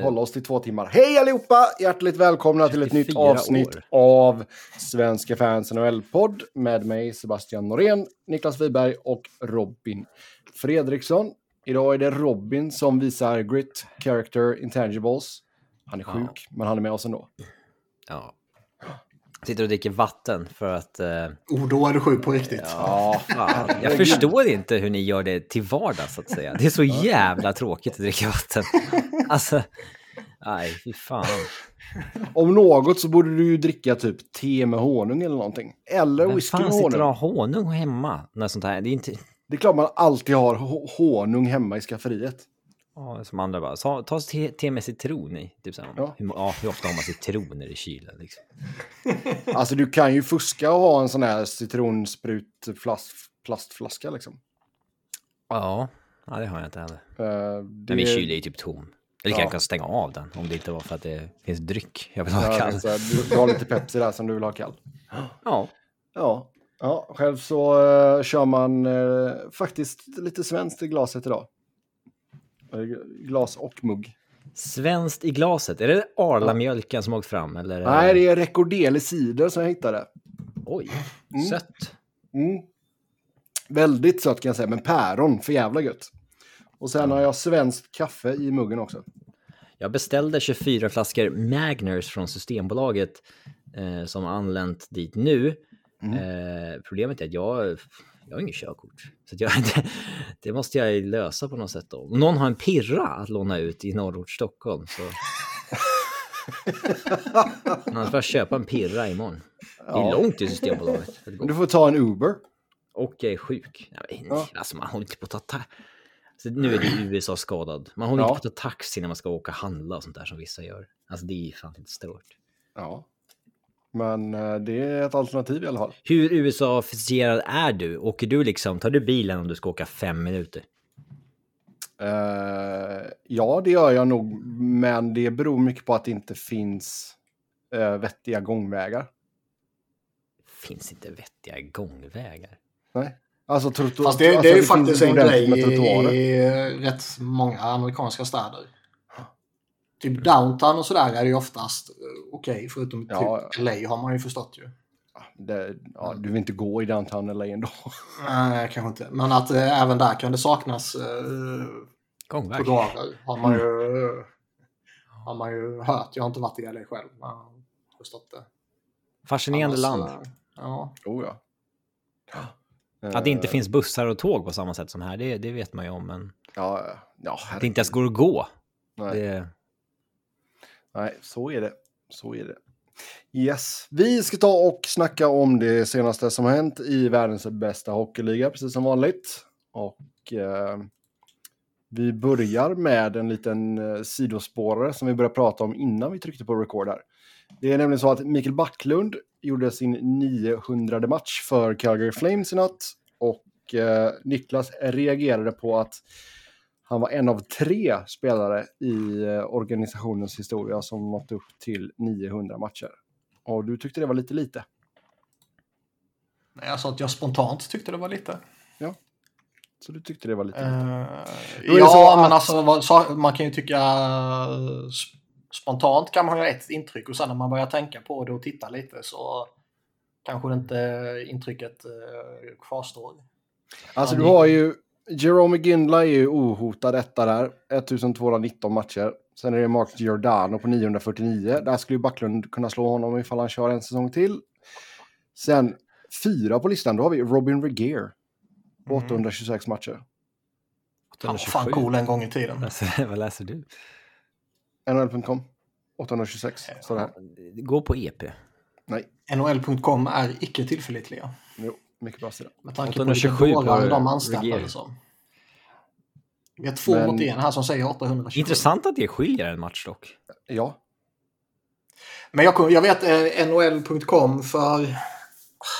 hålla oss till två timmar. Hej allihopa! Hjärtligt välkomna till ett nytt 34 avsnitt år. av Svenska fans NHL-podd med mig Sebastian Norén, Niklas Wiberg och Robin Fredriksson. Idag är det Robin som visar grit, character, intangibles. Han är Ja. sjuk, men han är med oss ändå. Ja. Sitter och dricker vatten för att... Eh, Oh, då är du sjuk på riktigt. Ja, fan, jag förstår inte hur ni gör det till vardags så att säga. Det är så jävla tråkigt att dricka vatten. Alltså, nej, fy fan. Om något så borde du ju dricka typ te med honung eller någonting. Eller Vem whisky fan med sitter honung. och har honung hemma? När sånt här, det är inte... Det är klart man alltid har ho- honung hemma i skafferiet. Ja, som andra bara, ta, ta te, te med citron i. Typ så Ja. hur, ja, hur ofta har man citroner i kylen? Liksom? Alltså du kan ju fuska och ha en sån här citronsprutplastflaska liksom. Ja, ja, det har jag inte heller. Eh, Men min kyl är ju typ tom. Eller Ja. jag kan stänga av den om det inte var för att det finns dryck jag vill ha Ja, kall. du, du har lite Pepsi där som du vill ha kall. Ja. Ja, ja själv så eh, kör man eh, faktiskt lite svenskt i glaset idag. Glas och mugg. Svenskt i glaset, är det Arla-mjölken som åkt fram? Eller? Nej, det är Recordeli cider som jag hittade. Oj, Mm. sött. Mm. Väldigt sött kan jag säga, men päron, för jävla gött. Och sen har jag svenskt kaffe i muggen också. Jag beställde 24 flaskor Magners från Systembolaget eh, som har anlänt dit nu. Mm. Eh, problemet är att jag, jag har ingen körkort. Så jag, det, det måste jag lösa på något sätt. Då. Om någon har en pirra att låna ut i norrort Stockholm så... Annars får jag köpa en pirra imorgon. Det är långt till Systembolaget. Du får ta en Uber. Och jag är sjuk. Nej, Ja. Alltså man håller inte på att ta ta- så Nu är det ju USA skadad. Man håller Ja. inte på att ta taxi när man ska åka och handla och sånt där som vissa gör. Alltså det är fan inte stört. Ja. Men eh, det är ett alternativ i alla fall. Hur USA-officierad är du? Åker du liksom, tar du bilen om du ska åka fem minuter? Eh, ja, det gör jag nog, men det beror mycket på att det inte finns uh, vettiga gångvägar. Finns inte vettiga gångvägar. Nej. Alltså, Fast det, alltså, det är ju finns faktiskt en grej med trottoarer. i rätt många amerikanska städer. Typ downtown och sådär är det ju oftast eh, okej, förutom Ja, typ LA har man ju förstått ju. Det, ja, du vill inte gå i downtown LA ändå. Nej, kanske inte. Men att eh, även där kan det saknas eh, Gångväg? trottoarer. Har man ju, Mm. eh, har man ju hört. Jag har inte varit i LA själv, men förstått det. Fascinerande Annars, land. eh, Ja. Oh, ja. Att det inte finns bussar och tåg på samma sätt som här, det, det vet man ju om. Men Ja, ja, att det inte ens går att gå. Nej. Det, Nej, så är det. Så är det. Yes, vi ska ta och snacka om det senaste som har hänt i världens bästa hockeyliga, precis som vanligt. Och eh, vi börjar med en liten eh, sidospårare som vi började prata om innan vi tryckte på record här. Det är nämligen så att Mikael Backlund gjorde sin 900 match för Calgary Flames i natt. Och eh, Niklas reagerade på att han var en av tre spelare i eh, organisationens historia som nått upp till 900 matcher. Och du tyckte det var lite lite. Nej, Jag sa att jag spontant tyckte det var lite. Så du tyckte det var lite lite. Det ja, men att- alltså man kan ju tycka eh, sp- spontant kan man ha ett intryck och sen när man börjar tänka på det och titta lite så kanske det inte intrycket kvarstår. Alltså ja, du har ju, Jerome Ginla är ju ohotad etta där, 1219 matcher. Sen är det Mark Giordano på 949. Där skulle ju Backlund kunna slå honom ifall han kör en säsong till. Sen fyra på listan, då har vi Robin Regeer på Mm. 826 matcher. Han var fan cool en gång i tiden. Läser, vad läser du? NHL.com 826, står det här. Gå på EP. Nej, NHL.com är icke tillförlitliga. jo, mycket bra sida. Med tanke 827 på på de anställda Regeer. som. Vi har två Men- mot en här som säger 827. Intressant att det skiljer en match dock. Ja, Men jag, kom- jag vet eh, NHL.com för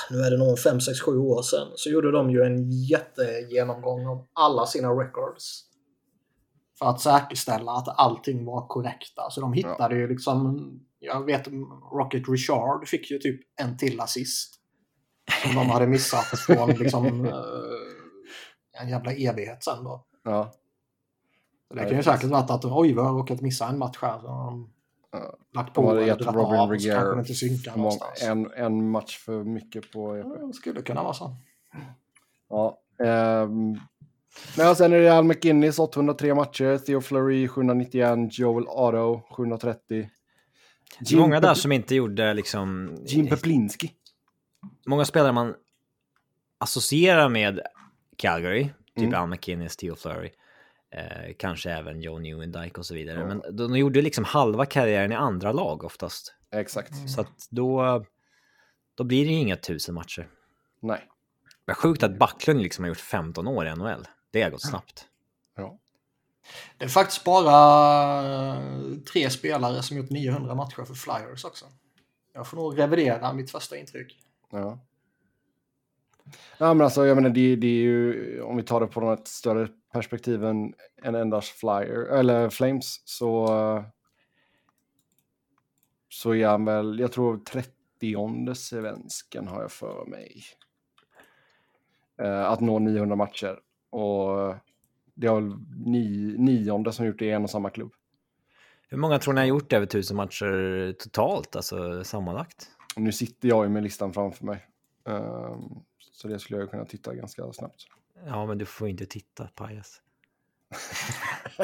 nu är det nog 5, 6, 7 år sedan så gjorde de ju en jättegenomgång av alla sina records. För att säkerställa att allting var korrekta. Så de hittade ju liksom, jag vet Rocket Richard fick ju typ en till assist. Som de hade missat från liksom eh, en jävla evighet sen då. ja. Det kan ju säkert varit att oj, vi har råkat missa en match här. Så de Ja. lagt De på gett dragit av och så kanske Regier inte synkar någonstans. en, en match för mycket på EP. Ja, det skulle kunna vara så. Ja. ehm, men sen är det Al McInnes 803 matcher, Theo Fleury 791, Joel Otto 730. Det är många där som inte gjorde liksom... Jim Peplinski. Många spelare man associerar med Calgary, typ Mm. Al McInnes, Theo Fleury, eh, kanske även Joe Newendike och så vidare. Ja. Men de, de gjorde liksom halva karriären i andra lag oftast. Exakt. Så att då, då blir det ju inga tusen matcher. Nej. Men sjukt att Backlund liksom har gjort 15 år i NHL. Det har gått snabbt. Ja. Det är faktiskt bara tre spelare som gjort 900 matcher för Flyers också. Jag får nog revidera mitt första intryck. Ja. Ja, men alltså, jag menar, det, det är ju, om vi tar det på något större perspektiv än, än endast Flyer, eller Flames, så, så är han väl, jag tror 30 svensken har jag för mig. Eh, att nå 900 matcher. Och det har väl ni, nionde som gjort det i en och samma klubb. Hur många tror ni har gjort över tusen matcher totalt, alltså sammanlagt? Nu sitter jag ju med listan framför mig. Ehm, så det skulle jag kunna titta ganska snabbt. Ja, men du får inte titta, pajas.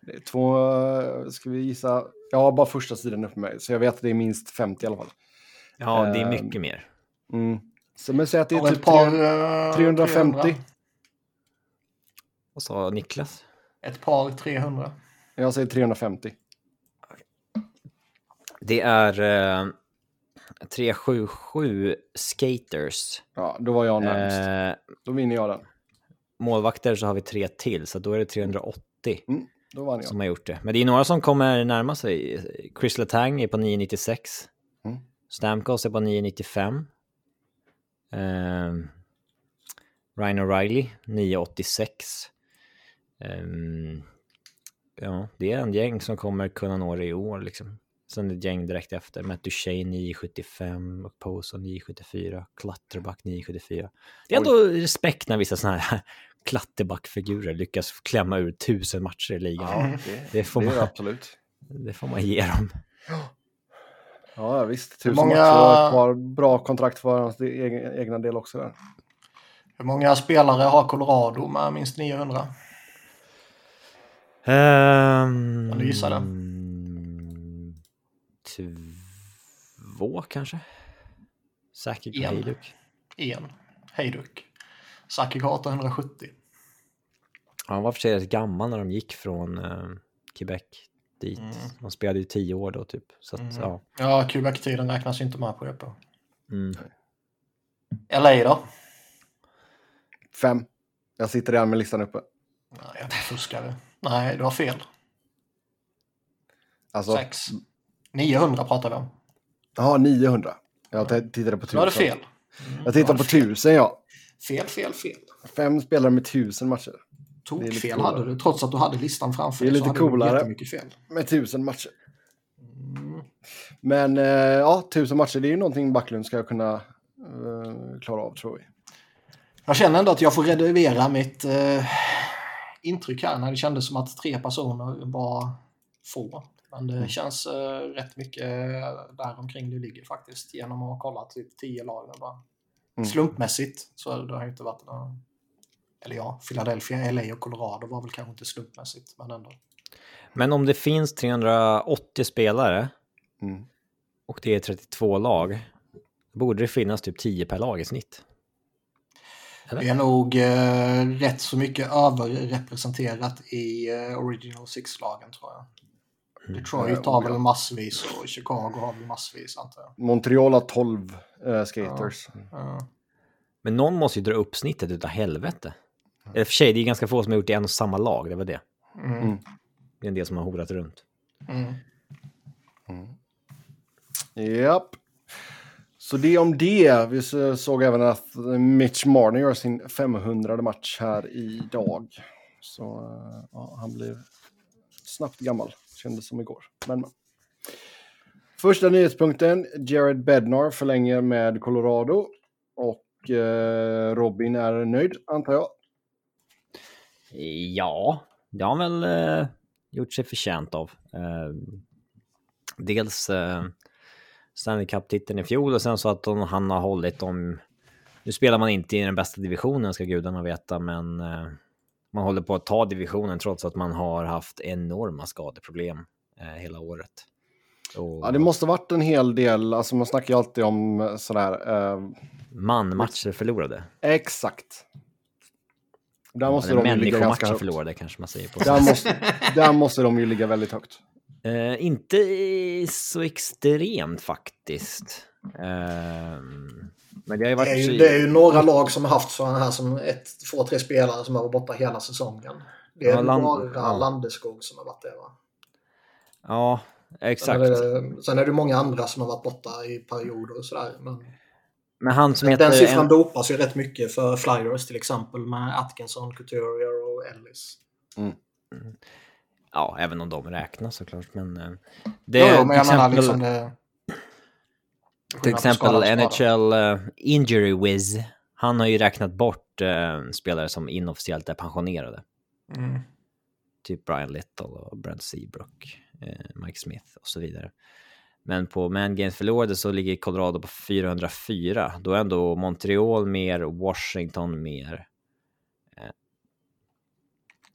Det är två, ska vi gissa? Jag har bara första sidan uppe med mig, så jag vet att det är minst 50 i alla fall. Ja, det är Ehm, mycket mer. Mm. Så men säg att det är Och typ ett par... tre- eh, 350. 300. Vad sa Niklas? Ett par 300. Jag säger 350. Det är eh, 377 skaters. Ja, då var jag närmast. Eh, Då vinner jag den. målvakter så har vi tre till, så då är det 380 Då vann jag. som har gjort det. Men det är några som kommer närma sig. Chris Letang är på 996. Mm. Stamkos är på 995. Um, Ryan O'Reilly 986. Ehm, ja, det är en gäng som kommer kunna nå det i år liksom. Sen ett gäng direkt efter. Matt Duchene 975, och Poson 974, Klatterback 974. Det är ändå respekt när vissa sådana här Klatterback-figurer lyckas klämma ur tusen matcher i ligan. Ja, det, Det får det man- absolut. Det får man ge dem. Ja, visst. Tusen många- matcher par bra kontrakt för hans egen, egna del också där. Hur många spelare har Colorado med minst 900? Um, Kan du gissa det? Två kanske? Säkert En. Hejduk. En. Hejduk. Saki har 870. Han var för sig rätt gammal när de gick från eh, Quebec dit. Mm. De spelade ju tio år då typ. Så att, Mm. ja. Ja, Quebec-tiden räknas inte med på det på. Mm. LA då? Fem. Jag sitter redan med listan uppe. Nej, jag fuskar du. Nej, du har fel. Alltså, Sex. 900 pratar vi om. Jaha, 900. Jag tittade på Då har du tusen. fel. Mm, Jag har på du fel. tusen, ja. Fel, fel, fel. Fem spelare med tusen matcher. Tokfel hade du, trots att du hade listan framför Det är dig. lite coolare. Med tusen matcher. Mm. Men eh, ja, tusen matcher, det är ju någonting Backlund ska kunna eh, klara av, tror vi. Jag känner ändå att jag får reservera mitt eh, intryck här när det kändes som att tre personer var få. Men det Mm. känns eh, rätt mycket där omkring det ligger faktiskt genom att ha kollat typ tio lag. Bara. Mm. Slumpmässigt så det har ju inte varit någon... Eller ja, Philadelphia, LA och Colorado var väl kanske inte slumpmässigt, men ändå. Men om det finns 380 spelare Mm. och det är 32 lag, borde det finnas typ 10 per lag i snitt. Eller? Det är nog eh, rätt så mycket överrepresenterat i eh, Original Six-lagen tror jag. Detroit Ja, har ja. väl massvis och Chicago har väl massvis antar jag. Montreal har 12 eh, skaters. Ja. Men någon måste ju dra upp snittet utav helvete. Eller för sig, det är ganska få som har gjort det i en och samma lag, det var det. Mm. Mm. Det är en del som har horat runt. Mm. Japp. Så det om det. Vi så- såg även att Mitch Marner gör sin 500 match här idag. Så eh, ja, han blev snabbt gammal, kändes som igår. Men, men. Första nyhetspunkten, Jared Bednar förlänger med Colorado. Och eh, Robin är nöjd, antar jag. Ja, det har han väl eh, gjort sig förtjänt av. Eh, dels eh, Stanley Cup-titeln i fjol och sen så att de, han har hållit dem... Nu spelar man inte i den bästa divisionen ska gudarna veta, men eh, man håller på att ta divisionen trots att man har haft enorma skadeproblem eh, hela året. Och Ja, det måste varit en hel del, alltså man snackar ju alltid om eh, sådär, eh, man-matcher förlorade. exakt. Där måste Eller de människomatcher förlorade kanske man säger på. Där måste, där måste de ju ligga väldigt högt. Eh, inte så extremt faktiskt. Eh, men det har ju Det varit... är, ju, det är ju några lag som har haft sådana här som ett, två, tre spelare som har varit borta hela säsongen. Det är Ja, Land- bara ja. Landeskog som har varit det va? Ja, Sen exakt. är, det, sen är det många andra som har varit borta i perioder och sådär. Men Men han som heter... den siffran en- dopas ju rätt mycket för Flyers till exempel med Atkinson, Couturier och Ellis. Ja, även om de räknas såklart. Men eh, det Jo, jo, men jag till menar exempel, liksom det... till exempel. NHL eh, Injury Wiz. Han har ju räknat bort eh, spelare som inofficiellt är pensionerade. Mm. Typ Brian Little och Brent Seabrook, eh, Mike Smith och så vidare. Men på Man Games förlorade så ligger Colorado på 404. Då är ändå Montreal mer, Washington mer.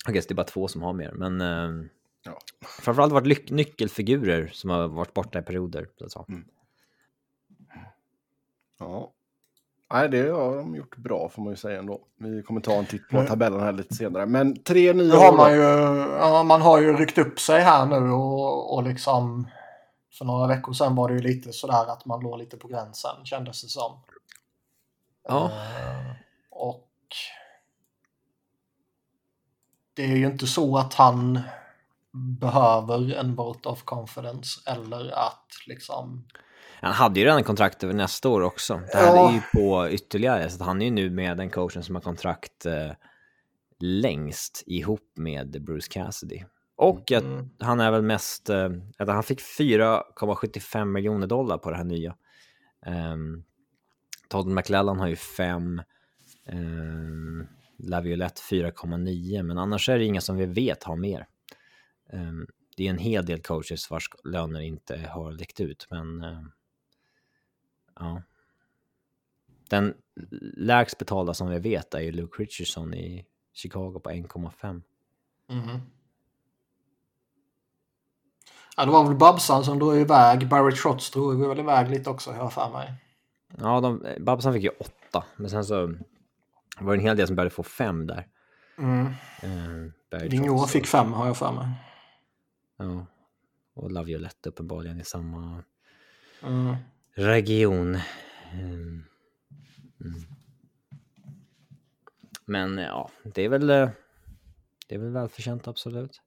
I guess det är bara två som har mer, men Ja. framförallt varit nyckelfigurer som har varit borta i perioder. Så att säga. Ja. Nej, det har de gjort bra får man ju säga ändå. Vi kommer ta en titt på Mm. tabellen här lite senare. Men tre nya Nu har man ju, ja, man har ju ryckt upp sig här nu och, och liksom för några veckor sedan var det ju lite sådär att man låg lite på gränsen kändes det som. Ja. Eh, och det är ju inte så att han behöver en vote of confidence eller att liksom Han hade ju redan kontrakt över nästa år också. Det här Ja. är ju på ytterligare, så att han är ju nu med den coachen som har kontrakt eh, längst ihop med Bruce Cassidy. Och att Mm. han är väl mest, eh, att han fick 4,75 miljoner dollar på det här nya. Um, Todd McLellan har ju 5, um, Laviolette 4,9, men annars är det inga som vi vet har mer. Ehm, det är en hel del coaches vars löner inte har läckt ut, men eh, ja. Den lägst betalda som vi vet är ju Luke Richardson i Chicago på 1,5. Mhm. Ja, det var väl Babsan som drog iväg. Barry Trotz drog väl iväg lite också, har jag för mig. Ja, de, Babsan fick ju 8, men sen så var det en hel del som började få 5 där. Mm. Eh, Vigneault fick fem, har jag för mig. Ja. Och Laviolette uppenbarligen i samma Mm. Region. Mm. Mm. Men ja, det är väl eh, det är väl välförtjänt absolut.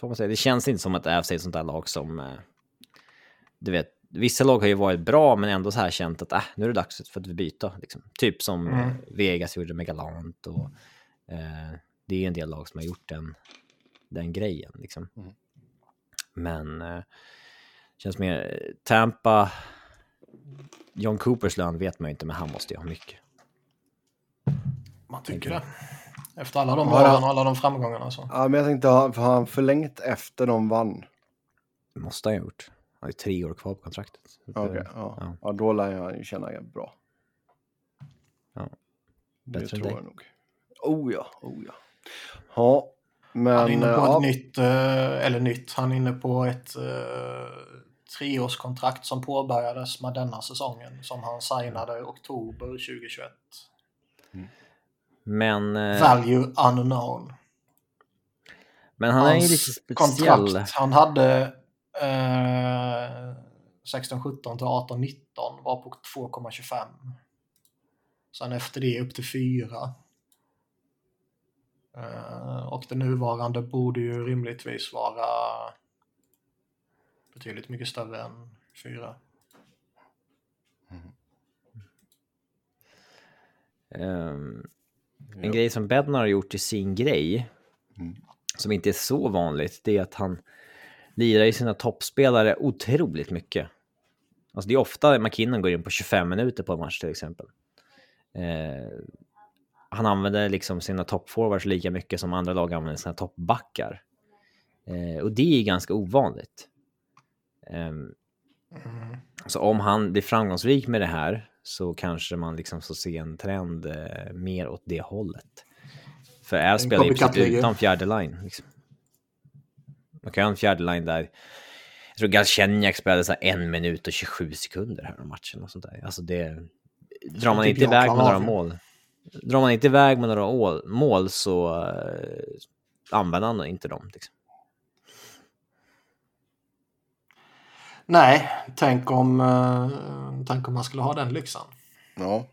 Får man säga. Det känns inte som att AFC är ett sånt där lag som eh, du vet, vissa lag har ju varit bra men ändå så här känt att äh, nu är det dags för att vi byta. Liksom. Typ som Mm. eh, Vegas gjorde med Galant och eh, det är en del lag som har gjort den, den grejen. Liksom. Mm. Men eh, känns mer Tampa. John Coopers lön vet man ju inte, men han måste ju ha mycket. Man tycker det. Efter alla de åren och alla de framgångarna så. Ja, men jag tänkte, har har han förlängt efter de vann? Det måste han ha gjort. Han har ju tre år kvar på kontraktet. Eh, ja. ja. ja. då lär han ju känna bra. Ja. Det Bättre än tror dig. jag nog. Oh ja, oh ja. Ja, men... Han är inne på ja, ett nytt, eh, eller nytt, han är inne på ett uh, treårskontrakt som påbörjades med denna säsongen som han signade i oktober 2021. Men, eh, Value unknown. men han är ju Hans lite speciell. kontrakt han hade eh, 16, 17 till 18, 19 var på 2,25. Sen efter det upp till 4. Eh, och det nuvarande borde ju rimligtvis vara betydligt mycket större än 4. Ehm, en Ja. grej som Bednar har gjort i sin grej, Mm. som inte är så vanligt, det är att han lirar i sina toppspelare otroligt mycket. Alltså det är ofta McKinnon går in på 25 minuter på en match till exempel. Eh, han använder liksom sina toppforwards lika mycket som andra lag använder sina toppbackar. Eh, och det är ganska ovanligt. Um, mm. Så om han blir framgångsrik med det här så kanske man liksom får se en trend eh, mer åt det hållet. För är spelar ju precis utan fjärde line. Liksom. Man kan ha en fjärde line där. Jag tror Galchenyak spelade så en minut och 27 sekunder här om matchen och sånt där. Alltså det... Drar man inte iväg med några mål. Drar man inte iväg med några mål så uh, använder han inte dem. Liksom. Nej, tänk om, uh, tänk om man skulle ha den lyxan. Ja.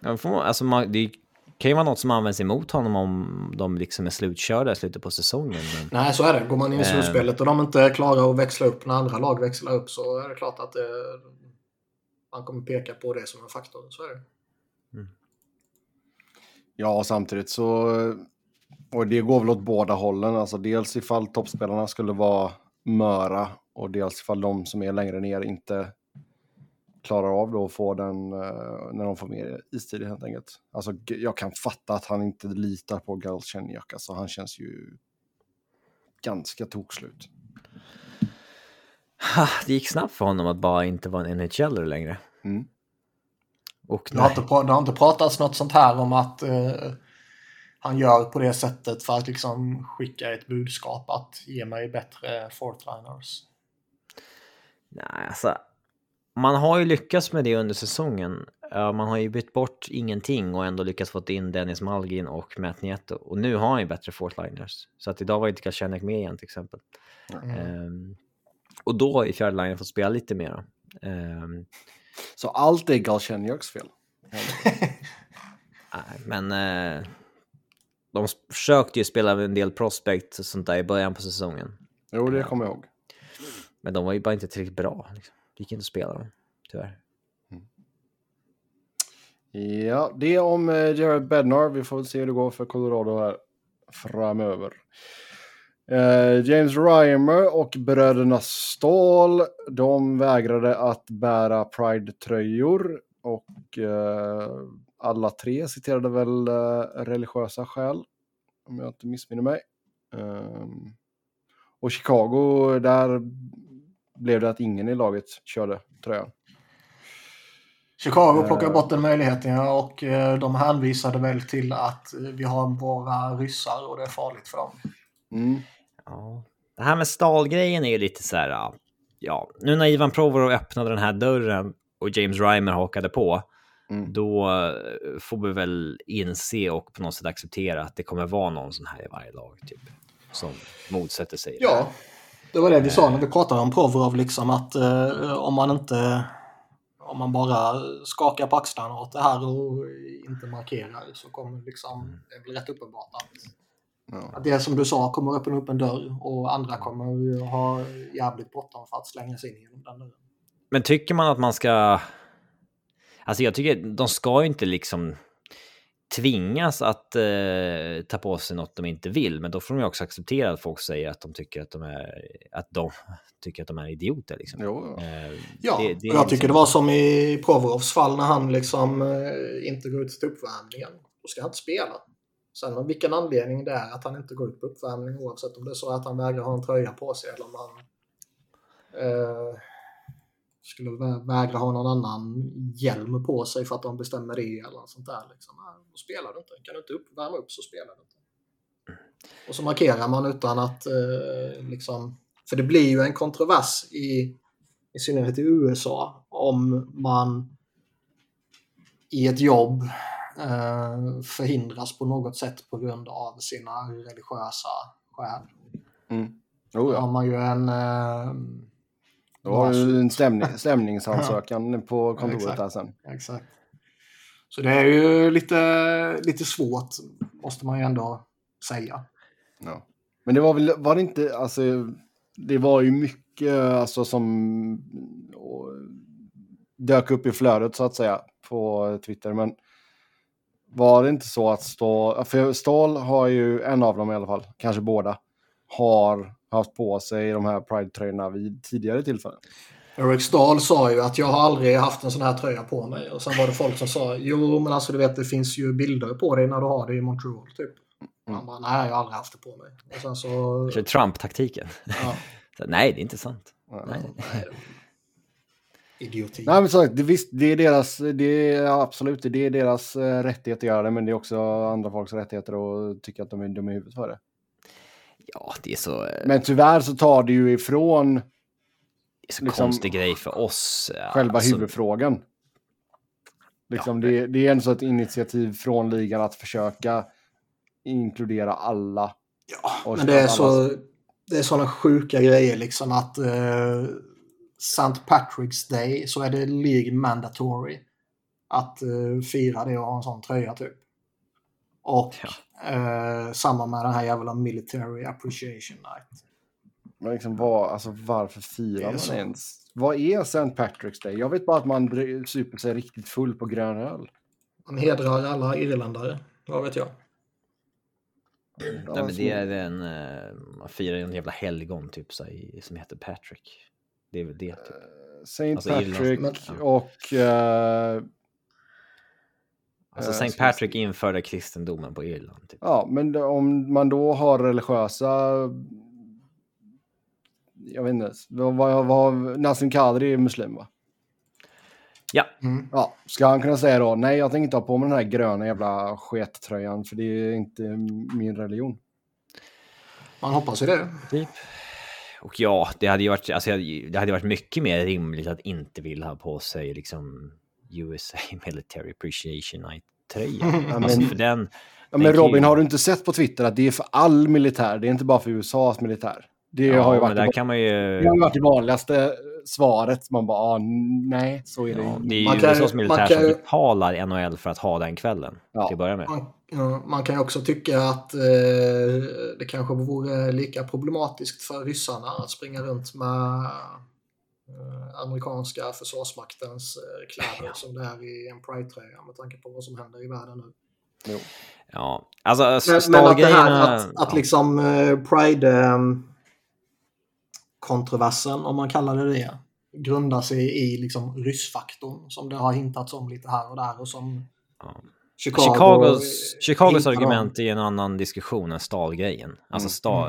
ja får man, alltså man, det kan ju vara något som används emot honom om de liksom är slutkörda i slutet på säsongen. Men... Nej, så är det. Går man in i slutspelet och de inte klarar att växla upp när andra lag växlar upp så är det klart att det, man kommer peka på det som en faktor. Så är det. Mm. Ja, samtidigt så... Och det går väl åt båda hållen. Alltså dels ifall toppspelarna skulle vara möra och dels ifall de som är längre ner inte klarar av då att få den uh, när de får mer istid helt enkelt. Alltså jag kan fatta att han inte litar på Galchenyak. Alltså han känns ju ganska tokslut. Det gick snabbt för honom att bara inte vara en NHL längre. Mm. Och det, har inte, det har inte pratats något sånt här om att uh, han gör på det sättet för att liksom skicka ett budskap att ge mig bättre fortliners. Nej, alltså man har ju lyckats med det under säsongen. Man har ju bytt bort ingenting och ändå lyckats få in Dennis Malgin och Matt Nieto. Och nu har han ju bättre fourthliners. Så att idag var inte Galchenyuk med igen till exempel. Mm. Um, och då har ju fjärdelinjen fått spela lite mer. Um, så allt är Galchenyuks fel? Nej, men uh, de försökte ju spela en del prospect och sånt där i början på säsongen. Jo, det kommer jag ihåg. Men de var ju bara inte tillräckligt bra. Liksom. Det gick inte att spela dem, tyvärr. Mm. Ja, det om eh, Jared Bednar. Vi får väl se hur det går för Colorado här framöver. Uh, James Reimer och bröderna Ståhl, de vägrade att bära Pride-tröjor och uh, alla tre citerade väl uh, religiösa skäl, om jag inte missminner mig. Um, och Chicago, där blev det att ingen i laget körde tröjan. Chicago plockade bort den möjligheten ja, och eh, de hänvisade väl till att eh, vi har bara ryssar och det är farligt för dem. Mm. Ja. Det här med stalgrejen är ju lite så här, ja, nu när Ivan Provorov öppnade den här dörren och James Reimer hakade på, mm. då eh, får vi väl inse och på något sätt acceptera att det kommer vara någon sån här i varje lag, typ, som motsätter sig. Ja, det var det vi sa när vi pratade om Provorov, liksom att eh, om man inte om man bara skakar på axlarna åt det här och inte markerar så kommer liksom, mm. det bli rätt uppenbart att, ja. att det som du sa kommer öppna upp en dörr och andra kommer ha jävligt bråttom för att slänga sig in genom den dörren. Men tycker man att man ska... Alltså jag tycker de ska ju inte liksom tvingas att eh, ta på sig något de inte vill, men då får de ju också acceptera att folk säger att de tycker att de är, att de tycker att de är idioter. Liksom. Jo. Eh, ja, det, det jag liksom... tycker det var som i Provorovs fall när han liksom eh, inte går ut till uppvärmningen. Då ska han inte spela. Sen av vilken anledning det är att han inte går ut på uppvärmning oavsett om det är så att han vägrar ha en tröja på sig eller om han eh, skulle vägra ha någon annan hjälm på sig för att de bestämmer det eller något sånt där. Liksom. Då spelar du inte. Kan du inte upp, värma upp så spelar du inte. Och så markerar man utan att eh, liksom... För det blir ju en kontrovers i, i synnerhet i USA om man i ett jobb eh, förhindras på något sätt på grund av sina religiösa skäl. Mm. Oh, ja. Då har man ju en eh, då har du en stämning, stämningsansökan på kontoret ja, här sen. Exakt. Så det är ju lite, lite svårt, måste man ju ändå säga. Ja. Men det var väl, var det inte, alltså, det var ju mycket alltså som och, dök upp i flödet så att säga på Twitter. Men var det inte så att Ståhl, för Ståhl har ju en av dem i alla fall, kanske båda, har haft på sig de här Pride-tröjorna vid tidigare tillfällen. Eric Stahl sa ju att jag har aldrig haft en sån här tröja på mig. Och sen var det folk som sa jo men alltså du vet det finns ju bilder på dig när du har det i Montreal typ. Och han bara nej jag har aldrig haft det på mig. Och sen så... Kör Trump-taktiken. Ja, Nej, det är inte sant. Ja. Nej. idioti. Nej, men sagt, det, visst, det är deras, det är absolut, det är deras eh, rättighet att göra det, men det är också andra folks rättigheter att tycka att de är dumma i huvudet för det. Ja, det är så, eh, Men tyvärr så tar det ju ifrån det är så liksom, konstig grej för oss. ja, själva alltså, huvudfrågan. Liksom, det, det är ändå så ett initiativ från ligan att försöka inkludera alla. Ja, Och men det är, alla- så, det är sådana sjuka grejer liksom att eh, St. Patrick's Day så är det League mandatory att eh, fira det och ha en sån tröja typ. Och eh, samma med den här jävla Military Appreciation Night. Men liksom, vad, alltså, varför firar man så. ens? Vad är St. Patrick's Day? Jag vet bara att man super sig riktigt full på grön öl. Man hedrar alla irländare, vad vet jag. Nej, Ja, men så- det är en, eh, man firar en jävla helgon typ så i- som heter Patrick. Det är väl det typ. St. Alltså, Patrick Irland, och... eh, Alltså Eh, St. Patrick införde kristendomen på Irland. Typ. Ja, men om man då har religiösa... Jag vet inte. Vad, vad, Nassim Kadri är muslim, va? Ja, Mm. Ja, ska han kunna säga då, nej jag tänker inte ha på mig den här gröna jävla skettröjan för det är inte min religion. Man hoppas ju det. typ. Och ja, det hade ju varit, alltså, det hade varit mycket mer rimligt att inte vilja ha på sig liksom USA Military Appreciation Night-tröja. Ja, Alltså, men, för den, ja, men kan Robin, ju- har du inte sett på Twitter att det är för all militär, det är inte bara för USAs militär. Det ja, har ju men varit, där det, kan man ju... det har varit det vanligaste svaret. Man bara, ah, nej, så är det Ja, inte. det är ju Man kan- USAs man militär kan som ju- betalar NHL för att ha den kvällen. Ja. Till att börja med. Man, man kan ju också tycka att eh, det kanske vore lika problematiskt för ryssarna att springa runt med eh, amerikanska försvarsmaktens eh, kläder Ja. som det är i en Pride-tröja med tanke på vad som händer i världen nu. Jo. Ja, alltså Men, men att det här stalgrejerna... att, att liksom eh, Pride eh, kontroversen, om man kallar det det, grundar sig i liksom ryssfaktorn som det har hintats om lite här och där och som Ja. Chicago, Chicagos, Chicagos argument är en annan diskussion än stalgrejen. Alltså sta,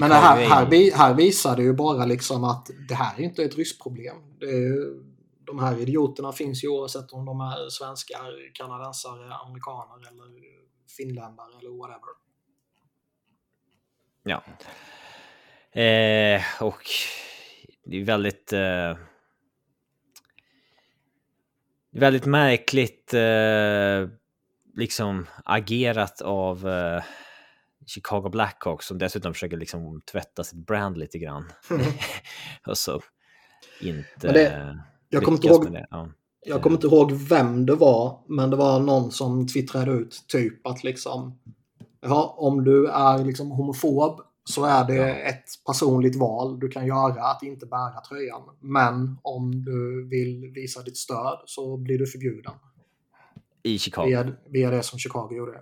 Men det här, Chicago-grejen- här, vi- här visar det ju bara liksom att det här är inte ett ryssproblem. Det är ju, de här idioterna finns ju oavsett om de är svenskar, kanadensare, amerikaner eller finländare eller whatever. Ja. Eh, och det är väldigt... Eh, väldigt märkligt eh, liksom agerat av eh, Chicago Blackhawks som dessutom försöker liksom tvätta sitt brand lite grann. och så inte det- jag kommer inte ihåg- det. Ja. Jag kommer inte ihåg vem det var, men det var någon som twittrade ut typ att liksom Ja, om du är liksom homofob så är det Ja. ett personligt val du kan göra att inte bära tröjan. Men om du vill visa ditt stöd så blir du förbjuden. I Chicago. Via, via det som Chicago gjorde.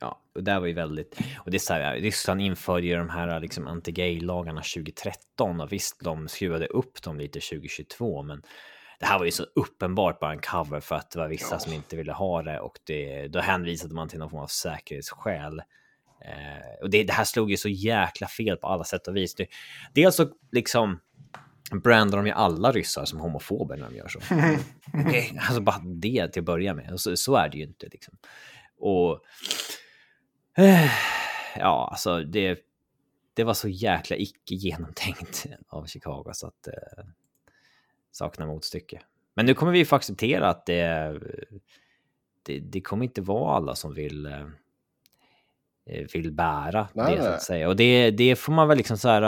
Ja, och det var ju väldigt... Och det är så här, Ryssland införde ju de här liksom anti-gay-lagarna 2013 och visst, de skruvade upp dem lite 2022, men det här var ju så uppenbart bara en cover för att det var vissa Ja. som inte ville ha det och det, då hänvisade man till någon form av säkerhetsskäl. Eh, och det, det här slog ju så jäkla fel på alla sätt och vis. Det, dels så liksom brandar de ju alla ryssar som homofober när de gör så. Okej, alltså bara det till att börja med. Så, så är det ju inte liksom. Och eh, ja, alltså det, det var så jäkla icke genomtänkt av Chicago så att eh, saknar motstycke. Men nu kommer vi få acceptera att det, det, det kommer inte vara alla som vill eh, vill bära Nej, det så att säga. Och det, det får man väl liksom så här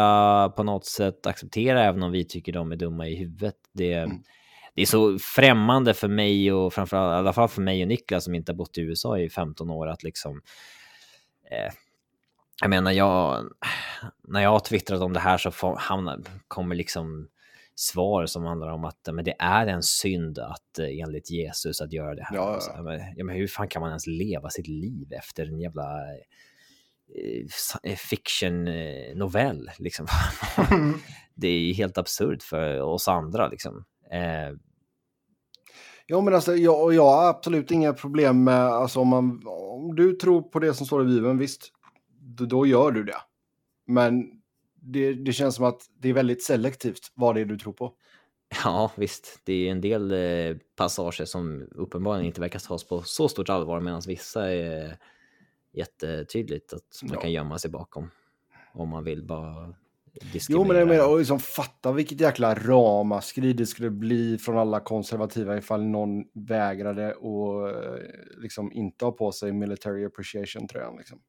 eh, på något sätt acceptera även om vi tycker de är dumma i huvudet. Det, Mm. det är så främmande för mig och framförallt i alla fall för mig och Niklas som inte har bott i USA i 15 år att liksom eh, jag menar, jag, när jag har twittrat om det här så får, hamnar, kommer liksom svar som handlar om att men det är en synd att eh, enligt Jesus att göra det här. Ja, ja. Så, men, ja, men hur fan kan man ens leva sitt liv efter en jävla eh, fiction-novell. Liksom. det är helt absurt för oss andra. Liksom. Eh, Ja, men alltså, jag, jag har absolut inga problem med, alltså om, man, om du tror på det som står i Bibeln, visst, då, då gör du det. Men det, det känns som att det är väldigt selektivt vad det är du tror på. Ja, visst. Det är en del eh, passager som uppenbarligen inte verkar tas på så stort allvar medan vissa är jättetydligt att man Ja. kan gömma sig bakom. Om man vill bara Jo, men jag menar, och liksom fatta vilket jäkla ramaskri det skulle bli från alla konservativa ifall någon vägrade och eh, liksom inte ha på sig military appreciation-tröjan. Liksom.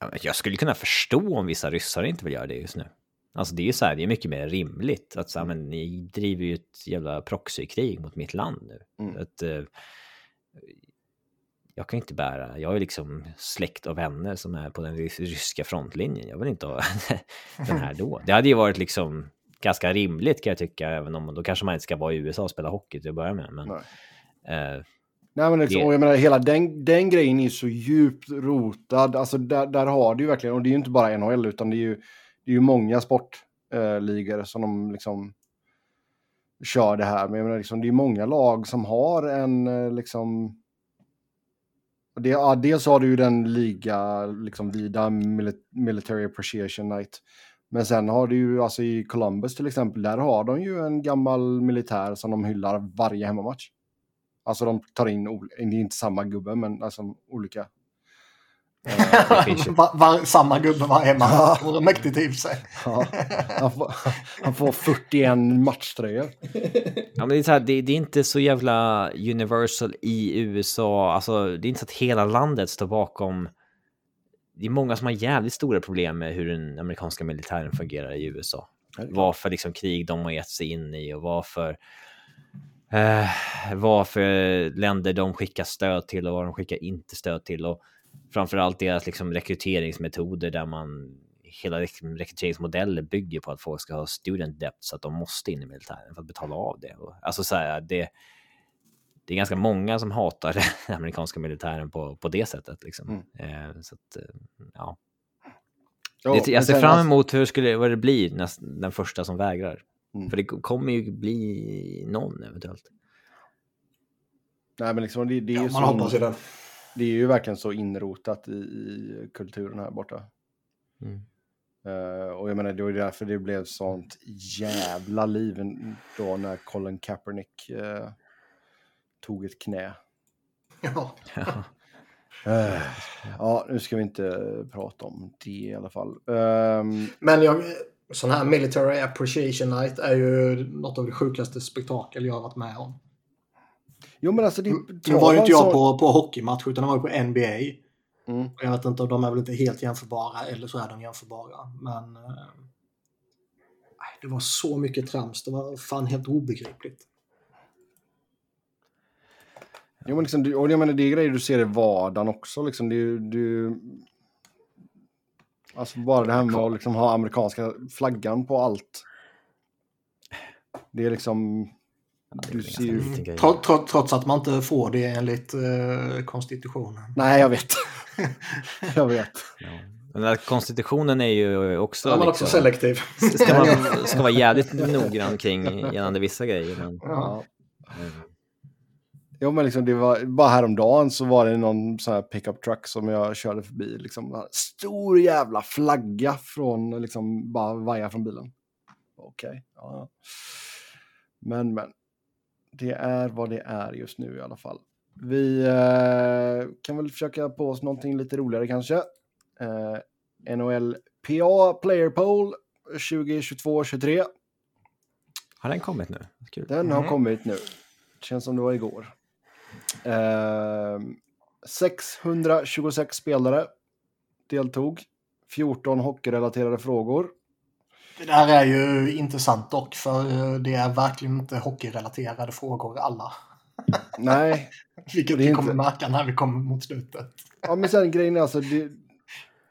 Ja, Jag skulle kunna förstå om vissa ryssar inte vill göra det just nu. Alltså det är ju så här, det är mycket mer rimligt att så här, men ni driver ju ett jävla proxykrig mot mitt land nu. Mm. Att, eh, jag kan inte bära, jag är liksom släkt och vänner som är på den rys- ryska frontlinjen. Jag vill inte ha den här då. Det hade ju varit liksom ganska rimligt kan jag tycka, även om då kanske man inte ska vara i USA och spela hockey till att börja med. Men, Nej. eh, Nej, men liksom, Det- jag menar, hela den, den grejen är så djupt rotad. Alltså, där, där har du ju verkligen, och det är ju inte bara NHL, utan det är ju, det är ju många sportligor som de liksom kör det här. Men jag menar, liksom, det är många lag som har en eh, liksom... Det, ja, dels har du ju den liga, liksom vida Military Appreciation Night. Men sen har du ju, alltså i Columbus till exempel, där har de ju en gammal militär som de hyllar varje hemmamatch. Alltså de tar in, det är inte samma gubbe, men alltså olika det finns ju- Va, va, samma gubbe var hemma. Det vore mäktigt i sig. Ja, han, får, han får 41 matchtröjor. Ja, men det, är så här, det, det är inte så jävla universal i USA. Alltså, det är inte så att hela landet står bakom. Det är många som har jävligt stora problem med hur den amerikanska militären fungerar i USA. Vad för liksom, krig de har gett sig in i och vad för, eh, vad för länder de skickar stöd till och vad de skickar inte stöd till. Och framförallt deras liksom, rekryteringsmetoder där man hela rek- rekryteringsmodeller bygger på att folk ska ha student debt så att de måste in i militären för att betala av det. Alltså så här, det, det är ganska många som hatar den amerikanska militären på, på det sättet. Liksom. Eh, så att, eh, ja. Ja, det, jag ser fram alltså- emot hur skulle, vad det blir näst, den första som vägrar. Mm. För det kommer ju bli någon eventuellt. Nej, men liksom, det, det, är Ja, ju man så hoppas ju det. Det är ju verkligen så inrotat i, i kulturen här borta. Mm. Eh, och jag menar, det var ju därför det blev sånt jävla liv då när Colin Kaepernick eh, tog ett knä. Ja. Eh, ja, nu ska vi inte prata om det i alla fall. Ehm, Men jag, sån här Military Appreciation Night är ju något av det sjukaste spektakel jag har varit med om. Jo, men alltså det... Nu var ju inte jag sån- på, på hockeymatch utan jag var på NBA. Mm. Och Jag vet inte, de är väl inte helt jämförbara eller så är de jämförbara. Men eh, det var så mycket trams. Det var fan helt obegripligt. Jo, men liksom, och jag menar, det är grejer du ser i vardagen också. Liksom, det, du, alltså bara det här med att liksom ha amerikanska flaggan på allt. Det är liksom... du ser ju... trots att man inte får det enligt eh, konstitutionen. Nej, jag vet. jag vet. Ja. Den där konstitutionen är ju också... Ja, man är också liksom- selektiv. ska, man, ska vara jävligt noggrann kring gällande vissa grejer. Men, Ja. mm. Jo, men liksom, det var, bara häromdagen så var det någon sån här pickup truck som jag körde förbi. Liksom, stor jävla flagga från, liksom, bara vaja från bilen. Okej, ja. Men, men. Det är vad det är just nu i alla fall. Vi eh, kan väl försöka på oss någonting lite roligare kanske. Eh, NHL PA Player Poll 2022-23. Har den kommit nu? Kul. Den har Mm. kommit nu. Känns som det var igår. Ehm, 626 spelare deltog. 14 hockeyrelaterade frågor. Det där är ju intressant dock, för eh, det är verkligen inte hockeyrelaterade frågor alla. Nej, Vilket vi kommer inte- märka när vi kommer mot slutet. ja, men sen grejen är alltså, det,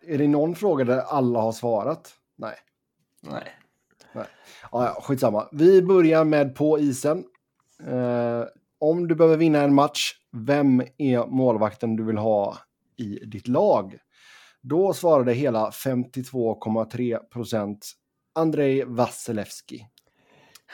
är det någon fråga där alla har svarat? Nej. Nej. Ja, ja, skitsamma. Vi börjar med på isen. Eh, om du behöver vinna en match, vem är målvakten du vill ha i ditt lag? Då svarade hela 52,3 procent Andrei Vasilevski.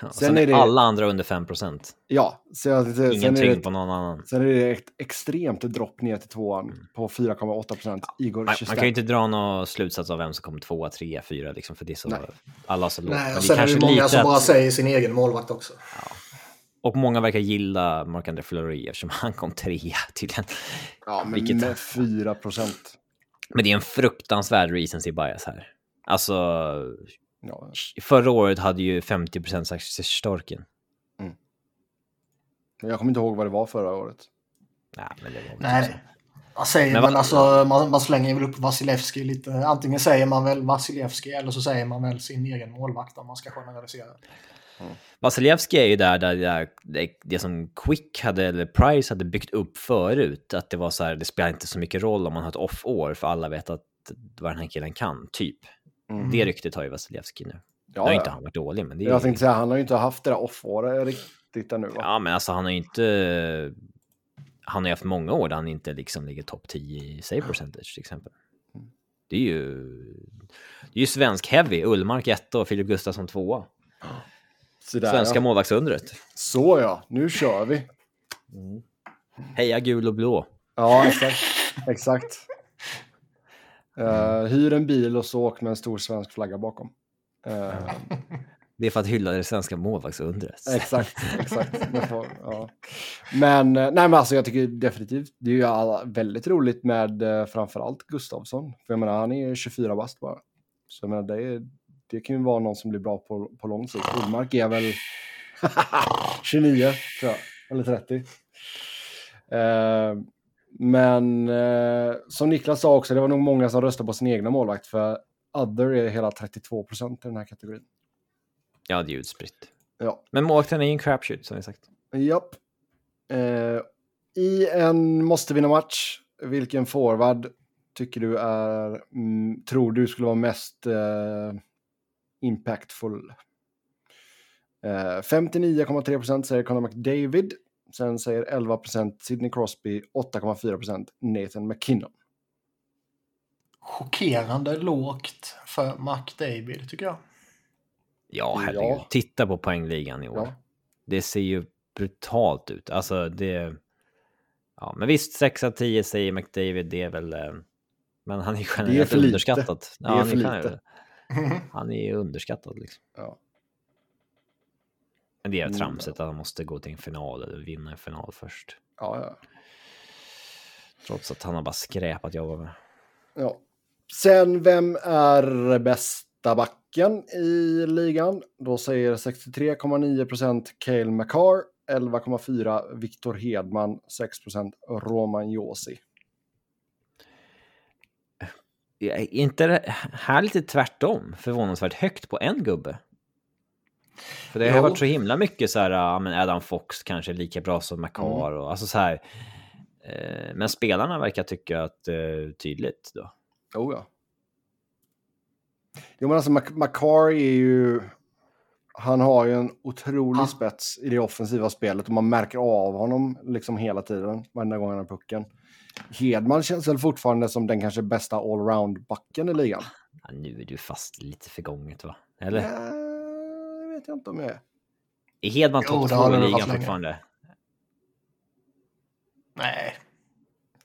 Ja, Sen sen är det- alla andra under 5 procent. Ja, så jag, sen, Ingen är tyngd det, på någon annan. sen är det ett extremt dropp ner till tvåan på 4,8 procent. Igor Man, man kan ju inte dra någon slutsats av vem som kommer tvåa, trea, fyra, liksom, för det är så, Nej. alla så lågt. Nej, och det sen är det många som att- bara säger sin egen målvakt också. Och många verkar gilla Marc-André Fleury eftersom han kom trea tydligen. Ja, men Vilket- med 4 procent. Men det är en fruktansvärd recency bias här. Alltså, Ja, förra året hade ju 50% sagt Storken. men jag kommer inte ihåg vad det var förra året. Nej, men det var så. Nej, man säger Men väl alltså, man, man slänger väl upp Vasilevski lite. Antingen säger man väl Vasilevski eller så säger man väl sin egen målvakt om man ska generalisera. Vasilevski är ju där, där, där det, det som Quick hade, eller Price hade byggt upp förut, att det var så här, det spelar inte så mycket roll om man har ett off-år, för alla vet att vad den här killen kan, typ. Mm. Det ryktet har ju Vasilevski nu. Nu Ja, har ja. inte han varit dålig, men det är Jag tänkte säga, han har ju inte haft det där off-året riktigt ännu. Va? Ja, men alltså han har ju inte... Han har ju haft många år där han inte liksom ligger topp 10 i save percentage till exempel. Det är ju... Det är ju svensk heavy. Ullmark 1 och Filip Gustafsson 2 Så där, Svenska ja. målvaktsundret. Så ja, nu kör vi. Heja gul och blå. Ja, exakt. exakt. Uh, hyr en bil och så åk med en stor svensk flagga bakom. Eh, Det är för att hylla det svenska målvaktsundret. exakt, exakt. Får, ja. Men, eh, nej men alltså jag tycker definitivt, det är ju alla, väldigt roligt med uh, framförallt Gustavsson. För jag menar, han är ju 24 bast bara. Så jag menar, det, är, det kan ju vara någon som blir bra på, på lång sikt. Ullmark är väl 29, tror jag. Eller 30. Eh, men eh, som Niklas sa också, det var nog många som röstade på sin egna målvakt. För Other är hela 32 procent i den här kategorin. Ja, det är utspritt. Ja. Men målvakten är ju en crapshoot som vi sagt. Japp. Eh, I en måste vinna match, vilken forward tycker du är, mm, tror du skulle vara mest eh, impactful? Eh, 59,3% säger Conor McDavid. Sen säger 11% Sidney Crosby, 8,4% Nathan McKinnon. Chockerande lågt för McDavid tycker jag. Ja, herregud. Ja. Titta på poängligan i år. Ja. Det ser ju brutalt ut. Alltså det... Ja, men visst, 6 av 10 säger McDavid, det är väl... eh, Men han är ju generellt för lite. underskattad. Det är han för lite. Han är ju underskattad liksom. Ja. Men det är Mm. tramset att han måste gå till en final eller vinna en final först. Ja, ja. Trots att han har bara skräp att jobba med. Ja. Sen, vem är bästa backen i ligan? Då säger 63,9% Cale McCarr, 11,4% Viktor Hedman, 6% Roman Josi. Är inte det här lite tvärtom? Förvånansvärt högt på en gubbe. För det har Jo. varit så himla mycket så här, ja men Adam Fox kanske är lika bra som McCarr och alltså så här. Eh, men spelarna verkar tycka att eh, tydligt då. Oh ja. Jo men alltså McCarr är ju... Han har ju en otrolig Han- spets i det offensiva spelet och man märker av honom liksom hela tiden, varenda gång han har pucken. Hedman känns väl fortfarande som den kanske bästa allround-backen i ligan. Ja, nu är du fast lite för gånget va? Eller? Det vet jag inte om jag är. Är Hedman topp två i ligan fortfarande? Nej.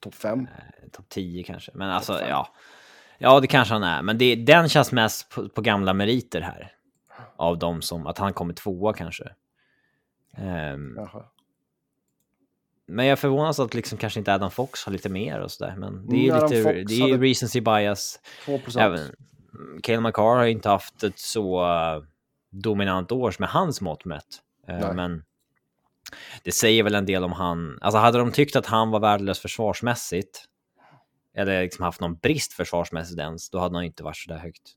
Topp fem. Eh, Topp 10 kanske. Men alltså, fem. ja. Ja, det kanske han är. Men det, den känns mest på, på gamla meriter här. Av de som, att han kommer tvåa kanske. Jaha. Men jag förvånas att liksom kanske inte Adam Fox har lite mer och sådär. Men det är ju Mm, Adam lite, Fox det är ju recency bias. 2 procent. Även Cale McCarr har inte haft ett så eh, dominant år med hans mått mätt. Eh, Nej. men det säger väl en del om han, alltså hade de tyckt att han var värdelös försvarsmässigt, eller liksom haft någon brist försvarsmässigt ens, då hade han inte varit så där högt.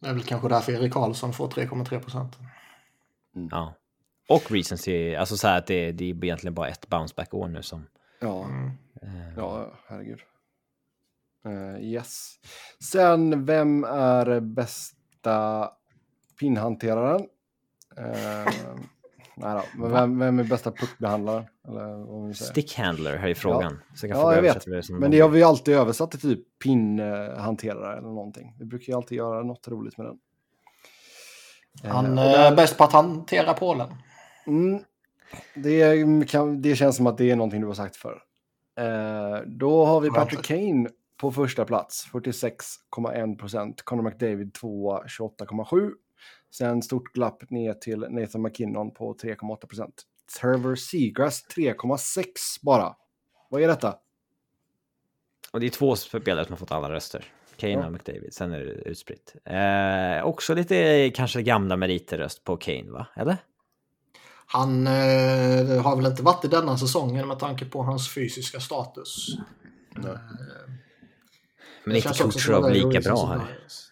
Det är väl kanske därför Erik Karlsson får 3,3 procent. Ja. Och recency, alltså så här att det, det är egentligen bara ett bounceback-år nu som... Ja, Mm. eh, ja, herregud. Eh, yes. Sen, vem är bästa pinnhanteraren? Uh, nej då. Men vem, vem är bästa puckbehandlare? Eller vad vi säger. Stickhandler här är frågan. Så jag kan Ja, få jag vet. det Men de- det har vi alltid översatt till typ pinnhanterare eller någonting. Vi brukar ju alltid göra något roligt med den. Han Eh, är bäst på att hantera pålen. Mm, det, kan, det känns som att det är någonting du har sagt för. Eh, då har vi Patrick Kane på första plats, 46,1 procent. Conor McDavid 2, 28,7. Sen stort glapp ner till Nathan McKinnon på 3,8 procent. Trevor Seagrass 3,6 bara. Vad är detta? Och det är två spelare som har fått alla röster. Kane Ja. och McDavid, sen är det utspritt. Eh, också lite kanske gamla meriter-röst på Kane, va? Eller? Han eh, har väl inte varit i denna säsongen med tanke på hans fysiska status. Nej. Eh, Men det inte Kucherov att det är lika bra här. Bias.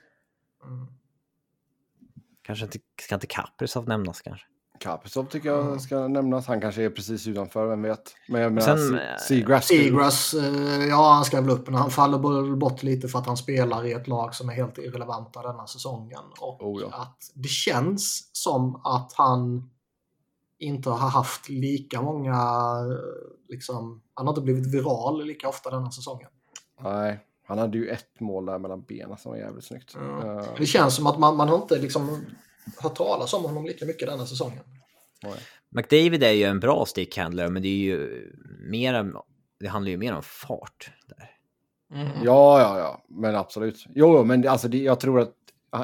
Kanske inte, ska inte Kaprizov nämnas kanske? Kaprizov tycker jag ska nämnas. Han kanske är precis utanför, vem vet. Men jag menar, Sen, Se- eh, Seagrass. Seagrass, eh, ja han ska väl upp, men han faller bo- bort lite för att han spelar i ett lag som är helt irrelevanta denna säsongen. Och Oh, ja. att det känns som att han inte har haft lika många, eh, liksom, han har inte blivit viral lika ofta denna säsongen. Nej, han hade ju ett mål där mellan benen som var jävligt snyggt. Ja. Eh, Det känns som att man, man har inte liksom hört talas om honom lika mycket denna säsongen. nej. McDavid är ju en bra stickhandler, men det är ju mer, det handlar ju mer om fart där. Ja, ja, ja, men absolut. Jo, jo, men alltså, det, jag tror att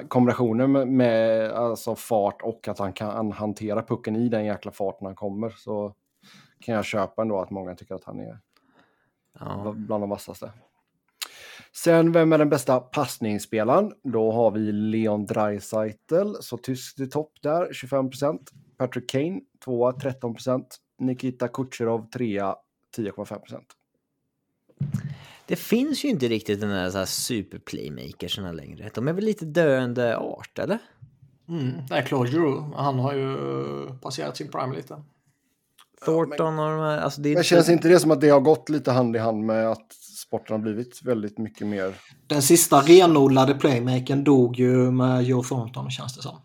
kombinationen med, med alltså, fart och att han kan hantera pucken i den jäkla farten han kommer så kan jag köpa ändå att många tycker att han är Ja. bland de vassaste. Sen, vem är den bästa passningsspelaren? Då har vi Leon Draisaitl, så tyst i topp där, 25% Patrick Kane, tvåa, 13% Nikita Kucherov, trea, 10,5% Det finns ju inte riktigt den där, så här super-playmakersarna längre. De är väl lite döende art, eller? Mm, det är Claude Giroux. Han har ju passerat sin prime lite. Thornton och de här, alltså det är Men inte... känns inte det som att det har gått lite hand i hand med att sporten har blivit väldigt mycket mer... Den sista renodlade playmakern dog ju med Joe Thornton känns det som.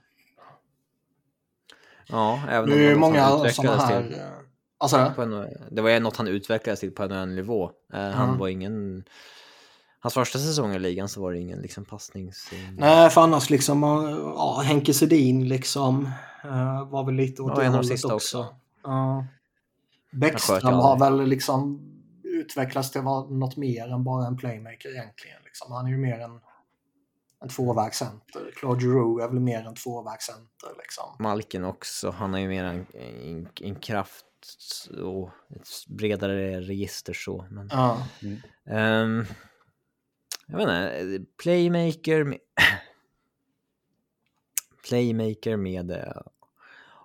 Ja, även Det om är ju något han många sådana utvecklades här... till eh, Alltså, en, Det var ju något han utvecklades till på en nivå. Eh, han Mm. var ingen... Hans första säsong i ligan så var det ingen liksom passnings... nej, för annars liksom, eh, ja, Henke Sedin liksom var väl lite åt Ja, det hållet också. också. Ja. sköt Bäckström har väl liksom utvecklats till något mer än bara en playmaker egentligen. Liksom. Han är ju mer en, en tvåvägscenter. Claude Giroux är väl mer en tvåvägscenter. Liksom. Malkin också. Han har ju mer en, en, en kraft och ett bredare register så. Men, Ja. Ehm, jag vet inte, playmaker med... playmaker med... eh,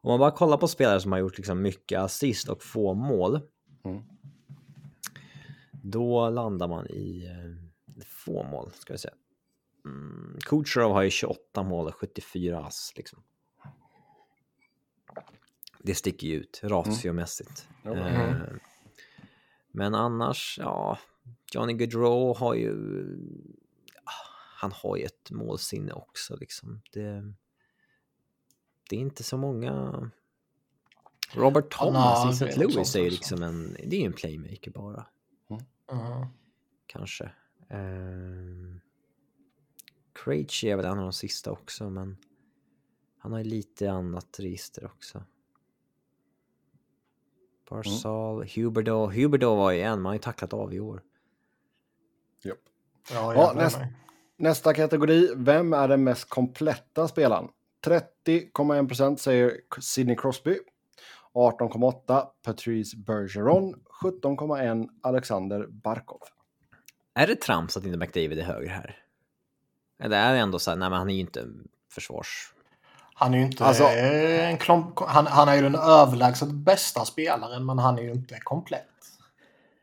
Om man bara kollar på spelare som har gjort liksom mycket assist och få mål. Mm. Då landar man i eh, få mål, ska vi säga. Mm, Kucherov har ju 28 mål och 74 ass liksom. Det sticker ju ut ratiomässigt. Ja. Eh, men annars, ja, Johnny Gaudreau har ju... Han har ju ett målsinne också liksom. Det, det är inte så många... Robert Thomas i St. Louis är ju liksom en... Det är ju en playmaker bara, Ja. kanske. Um, Krejci är väl en av de sista också, men han har ju lite annat register också. Barzal, Huberdo. Huberdo var ju en, man har ju tacklat av i år. Japp. Ja, Ja, näst-. Nästa kategori, vem är den mest kompletta spelaren? 30,1% säger Sidney Crosby. 18,8 Patrice Bergeron. 17,1 Alexander Barkov. Är det trams att inte McDavid är högre här? Eller är det ändå så här, nej men han är ju inte försvars... Han är ju inte Alltså- en klomp, han, han är ju den överlägset bästa spelaren men han är ju inte komplett.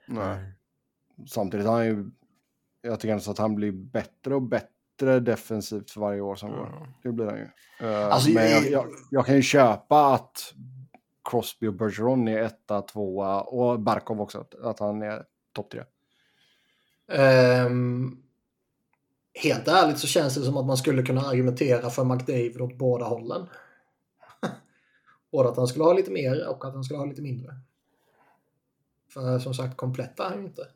Nej. Samtidigt har han ju... Jag tycker ändå att han blir bättre och bättre defensivt för varje år som går. Det blir han ju. Eh, Alltså, men jag, jag- jag, jag kan ju köpa att Crosby och Bergeron är etta, tvåa och Barkov också. att- han är topp tre. Ehm, helt ärligt så känns det som att man skulle kunna argumentera för McDavid åt båda hållen. Både att han skulle ha lite mer och att han skulle ha lite mindre. För som sagt, komplett är han ju inte.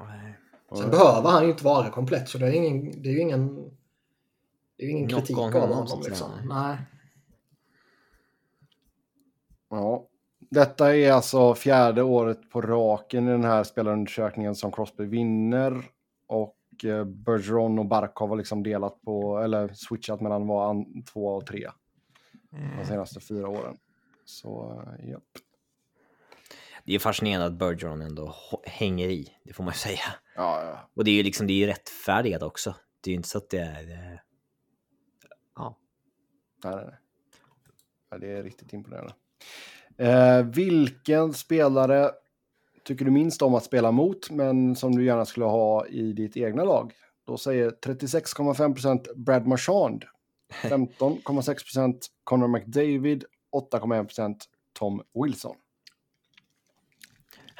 Nej. Sen behöver han ju inte vara komplett så det är, ingen, det är ju ingen, det är ju ingen kritik av honom, Liksom. Nej. Ja. Detta är alltså fjärde året på raken i den här spelarundersökningen som Crosby vinner. Och eh, Bergeron och Barkov har liksom delat på, eller switchat mellan an- två och tre de senaste fyra åren. Så, eh, japp. Det är fascinerande att Bergeron ändå hänger i, det får man ju säga. Ja, ja. Och det är ju liksom, det är ju rättfärdigat också. Det är ju inte så att det är... eh, Ja. Nej, nej, nej. Ja, det är riktigt imponerande. Eh, vilken spelare tycker du minst om att spela mot, men som du gärna skulle ha i ditt egna lag? Då säger 36,5% Brad Marchand, 15,6% Connor McDavid, 8,1% Tom Wilson.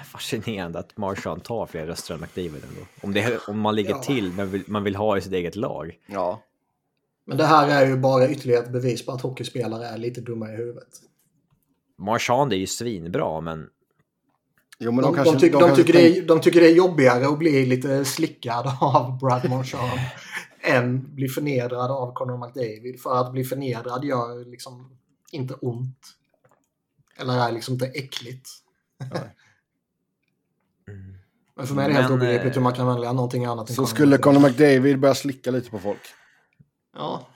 Fascinerande att Marchand tar fler röster än McDavid ändå. Om, det, om man ligger Ja. till, men vill, man vill ha i sitt eget lag. Ja, Men det här är ju bara ytterligare ett bevis på att hockeyspelare är lite dumma i huvudet. Marchand är ju svinbra, men jo, men De, de, de, kanske... tyck, de, kanske tycker det är, de tycker det är jobbigare att bli lite slickad av Brad Marchand än bli förnedrad av Conor McDavid. För att bli förnedrad gör liksom inte ont. Eller är liksom inte äckligt. Men för mig är det helt obegripligt eh, hur man kan välja någonting annat Så Conor skulle. Connor McDavid börja slicka lite på folk. Ja.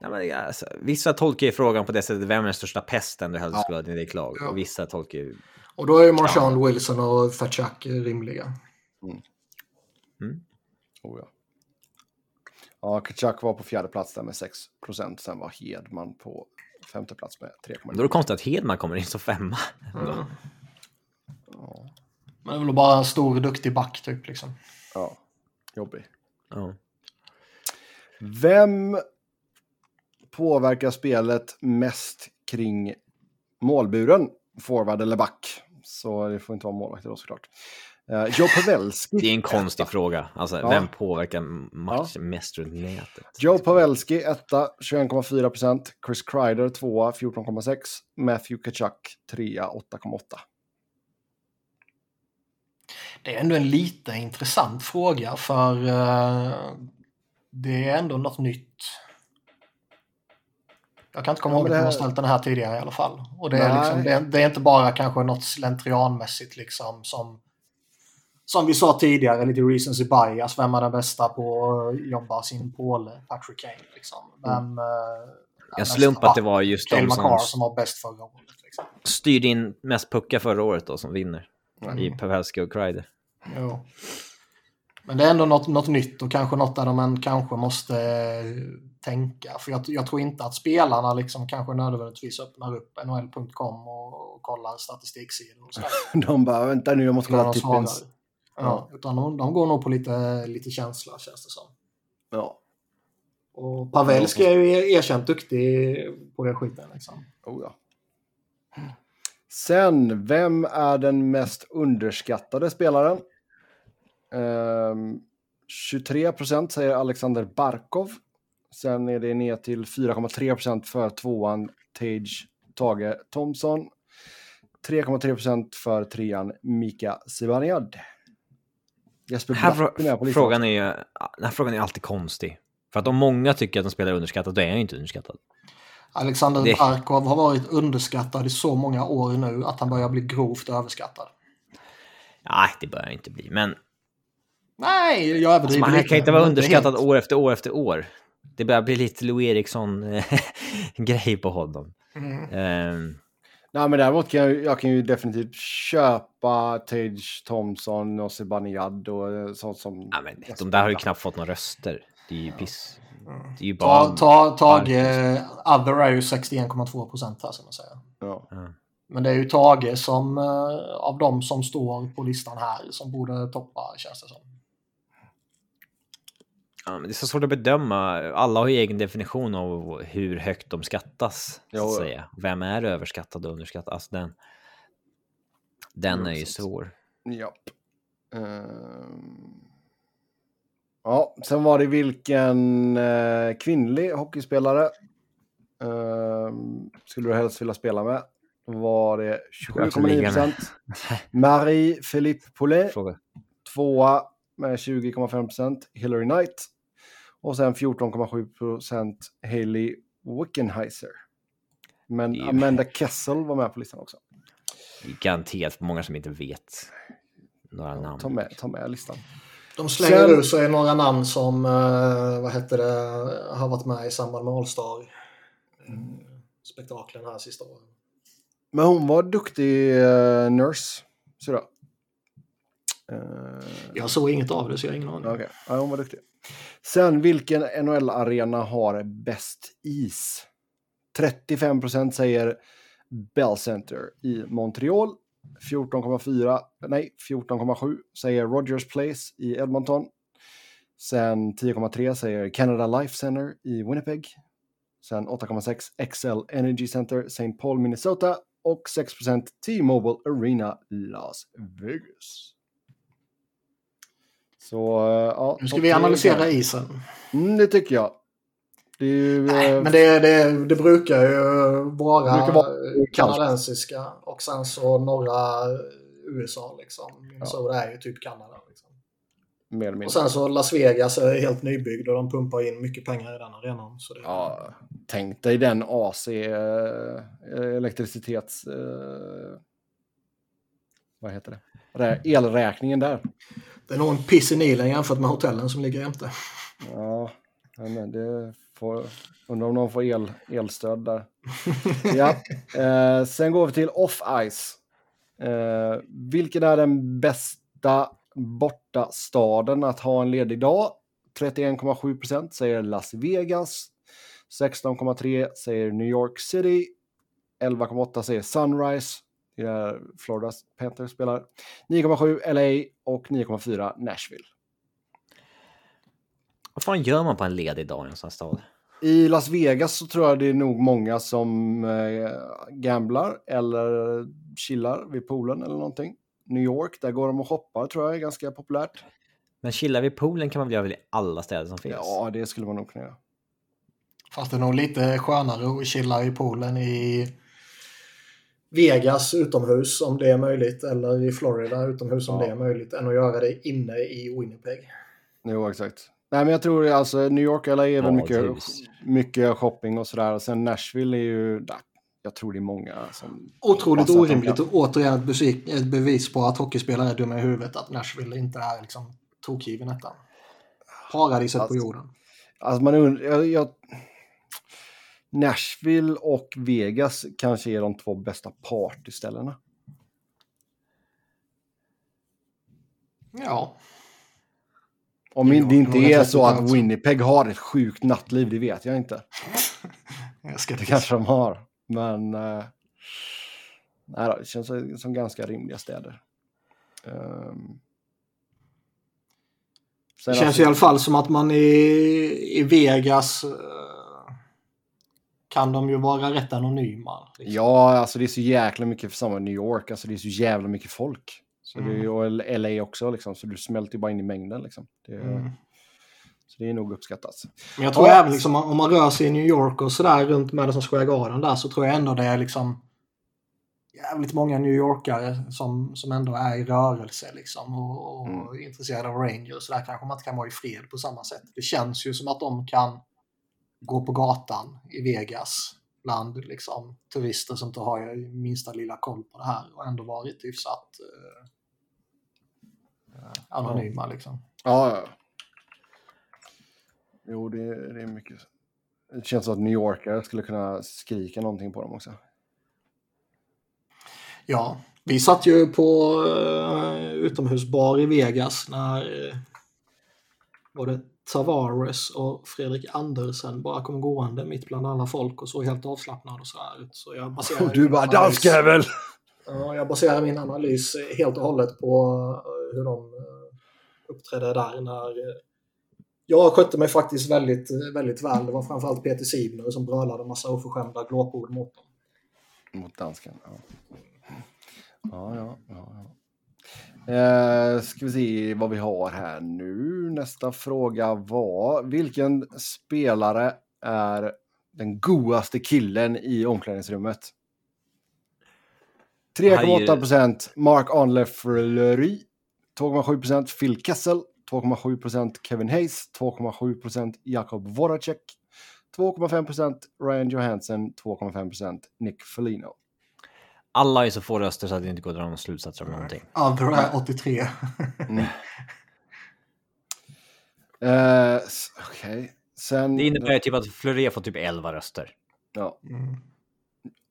Ja, men, alltså, vissa tolkar ju frågan på det sättet, vem är den största pesten du hellre Ja. skulle ha i ditt lag? Ja. Och vissa tolkar ju... Och då är ju Marchand, Wilson och Fatchak rimliga. Oh, ja. Ja, Kachak var på fjärde plats där med 6% Sen var Hedman på femte plats med 3,9. Då är det konstigt att Hedman kommer in som femma. Ja. Men det är väl bara en stor, duktig back typ liksom. Ja, jobbig. Ja. Vem påverkar spelet mest kring målburen? Forward eller back? Så det får inte vara målvakt då såklart. Uh, Joe Pavelski. Det är en konstig fråga. Alltså, Ja. vem påverkar matchen mest runt nätet? Joe Pavelski, etta, 21,4 procent. Chris Kreider, tvåa, 14,6. Matthew Kachuk, trea, 8,8. Det är ändå en lite intressant fråga för eh, det är ändå något nytt. Jag kan inte komma Ja, ihåg att jag har här- ställt den här tidigare i alla fall. Och det är, liksom, det, det är inte bara kanske något slentrianmässigt liksom som som vi sa tidigare, lite recency bias. Vem är den bästa på att jobba sin påle? Patrick Kane. Liksom. Vem, eh, är En bäst- slump att det var just de som som var bäst förra året. Liksom. styrde in mest puckar förra året då, som vinner. Mm. I Pavelski och Kreider. Jo. Men det är ändå något, något nytt och kanske något där de än kanske måste eh, tänka. För jag, jag tror inte att spelarna liksom kanske nödvändigtvis öppnar upp nhl.com och, och kollar statistiksidor och så. De bara, vänta nu, jag måste kolla tippins. Ja, utan de, de går nog på lite, lite känsla känns det som. Ja, Och Pavelski är ju erkänt duktig på den skiten. Liksom. oh ja. Sen, vem är den mest underskattade spelaren? Ehm, 23 procent säger Alexander Barkov. Sen är det ner till 4,3 procent för tvåan Tage Tage Thompson. 3,3 procent för trean Mika Zibanejad. Jesper Här Bratt är med på listan. frågan är den här frågan är alltid konstig. För att om många tycker att de spelar underskattat, då är han inte underskattad. Alexander Det- Barkov har varit underskattad i så många år nu att han börjar bli grovt överskattad. Nej, det bör han inte bli. Men Nej, jag alltså, överdriver man lite, kan inte vara underskattad år efter år efter år. Det börjar bli lite Lou Eriksson-grej på honom. Mm. Ehm, Nej, men däremot kan jag, jag kan ju definitivt köpa Tage Thompson och Zibanejad och eh, sånt som... ja, men de där har ju knappt fått några röster. Det är ju piss. Det är ju Ta, bara... ta, Tage, Other är ju 61,2 procent här ska man säga. Ja. Men det är ju Tage som eh, av de som står på listan här som borde toppa känns det som. Ja, men det är så svårt att bedöma. Alla har ju egen definition av hur högt de skattas. Så att ja. säga. Vem är överskattad och underskattad? Alltså den, den är ju svår. Japp. Ehm. Ja, sen var det vilken eh, kvinnlig hockeyspelare Ehm, skulle du helst vilja spela med? Var det Jag också ligga 27,9 med. procent. Marie-Philippe Poulet, Fråga. tvåa med 20,5 procent. Hillary Knight. Och sen 14,7 procent Hailey Wickenheiser. Men Amanda Kessel var med på listan också. Det är garanterat för många som inte vet några namn. Ta med, ta med listan. De slänger Sen- ur sig några namn som, eh, vad hette det, har varit med i samband med All-Star. eh, Spektaklen här sista åren. Men hon var duktig uh, nurse. Så då. Eh, Jag såg inget av det så jag har ingen aning. Okej, ja, hon var duktig. Sen, vilken NHL-arena har bäst is? 35% säger Bell Center i Montreal. 14,4, nej 14,7 säger Rogers Place i Edmonton. Sen 10,3 säger Canada Life Center i Winnipeg. Sen 8,6 XL Energy Center St. Paul, Minnesota. Och 6% T-Mobile Arena Las Vegas. Så, eh, ja. Nu ska vi analysera isen. Mm, det tycker jag. Det ju... Nej, eh, men det, det, det brukar ju vara, brukar vara kanadensiska och sen så norra USA liksom. Minnesota är ju typ Kanada. Liksom. mer. Och sen så Las Vegas är helt nybyggd och de pumpar in mycket pengar i den arenan. Så det, Ja, tänk dig den AC eh, elektricitets... Vad heter det? Rä- Elräkningen där. Det är nog en piss i Nilen jämfört med hotellen som ligger jämte. Ja, men det får... Undrar om de får el, elstöd där. ja. eh, sen går vi till off-ice. Eh, vilken är den bästa borta staden att ha en ledig dag? 31,7 procent säger Las Vegas. 16,3 säger New York City. 11,8 säger Sunrise. Där Florida Panthers spelar. 9,7 LA och 9,4 Nashville. Vad fan gör man på en ledig dag i en sån här stad? I Las Vegas så tror jag det är nog många som eh, gamblar eller chillar vid poolen eller någonting. New York, där går de och shoppar tror jag är ganska populärt. Men chilla vid poolen kan man väl göra i alla städer som finns? Ja, det skulle man nog kunna göra. Fast det är nog lite skönare att chilla i poolen i Vegas utomhus om det är möjligt eller i Florida utomhus om Ja. det är möjligt än att göra det inne i Winnipeg. Jo, exakt. Nej, men jag tror alltså New York eller är väl mycket, mycket shopping och sådär. Sen Nashville är ju, där, jag tror det är många som... Otroligt orimligt kan. och återigen ett, besik- ett bevis på att hockeyspelare är dumma i huvudet att Nashville inte är liksom tokgiven ettan. Paradiset på Alltså, jorden. Alltså man undrar, jag, jag, Nashville och Vegas kanske är de två bästa partyställena. Ja, Om Jo, det inte är så att alltså. Winnipeg har ett sjukt nattliv, det vet jag inte. jag ska Det kanske de har, men... Eh, nej då, det känns som- ganska rimliga städer. Um, Det känns i alla fall som att man i, i Vegas eh, kan de ju vara rätt anonyma. Liksom. Ja, alltså det är så jäkla mycket för samma New York, alltså det är så jävla mycket folk. Så det är Mm. och LA också, liksom, så du smälter ju bara in i mängden. Liksom. Det, Mm. Så det är nog uppskattat. Men jag tror Ja. även liksom, om man rör sig i New York och sådär runt Madison Square Garden där så tror jag ändå det är liksom jävligt många New Yorkare som, som ändå är i rörelse liksom och, och Mm. intresserade av Rangers. Så där kanske man inte kan vara i fred på samma sätt. Det känns ju som att de kan gå på gatan i Vegas bland liksom, turister som inte har minsta lilla koll på det här och ändå varit hyfsat eh, anonyma. Liksom. Ja, ja. Jo, det, det är mycket. Det känns som att New Yorkare skulle kunna skrika någonting på dem också. Ja, vi satt ju på uh, utomhusbar i Vegas när uh, var det Tavares och Fredrik Andersen bara kom gående mitt bland alla folk och såg helt avslappnad och så här ut. Så jag baserar Och du bara danskjävel! Ja, jag baserar min analys helt och hållet på eh, hur de eh, uppträdde där när eh, jag skötte mig faktiskt väldigt, väldigt väl. Det var framförallt Peter Sibner som brölade massa oförskämda glåpord mot dem. Mot dansken, ja. Ja, ja, ja. ja. Eh, ska vi se vad vi har här nu. Nästa fråga var vilken spelare är den godaste killen i omklädningsrummet. 3,8% Mark Arnle Fleury. 2,7% Phil Kessel. 2,7% Kevin Hayes. 2,7% Jakob Voracek. 2,5% Ryan Johansson. 2,5% Nick Foligno. Alla är så få röster så att det inte går att dra någon slutsats av någonting. Other är 83. Mm. uh, Okej. Okay. Sen... Det innebär typ att Fleury får typ 11 röster. Ja. Mm.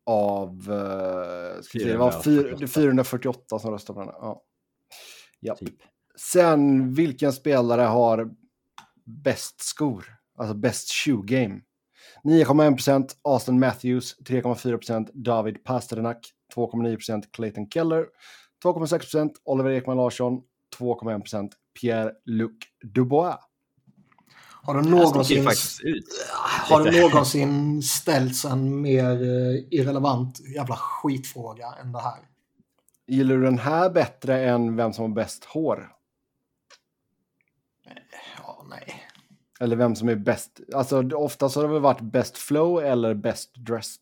Av... Uh, ska det var 448. 448 som röstade på den. Ja. ja. Typ. Sen, vilken spelare har bäst skor? Alltså bäst shoe game? 9,1% Austin Matthews, 3,4% David Pasternak, 2,9 Clayton Keller, 2,6% Oliver Ekman Larsson, 2,1% Pierre-Luc Dubois. Har du någonsin, har du någonsin ställts en mer eh, irrelevant jävla skitfråga än det här? Gillar du den här bättre än vem som har bäst hår? Ja, nej. Eller vem som är bäst. Alltså oftast har det väl varit best flow eller best dressed.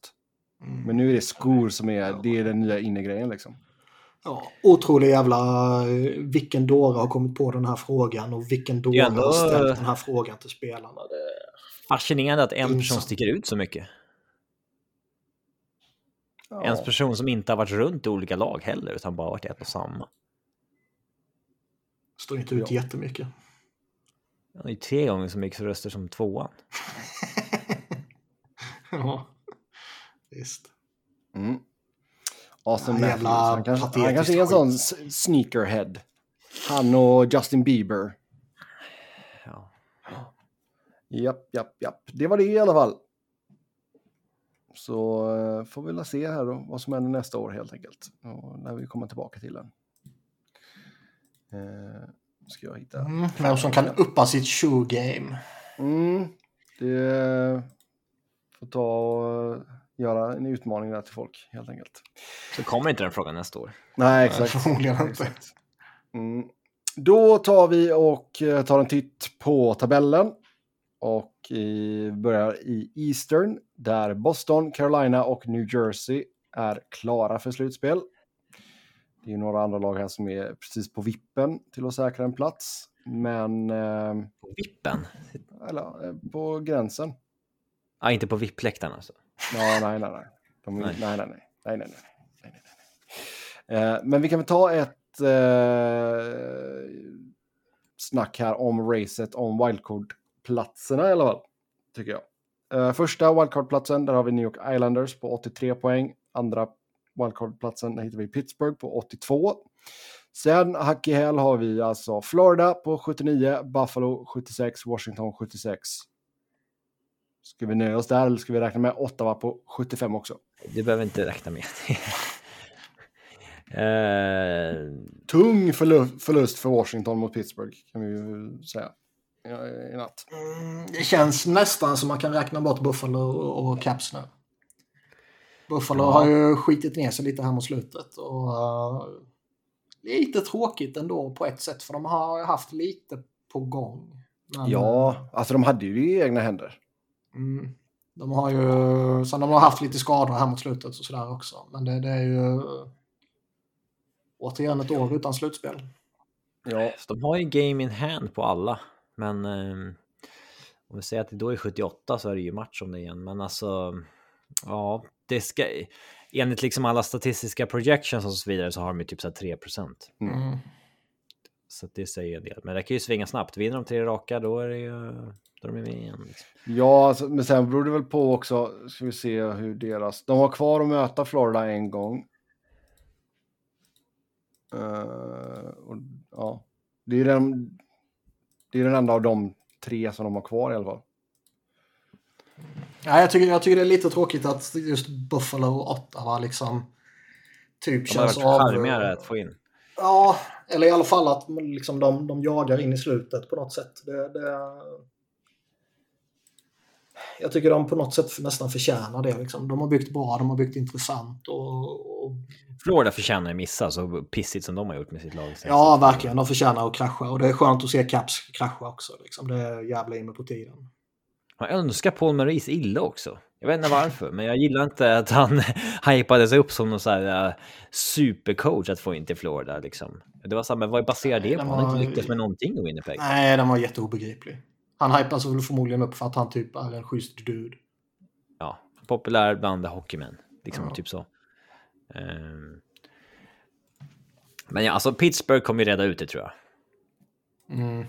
Men nu är det skor som är, det är den nya innegrejen liksom. Ja, otrolig jävla... Vilken dåre har kommit på den här frågan och vilken dåre ändå... har ställt den här frågan till spelarna. Det... Fascinerande att en person sticker ut så mycket. Ja. En person som inte har varit runt i olika lag heller, utan bara varit ett och samma. Står inte ut ja. jättemycket. Han är tre gånger så mycket röster som tvåan. ja, visst. Mm. Austin ja, Matthews. Han kanske, han kanske är en sån sneakerhead. Han och Justin Bieber. Ja. Japp, japp, japp. Det var det i alla fall. Så uh, får vi väl se här då vad som händer nästa år helt enkelt. Och när vi kommer tillbaka till den. Uh, ska jag hitta. Mm, vem som kan uppa sitt shoe game. Mm, det får ta och göra en utmaning där till folk helt enkelt. Så kommer inte den frågan nästa år? Nej, exakt. Förmodligen inte. Mm. Då tar vi och eh, tar en titt på tabellen. Och i, börjar i Eastern där Boston, Carolina och New Jersey är klara för slutspel. Det är några andra lag här som är precis på vippen till att säkra en plats. Men... Eh, på vippen? Eller eh, på gränsen. Ja, inte på vippläktaren alltså? Ja, nej, nej, nej. De, nej. Nej, nej, nej. nej, nej, nej, nej. Eh, men vi kan väl ta ett eh, snack här om racet om wildcard-platserna i alla fall, tycker jag. Eh, första wildcard-platsen, där har vi New York Islanders på 83 poäng. Andra wildcard-platsen, där hittar vi Pittsburgh på 82. Sen hack i häl har vi alltså Florida på 79, Buffalo 76, Washington 76. Ska vi nöja oss där eller ska vi räkna med Ottawa på 75 också? Du behöver inte räkna med uh... Tung förlust för Washington mot Pittsburgh kan vi ju säga i natt. Mm, det känns nästan som man kan räkna bort Buffalo och Caps nu. Buffalo ja. har ju skitit ner sig lite här mot slutet. Och, uh, lite tråkigt ändå på ett sätt för de har haft lite på gång. Men, ja, alltså de hade ju det i egna händer. Mm. De har ju, sen de har haft lite skador här mot slutet och sådär också. Men det, det är ju återigen ett år utan slutspel. Ja, de har ju game in hand på alla. Men eh, om vi säger att det då är 78 så är det ju match om det igen. Men alltså, ja, det ska... Enligt liksom alla statistiska projections och så vidare så har de ju typ så 3 procent. Mm. Så det säger en del. Men det kan ju svinga snabbt. Vinner de tre raka då är det ju då är de med igen. Liksom. Ja, alltså, men sen beror det väl på också, ska vi se hur deras... De har kvar att möta Florida en gång. Uh, och, ja, det är, den, det är den enda av de tre som de har kvar i alla fall. Ja, jag, tycker, jag tycker det är lite tråkigt att just Buffalo och Ottawa liksom typ de känns av... charmigare att få in. Ja, eller i alla fall att liksom de, de jagar in i slutet på något sätt. Det, det, jag tycker de på något sätt nästan förtjänar det. Liksom. De har byggt bra, de har byggt intressant. Och, och... Florida förtjänar att missa så pissigt som de har gjort med sitt lag. Ja, verkligen. De förtjänar att krascha och det är skönt att se Caps krascha också. Liksom. Det är jävla inne på tiden. Man önskar Paul Maurice illa också. Jag vet inte varför, men jag gillar inte att han hypades upp som någon så här uh, supercoach att få in till Florida. Liksom. Det var så här, men vad baserar det på? Han har inte lyckats med någonting i Winnipeg. Nej, den var jätteobegriplig. Han hypas väl förmodligen upp för att han typ är en schysst dude. Ja, populär bland hockeymän. Liksom, Ja. typ så. Ehm. Men ja, alltså Pittsburgh kommer ju reda ut det tror jag. Mm.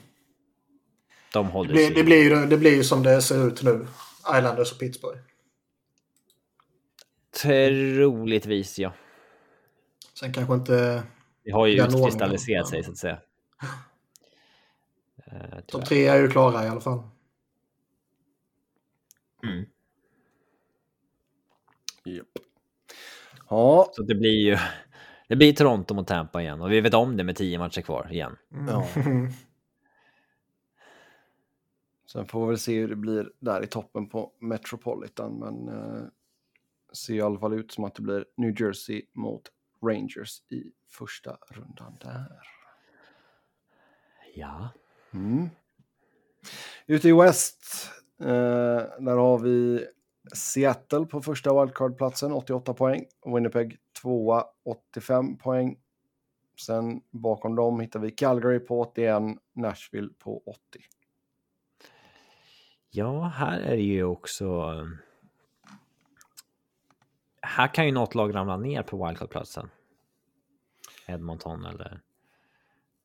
De Det, håller blir, sig. det, blir ju, det blir ju som det ser ut nu. Islanders och Pittsburgh. Troligtvis ja. Sen kanske inte... Det har ju utkristalliserat sig så att säga. Uh, De tre är ju klara i alla fall. mm. Japp. Ja, Så det blir ju... Det blir Toronto mot Tampa igen och vi vet om det med tio matcher kvar igen. Ja. sen får vi väl se hur det blir där i toppen på Metropolitan. Men eh, ser i alla fall ut som att det blir New Jersey mot Rangers i första rundan där. Ja. Mm. Ute i West, eh, där har vi Seattle på första wildcard-platsen, 88 poäng. Winnipeg tvåa, 85 poäng. Sen bakom dem hittar vi Calgary på 81, Nashville på 80. Ja, här är det ju också... eh, Här kan ju något lag ramla ner på wildcard-platsen. Edmonton eller...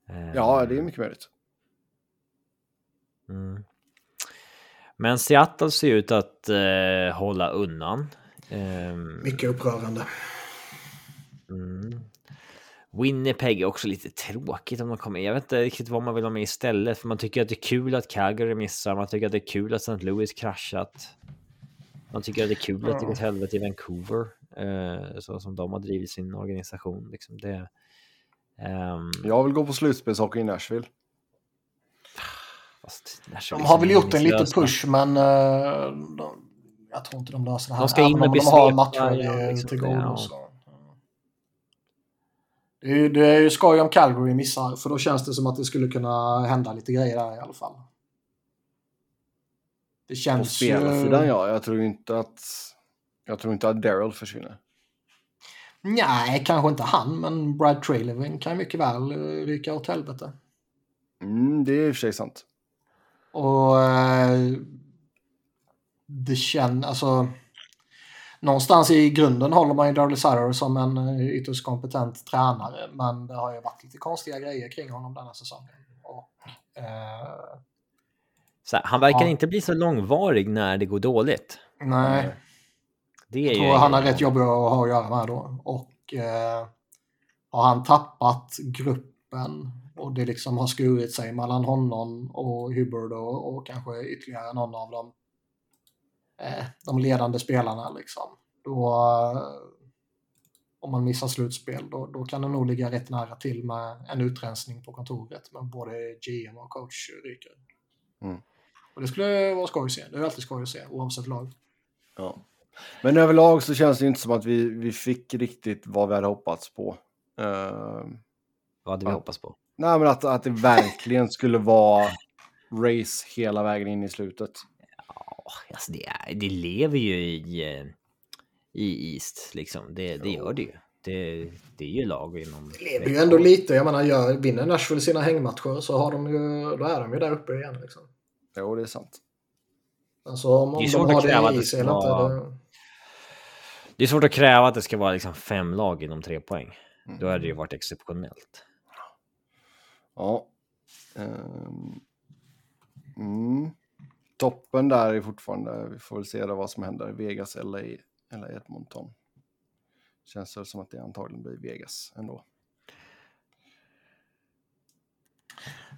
eh, Ja, det är mycket möjligt. Mm. Men Seattle ser ut att eh, hålla undan. Ehm, Mycket upprörande. mm. Winnipeg är också lite tråkigt om de kommer. Jag vet inte riktigt vad man vill ha med istället. För man tycker att det är kul att Calgary missar. Man tycker att det är kul att St. Louis kraschat. Man tycker att det är kul att det går åt helvete i Vancouver. Eh, så som de har drivit sin organisation. Liksom det, ehm, Jag vill gå på slutspelshockey i Nashville. fast Nashville De har väl gjort en liten push men eh, de, jag tror inte de löser det här. De ska in bli de har matcher ja, liksom, till det, godo. ja. Så. Det är, ju- det är ju skoj om Calgary missar för då känns det som att det skulle kunna hända lite grejer där i alla fall. Det På känns ju... spelarsidan, ja. Jag tror inte att... Jag tror inte att Daryl försvinner. Nej, kanske inte han, men Brad Trailevin kan mycket väl eh, ryka åt helvete. Mm, det är i och för sig sant. Och eh, det känns, alltså någonstans i grunden håller man ju Darley Sutter som en eh, ytterst kompetent tränare, men det har ju varit lite konstiga grejer kring honom denna säsongen. Och, eh, Så här, han verkar Ja. inte bli så långvarig när det går dåligt. nej, Det är jag ju tror han har rätt jobb att ha att göra med då. Och eh, har han tappat gruppen och det liksom har skurit sig mellan honom och Hubbard och, och kanske ytterligare någon av dem eh, de ledande spelarna liksom. Då, eh, om man missar slutspel, då, då kan det nog ligga rätt nära till med en utrensning på kontoret med både GM och coach ryker. Mm. Och det skulle vara skoj att se. Det är alltid skoj att se, oavsett lag. Ja. Men överlag så känns det inte som att vi, vi fick riktigt vad vi hade hoppats på. Uh, Vad hade vi Ja. hoppats på? nej, men att, att det verkligen skulle vara race hela vägen in i slutet. Ja, alltså det, är, det lever ju i, eh, i East, liksom. Det, det gör det ju. Det, det är ju lag inom... Det lever ju ändå lite. Jag menar, gör, vinner Nashville sina hängmatcher så har de ju, då är de ju där uppe igen. Liksom. Jo, det är sant. Alltså om, Det är om svårt de har att kräva det att i det sig ska eller inte. vara- Det, Det är svårt att kräva att det ska vara liksom fem lag inom tre poäng. Då hade det ju varit exceptionellt. Ja. Ehm, mm. Toppen där är fortfarande, vi får väl se då vad som händer. Vegas, LA eller Edmonton. Känns det som att det antagligen blir Vegas ändå.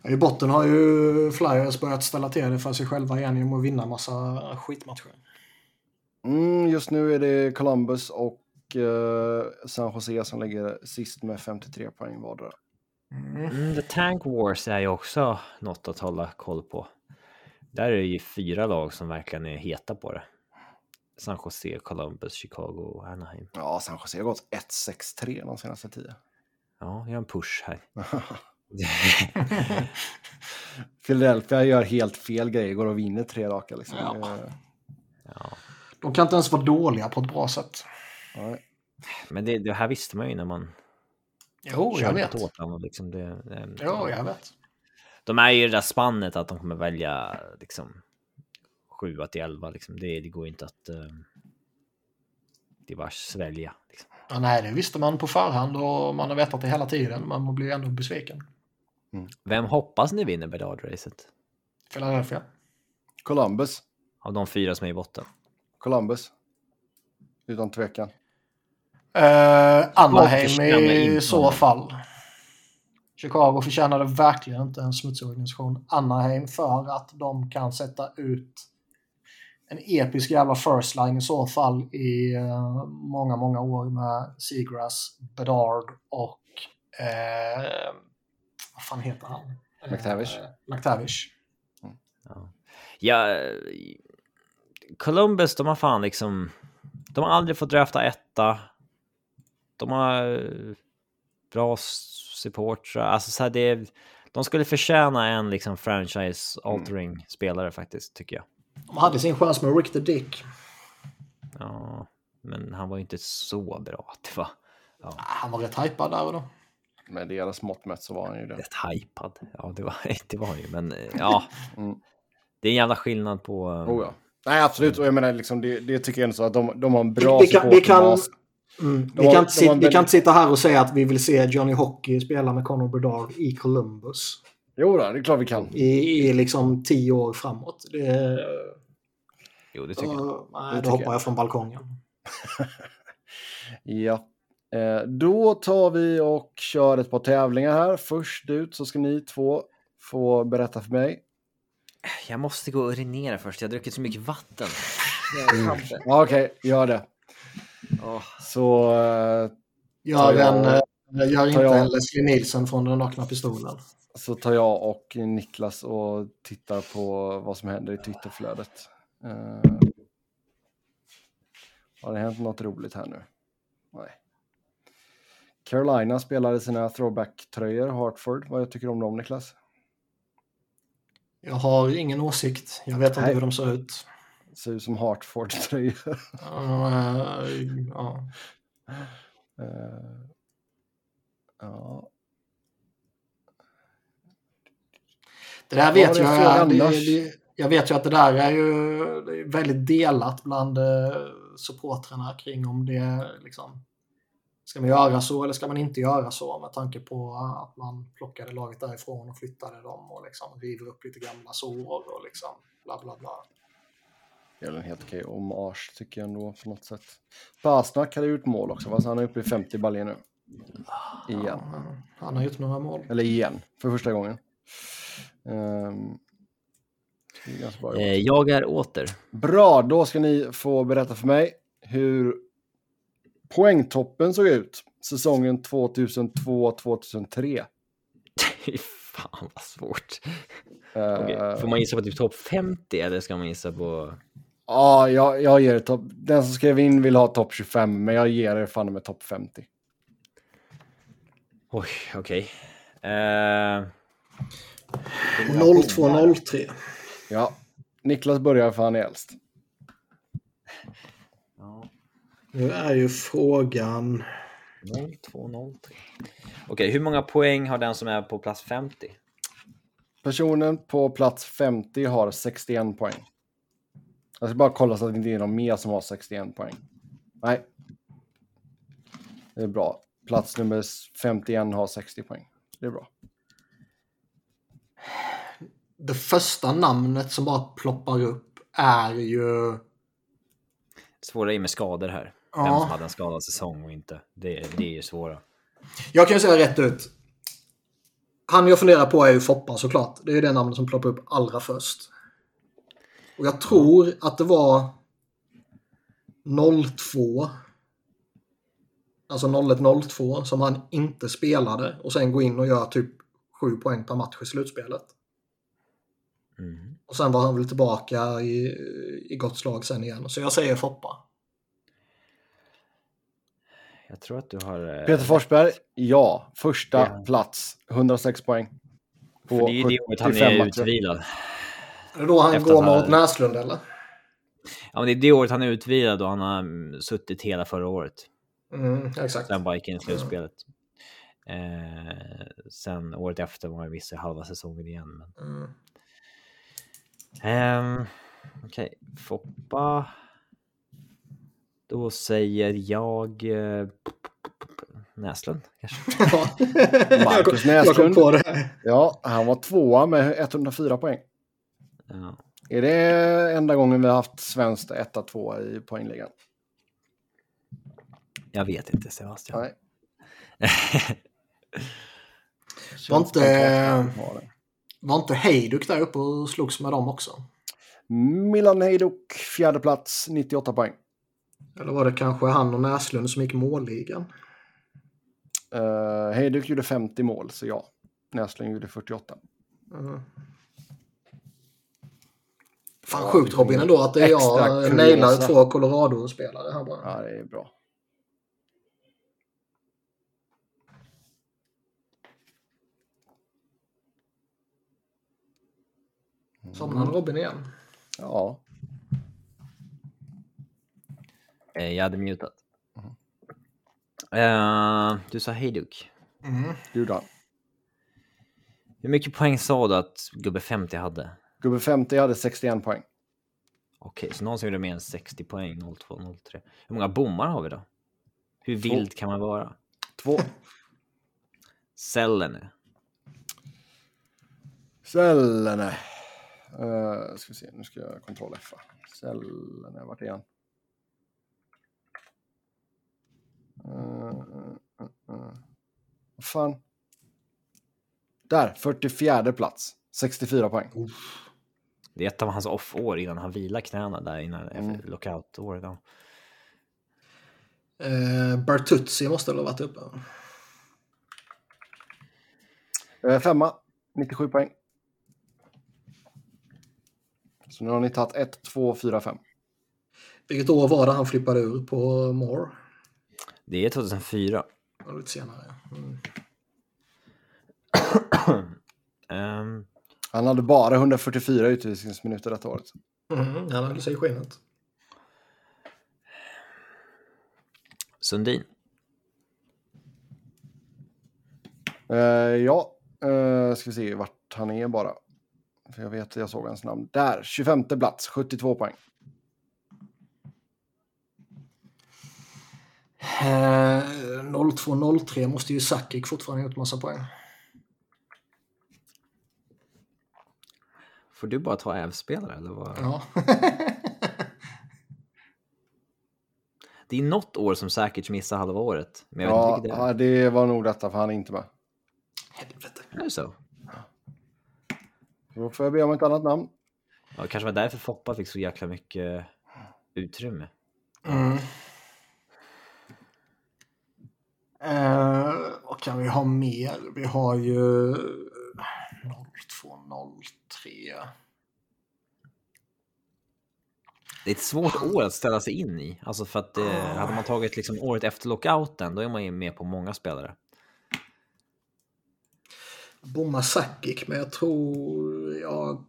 I botten har ju Flyers börjat ställa till det för sig själva igen genom att vinna massa skitmatcher. Mm, just nu är det Columbus och eh, San Jose som ligger sist med 53 poäng vardera. Mm, The Tank Wars är ju också något att hålla koll på. Där är det ju fyra lag som verkligen är heta på det. San Jose, Columbus, Chicago och Anaheim. Ja, San Jose har gått 1-6-3 de senaste tio. Ja, jag har en push här. Philadelphia gör helt fel grejer, går och vinner tre raka. Liksom. Ja. Eh, ja. De kan inte ens vara dåliga på ett bra sätt. Nej. Men det, det här visste man ju när man Jo, jag vet. Tottenham. Liksom det, det, Jo, jag vet. De är ju i det där spannet att de kommer välja liksom 7 till 11. Liksom. Det, det går inte att uh, det bara svälja. Liksom. Ja, nej, det visste man på förhand och man har vetat det hela tiden. Man blir ändå besviken. Vem hoppas ni vinner Bedard-racet? Philadelphia. Columbus. Av de fyra som är i botten? Columbus. Utan tvekan. Uh, Anaheim i så fall. Chicago förtjänade verkligen inte en smutsig organisation. Anaheim för att de kan sätta ut en episk jävla first line i så fall i eh, många, många år med Seagrass, Bedard och eh, vad fan heter han? McTavish. Eh, McTavish. Ja. ja, Columbus, de har fan liksom... De har aldrig fått drafta etta. De har eh, bra support. Alltså så här, det är, de skulle förtjäna en liksom franchise-altering spelare faktiskt, tycker jag. De hade sin chans med Rick the Dick. Ja, men han var ju inte så bra. Det var Han var rätt hypad där och då. Med deras mått mätt så var han ju det. rätt hypad. Ja, det var, det var han ju, men eh, ja. Mm. Det är en jävla skillnad på... eh, Oh, ja. Nej, absolut. Och jag menar, liksom, det, det tycker jag ändå så att de, de har en bra Vi kan- vi kan-. Mm. De Vi, har- kan en vi kan inte sitta här och säga att vi vill se Johnny Hockey spela med Conor Bedard i Columbus Jo, då, det är klart vi kan. i, i liksom tio år framåt. Det, Jo, det tycker jag. uh, nej, Det då tycker hoppar jag. jag från balkongen. Ja. Eh, då tar vi och kör ett par tävlingar här. Först ut så ska ni två få berätta för mig. Jag måste gå och urinera först. Jag har druckit så mycket vatten. Ja, Okej, gör det. Så eh, Gör, Tar jag- en, eh, gör inte jag- en Leslie Nielsen från den nakna pistolen. så tar jag och Niklas och tittar på vad som händer i Twitterflödet. Eh, har det hänt något roligt här nu? Nej. Carolina spelade sina throwback-tröjor, Hartford. Vad jag tycker om dem, Niklas? Jag har ingen åsikt. Jag vet inte Nej. hur de ser ut. Ser ut som Hartford-tröjor. Ja. Eh, ja. Det där vet det jag. är- Det, det, jag vet ju att det där är ju det väldigt delat bland eh, supportrarna kring om det liksom Ska man göra så eller ska man inte göra så med tanke på att man plockade laget därifrån och flyttade dem och liksom river upp lite gamla sår och liksom bla bla bla. Det är en helt okej hommage tycker jag ändå på något sätt. Basnak hade gjort mål också, fast han är uppe i 50 baljor nu. Igen. Ja, han har gjort några mål. Eller igen, för första gången. Det är ganska bra, jobbat. Eh, jag är åter. bra, då ska ni få berätta för mig hur poängtoppen såg ut säsongen 2002-2003. Fy fan vad svårt. Eh, Okej, Får man gissa på typ topp 50 eller ska man gissa på... Ja, jag, jag ger det topp. Den som skrev in vill ha topp 25, men jag ger det fan med topp 50. Oj, okej. Eh, 0203. Ja, Niklas börjar för han är äldst. ja, Nu är ju frågan. 0203. Okej, hur många poäng har den som är på plats 50? Personen på plats 50 har 61 poäng. Jag ska bara kolla så att det inte är någon mer som har 61 poäng. Nej. Det är bra. Plats nummer 51 har 60 poäng. Det är bra. Det första namnet som bara ploppar upp är ju... Svåra är med skador här. Vem Ja. som hade en skadad säsong och inte. Det, det är ju svåra. Jag kan ju säga rätt ut. Han jag funderar på är ju Foppa såklart. Det är ju det namnet som ploppar upp allra först. Och jag tror att det var 02. Alltså 01-02 som han inte spelade och sen gå in och göra typ 7 poäng per match i slutspelet. Mm. Och sen var han väl tillbaka i, i gott slag sen igen. Så jag säger Foppa. Jag tror att du har... eh, Peter Forsberg, ja. Första Ja. plats, 106 poäng. För det är ju det året han 75 är utvilad. Är det då han Efter går han- mot Näslund eller? Ja, men det är det året han är utvilad och han har mm, suttit hela förra året. Mm, exakt. Sen bara gick in i slutspelet. Eh, sen året efter var han vissa halva säsongen igen. Men... Mm. Ehm, Okej, Foppa. Då säger jag eh, Näslund kanske. Ja. Marcus Näslund. Ja, han var tvåa med 104 poäng. Ja. Är det enda gången vi har haft svenskt 1-2 i poängligan? Jag vet inte Sebastian. Nej. Var inte-. Var inte Hejduk där uppe och slogs med dem också? Milan Hejduk, fjärde plats, 98 poäng. Eller var det kanske han och Näslund som gick målligan? Uh, Hejduk gjorde 50 mål, så ja. Näslund gjorde 48. Mm. Fan sjukt Robin ändå att det är jag nailar två Colorado-spelare här bara. Ja, det är bra. Somnade Robin igen? Ja, Eh, Jag hade mutat. Eh, du sa hejduk. Mm. gjorde han. Hur mycket poäng sa du att gubbe 50 hade? Gubbe 50 hade 61 poäng. Okej, så någon som gjorde mer än 60 poäng, 02, 03. Hur många bommar har vi då? Hur vild kan man vara? Två. Sellene. Sellene. Uh, ska vi se, nu ska jag kontroll F. Sellene, vart är han? Uh, uh, uh, uh. Vad fan? Där, 44 plats. 64 poäng. Det är ett av hans off-år innan han vilar knäna där innan Mm. lockout-året. Eh, Bertuzzi måste väl ha varit uppe? Uh, femma, 97 poäng. Så nu har ni tagit 1, 2, 4, 5. Vilket år var det han flippade ur på Moore? Det är 2004. Det var Lite senare. Mm. Ehm, Han hade bara 144 utvisningsminuter detta året. Mm, han höll sig i skinnet. Sundin. Eh, ja, uh, ska vi se vart han är bara. För jag vet, jag såg hans namn. Där, 25 plats, 72 poäng. Eh, 02-03 måste ju Sakic fortfarande ha gjort massa poäng. Får du bara ta ävspelare eller vad? Ja. Det är något år som säkert missar halva året. Men jag vet Ja, inte vilket det är. det var nog detta, för han är inte med. Helvete. Är det så? Då får jag be om ett annat namn. Ja, kanske var därför Foppa fick så jäkla mycket utrymme. Mm. Eh, vad kan vi ha mer? Vi har ju 0203. Det är ett svårt år att ställa sig in i. Alltså för att eh, hade man tagit liksom året efter lockouten, då är man ju med på många spelare. Bomma Sakic, men jag tror jag...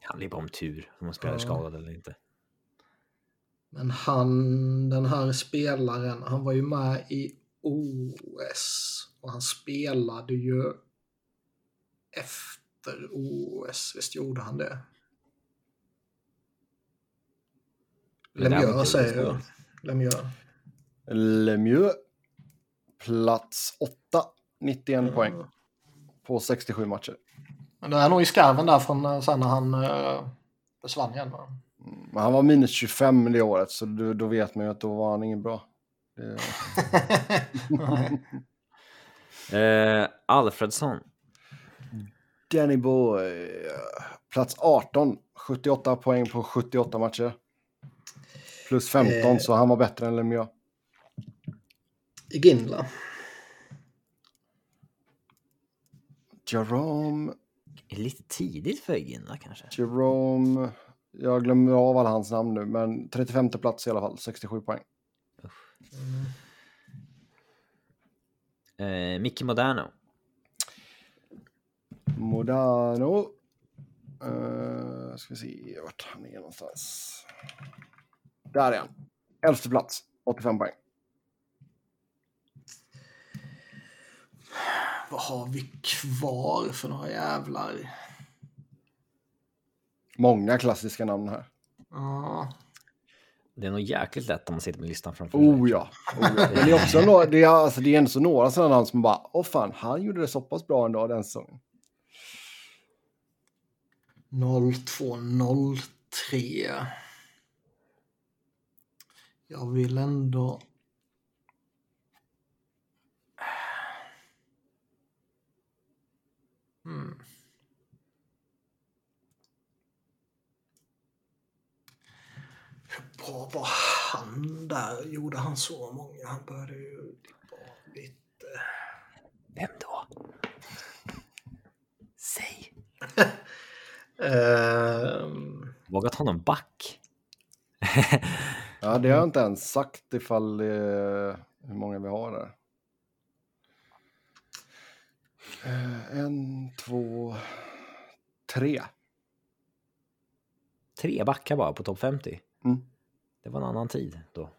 Det handlar ju bara om tur, om man spelar Ja. skadad eller inte. Men han, den här spelaren, han var ju med i OS. Och han spelade ju efter OS. Visst gjorde han det? Lemieux säger jag. Lemieux. Lemieux, plats 8, 91 Mm. poäng på 67 matcher. Men det är nog i skarven där från eh, sen när han uh, försvann igen. Va? Men han var minus 25 det året, så då, då vet man ju att då var han ingen bra. Det. Eh, Alfredsson. Danny Boy, plats 18, 78 poäng på 78 matcher. Plus 15, Eh. så han var bättre än Lemieux. Ginla. Jerome, lite tidigt för Ginla kanske? Jerome, jag glömmer av alla hans namn nu, men 35 plats i alla fall, 67 poäng. Eh, Micke Moderno. Modano, Uh, ska vi se vart han är någonstans. Där är han. Elfte plats, 85 poäng. Vad har vi kvar för några jävlar? Många klassiska namn här. Ja. Det är nog jäkligt lätt om man sitter med listan framför sig. Oh ja. Oh, ja. Men det är också några, det är, alltså, det är ändå så några sådana namn som bara, åh fan, han gjorde det så pass bra ändå den säsongen. 0203. Jag vill ändå... Hmm. Hur bra var han där? Gjorde han så många? Han började ju vara lite... Vem då? Säg. Ehm, Vågat någon back? Ja, det har jag inte ens sagt ifall eh, hur många vi har där. Eh, en, två, tre. Tre backar bara på topp 50. Mm. Det var en annan tid då.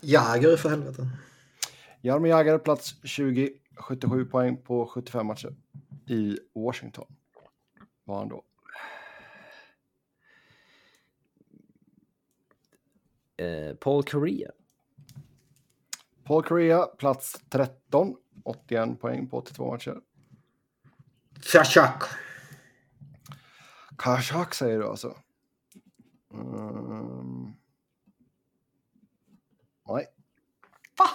Jäger för helvete. Jaromir Jagr, plats 20, 77 poäng på 75 matcher i Washington. Var han då. Eh, Paul Correa. Paul Correa, plats 13, 81 poäng på 82 matcher. Fjashak. Kashak säger du alltså? Mm. Nej. Va?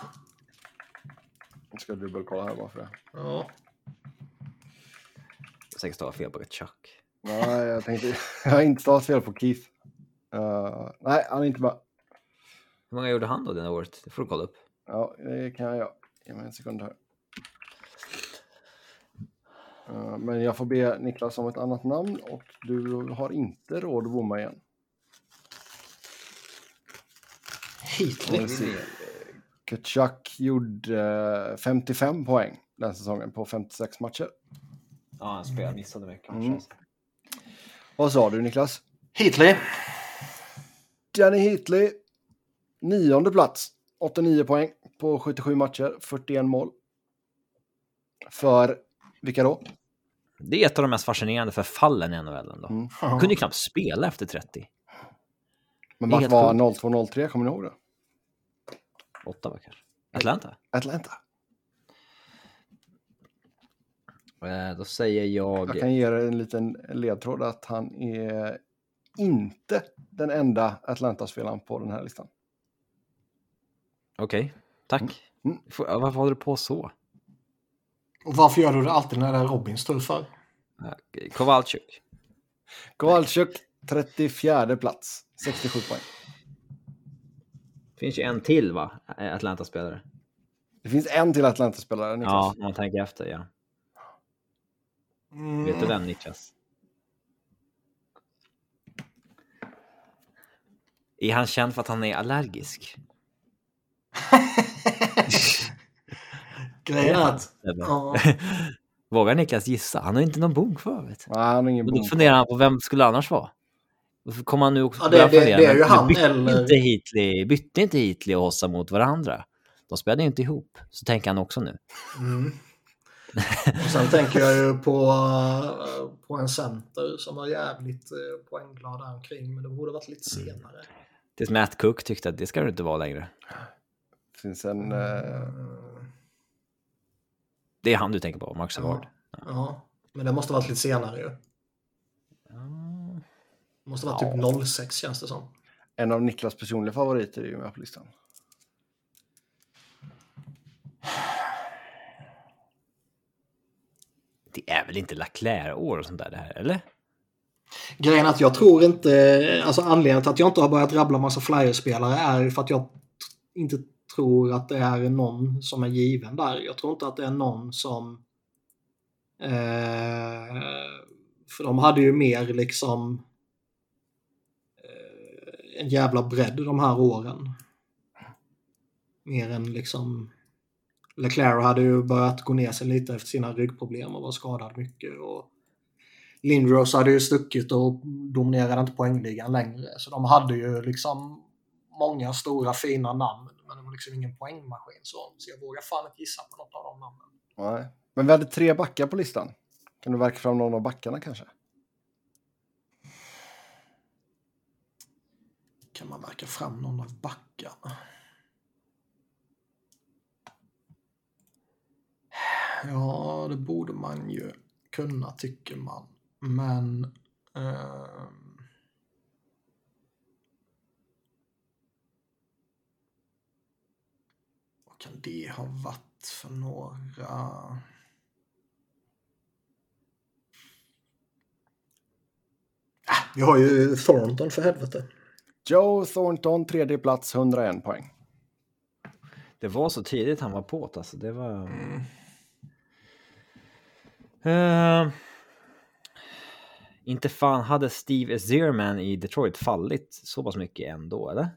Jag ska dubbelkolla här bara för det. Ja. Säkert stava fel på Chuck. Nej, jag tänkte... Jag har inte stavat fel på Keith. Uh, nej, han är inte med. Hur många gjorde han då det här året? Det får du kolla upp. Ja, det kan jag göra. Ge mig en sekund här. Uh, men jag får be Niklas om ett annat namn och du har inte råd att bomma igen. Kutchuk gjorde eh, 55 poäng den säsongen på 56 matcher. Ja, han spelade missade mycket Mm. Vad sa du Niklas? Hitler. Danny Hitley, nionde plats, 89 poäng på 77 matcher, 41 mål. För vilka då? Det är ett av de mest fascinerande förfallen i NHL ändå. Mm. Han kunde ju knappt spela efter 30. Men vart var sjukt. 0203, kommer ni ihåg det? Ottawa kanske. Atlanta? Atlanta. Eh, då säger jag... Jag kan ge er en liten ledtråd att han är inte den enda Atlanta-spelaren på den här listan. Okej, tack. Mm. Får- ja, Varför håller du på så? Och varför gör du det alltid när det är Robins tur för? Ja, Kowalczyk. Kowalczyk, 34 plats, 67 poäng. Finns ju en till va? Atlanta-spelare. Det finns en till Atlanta-spelare, Niklas. Ja, om man tänker efter ja. Mm. Vet du vem Niklas? Är han känd för att han är allergisk? Grejen att... Ja, Vågar Niklas gissa? Han har inte någon bok för vet. Nej, han har ingen Och då funderar han på vem skulle annars vara? Varför kommer han nu också Ja, det- börja det- fundera, det är ju han bytte eller- Inte Hitley, bytte inte Hitley och Hossa mot varandra? De spelade ju inte ihop. Så tänker han också nu. mm. Och sen tänker jag ju på, eh, på en center som var jävligt eh, poängglad där omkring, men det borde varit lite senare. Tills Matt Cook tyckte att det ska du inte vara längre. Det finns en... Mm. Det är han du tänker på, Mark Savard. Ja, men det måste varit lite senare ju. Det måste varit typ 06 känns det som. en av Niklas personliga favoriter är ju med på listan. Det är väl inte Leclerc-år och sånt där det här, eller? Grejen är att jag tror inte, alltså anledningen till att jag inte har börjat rabbla massa flyerspelare är för att jag inte tror att det är någon som är given där. Jag tror inte att det är någon som... Eh, för de hade ju mer liksom eh, en jävla bredd de här åren. Mer än liksom... Leclerc hade ju börjat gå ner sig lite efter sina ryggproblem och var skadad mycket. Och Lindros hade ju stuckit och dominerade inte poängligan längre. Så de hade ju liksom många stora fina namn. Men det var liksom ingen poängmaskin så. Så jag vågar fan inte gissa på något av de namnen. Nej. Men vi hade tre backar på listan. Kan du verka fram någon av backarna kanske? Kan man verka fram någon av backarna? Ja, det borde man ju kunna tycker man. Men... Eh, vad kan det ha varit för några... Ah, vi har ju Thornton för helvete. Joe Thornton, tredje plats, 101 poäng. Det var så tidigt han var på alltså. Det var... Eh, inte fan hade Steve Zierman i Detroit fallit så pass mycket ändå, eller?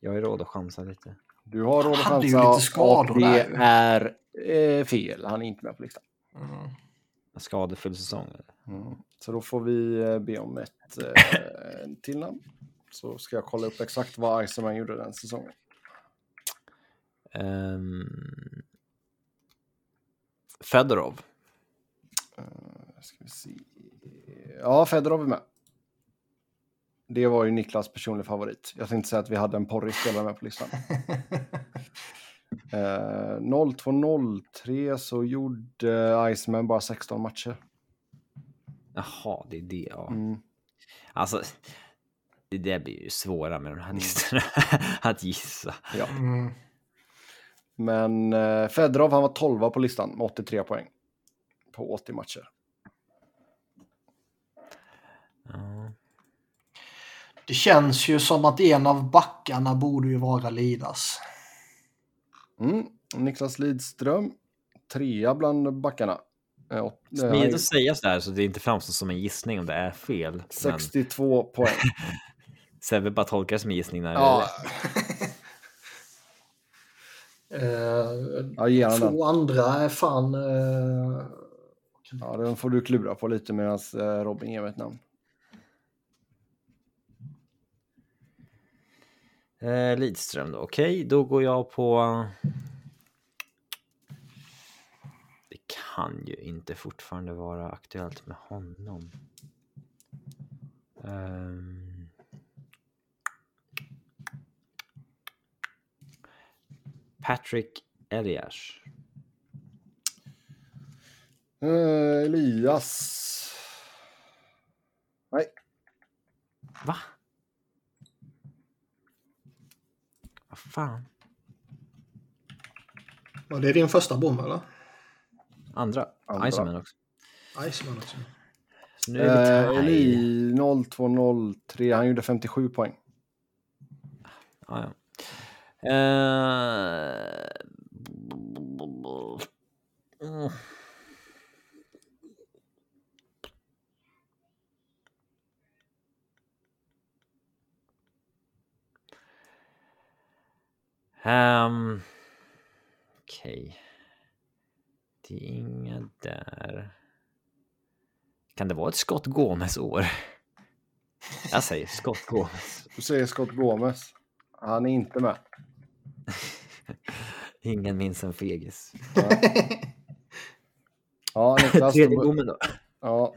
Jag har ju råd att chansa lite. Du har råd att Han hade ju chansa lite skador och det där. är eh, fel. Han är inte med på listan. Mm. En skadefull säsong. Mm. Så då får vi eh, be om ett eh, till namn. Så ska jag kolla upp exakt vad Iceman gjorde den säsongen. Um... Fedorov. Ska vi se. Ja, Fedorov är med. Det var ju Niklas personlig favorit. Jag tänkte säga att vi hade en porrig spelare med på listan. Eh, 02-03 så gjorde Iceman bara 16 matcher. Jaha, det är det. Ja. Mm. Alltså, det där blir ju svåra med de här listorna att gissa. Ja. Mm. Men eh, Fedorov han var 12 på listan med 83 poäng. På 80 matcher. Det känns ju som att en av backarna borde ju vara Lidas. Mm. Niklas Lidström, trea bland backarna. Eh, åt- eh, Smidigt är att säga sådär så det inte framstår som en gissning om det är fel. Men 62 poäng. Sebbe bara tolkar det som gissning när Ja, Eh, ja, två andra är fan... Eh, Ja, den får du klura på lite medan eh, Robin ger mig ett namn. Eh, Lidström då, okej, då går jag på... Det kan ju inte fortfarande vara aktuellt med honom. Ehm. Patrick Elias. Eh, Elias. Nej, Va? Vad fan? var det din första bom eller? Andra? Andra. Iceman också. Iceman också. Så nu är eh, Eli tie. 0203, han gjorde 57 poäng. Ja, ja. Uh... Um, Ehm, Okej. Det är inga där. Kan det vara ett Scott Gomes-år? Jag säger Scott Gomes. Du säger Scott Gomes. Han är inte med. Ingen minns en fegis. Ja, Niklas. Tredje bommen då? ja.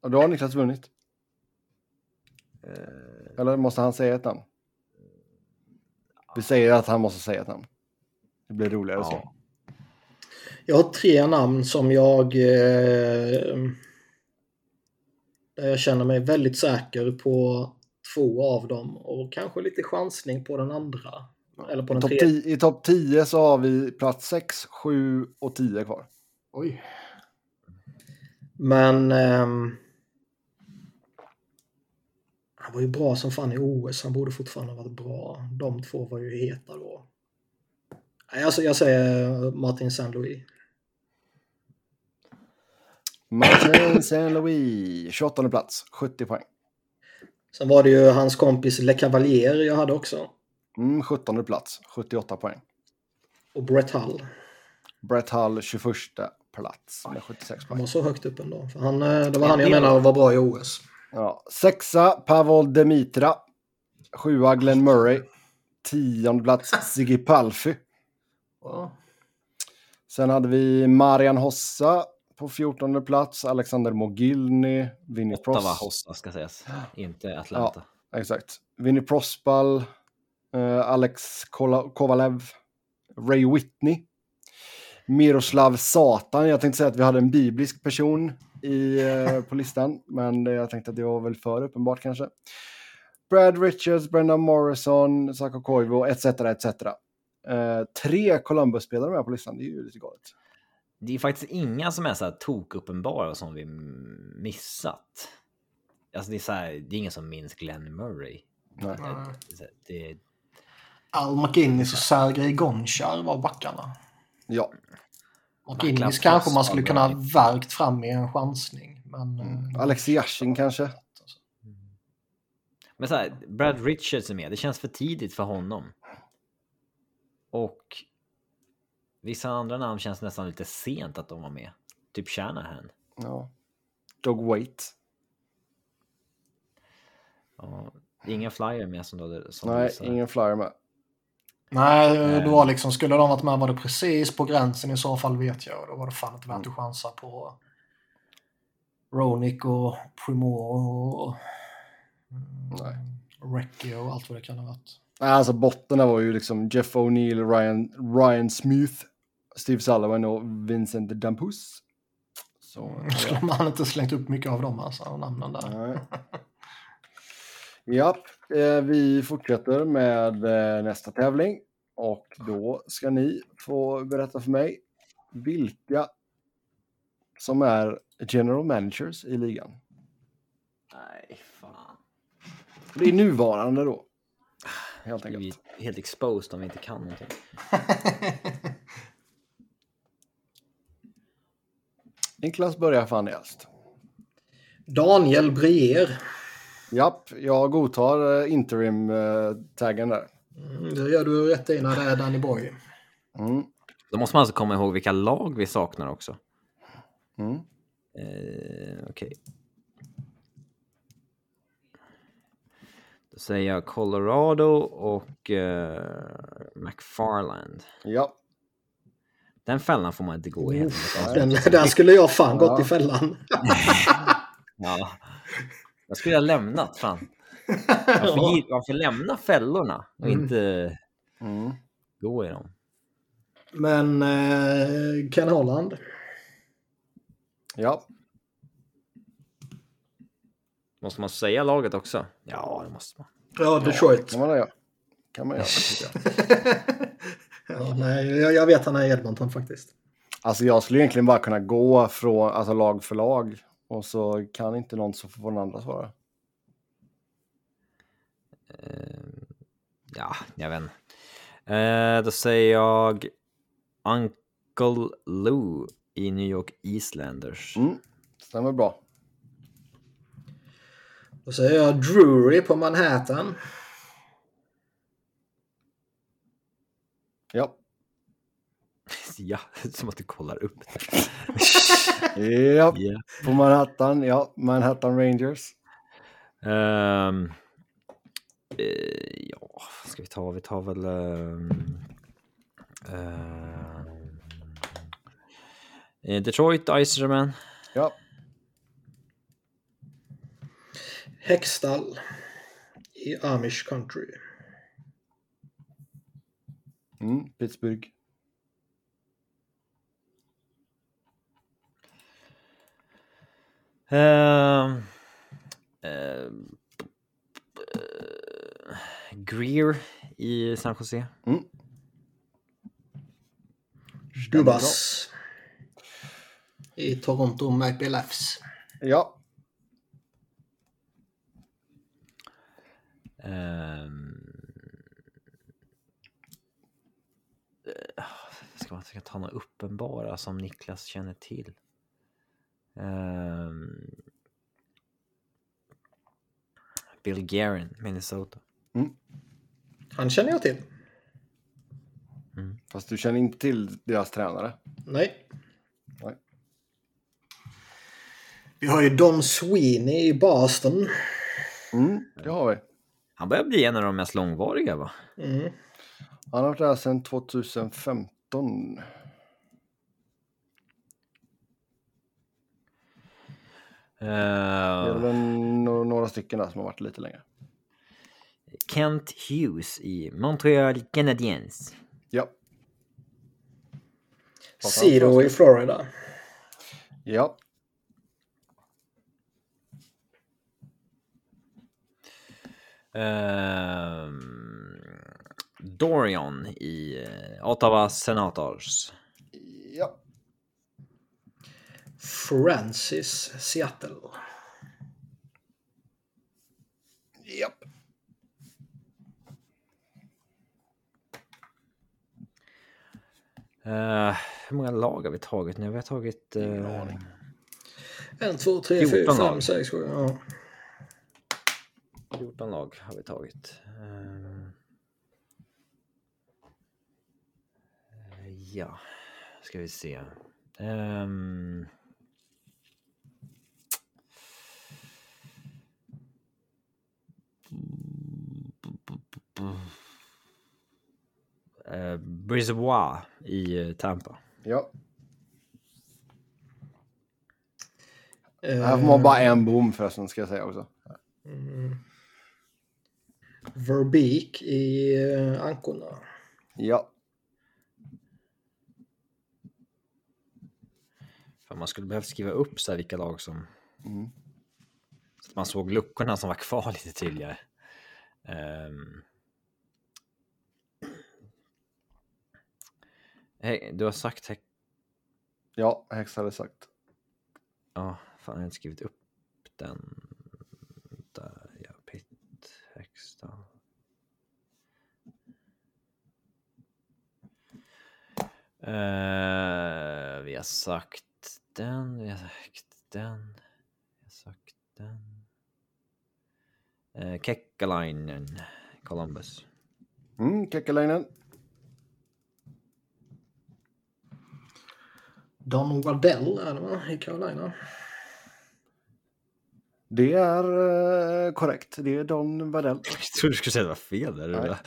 Och då har Niklas vunnit. Eh, Eller måste han säga ett namn? Vi säger att han måste säga ett namn. Det blir roligare så. ja. Jag har tre namn som jag... Eh, där jag känner mig väldigt säker på två av dem och kanske lite chansning på den andra. Eller på I topp tredje. 10, I topp 10 så har vi plats 6, 7 och 10 kvar. Oj. Men... ehm, han var ju bra som fan i OS. Han borde fortfarande ha varit bra. De två var ju heta då. Alltså, jag säger Martin Saint-Louis. Martin Saint-Louis, 28 plats, 70 poäng. Sen var det ju hans kompis Le Cavalier jag hade också. Mm, 17 plats, 78 poäng. Och Brett Hull. Brett Hull, 21, plats med 76 Han poäng. var så högt upp ändå. För han, eh, det var han jag menade var bra i OS. Ja. Sexa, Pavol Demitra. Sjua, Glenn Murray. Tionde plats, Siggy Palfy. Ja. Sen hade vi Marian Hossa på 14 plats, Alexander Mogilny, Vinny Ottawa Pross. Hossa ska sägas, inte Atlanta. Exakt. Vinny Prospal, Alex Kola- Kovalev, Ray Whitney, Miroslav Satan. Jag tänkte säga att vi hade en biblisk person i, eh, på listan, men jag tänkte att det var väl för uppenbart kanske. Brad Richards, Brendan Morrison, Sako Koivu, etc. etc. Eh, tre Columbus-spelare med på listan, det är ju lite galet. Det är faktiskt inga som är så här tokuppenbara som vi missat. Alltså det är så här, det är ingen som minns Glenn Murray. Nej. Det- Det, Al McInnes och Sergej Gonchar var backarna. Ja, McInnes kanske man skulle kunna verkt fram i en chansning. Men, mm. eh, Alex Yashin kanske. men så här, Brad Richards är med, det känns för tidigt för honom. Och vissa andra namn känns nästan lite sent att de var med. Typ Shanahan. Ja. Dog Wait. Ja, ingen flyer med som du hade som Nej, ingen flyer med. Nej, Eh. det var liksom, skulle de varit med var det precis på gränsen i så fall vet jag. Då var det fan inte värt att chansa på Ronick och Primo och Nej. Recchi och allt vad det kan ha varit. Nej, alltså botten där var ju liksom Jeff O'Neill, Ryan, Ryan Smith, Steve Sullivan och Vincent Dampus. Så, Skulle man inte slängt upp mycket av dem alltså, namnen där. Nej. Japp, eh, vi fortsätter med eh, nästa tävling. Och då ska ni få berätta för mig vilka som är general managers i ligan. Nej, fan. Det är nuvarande då. Helt Vi enkelt. är helt exposed om vi inte kan någonting. Niklas börjar fan helst. Daniel Brier. Japp, jag godtar eh, interim-taggen där. Mm, det gör du rätt i när det är Danny Boy. Mm. Då måste man alltså komma ihåg vilka lag vi saknar också. Mm. Eh, Okej. Då säger jag Colorado och eh, McFarland. Ja, Den fällan får man inte gå i. Den, där skulle jag fan gått Ja. i fällan. Ja. Jag skulle ha lämnat fan. Man får lämna fällorna och Mm. inte mm. gå i dem. Men eh, Ken Holland. ja. Måste man säga laget också? Ja, det måste man. Ja, Detroit. kan man göra. Kan man göra. Ja, nej, jag, jag vet han är i Edmonton faktiskt. Alltså jag skulle egentligen bara kunna gå från alltså, lag för lag. Och så kan inte någon så får den andra svara. Eh, ja, jag vet inte. Eh, då säger jag Uncle Lou i New York Eastlanders. Mm. Stämmer bra. Då säger jag Drury på Manhattan. Ja. Ja, som att du kollar upp det. Ja, Ja. på Manhattan. Ja, Manhattan Rangers. Ehm, eh, ja, vad ska vi ta? Vi tar väl... ehm, eh, Detroit Iserman. Ja, Hextall i Amish Country. mm. Pittsburgh. Eh, Greer i San Jose. Mm. Dubas i Toronto Maple Leafs. Ja, eh, ska man ska ta några uppenbara som Niklas känner till? Ehm, Bill Guerin, Minnesota. Han känner jag till. fast du känner inte till deras tränare. Nej. Nej. Vi har ju Don Sweeney i Boston. Mm, det har vi. Han börjar bli en av de mest långvariga va? Mm. Han har varit där sedan 2015. Det är väl några stycken där som har varit lite längre. Kent Hughes i Montreal Canadiens. Ja. Cedar i Florida. Ja. Ehm, Dorian i eh, Ottawa Senators. Ja. Francis Seattle. Ja. Eh, hur många lag har vi tagit nu? Vi har tagit... Uh. En, två, tre, fyra, 14 fem, sex, sju. Ja. 14 lag har vi tagit. Eh, ja, ska vi se. Ehm. Uh, Brisbois i eh, Tampa. Ja. Eh, Här får man bara en bom förresten ska jag säga också. mm. Verbeek i uh, Ankorna. Ja. För man skulle behövt skriva upp så här vilka lag som... Mm. Så att man såg luckorna som var kvar lite tydligare. Ehm. Hej, du har sagt... Hex- Ja, Hex hade sagt. Ja, fan jag har inte skrivit upp den. Där, ja, Pitt, Hextall. Eh, vi har sagt den, vi har sagt den, vi har sagt den. Uh, Kekkalainen, Columbus. Mm, Kekkelainen. Don Waddell är det va? I Carolina. Det är eh, korrekt. Det är Don Waddell. Jag trodde du skulle säga att det var fel där.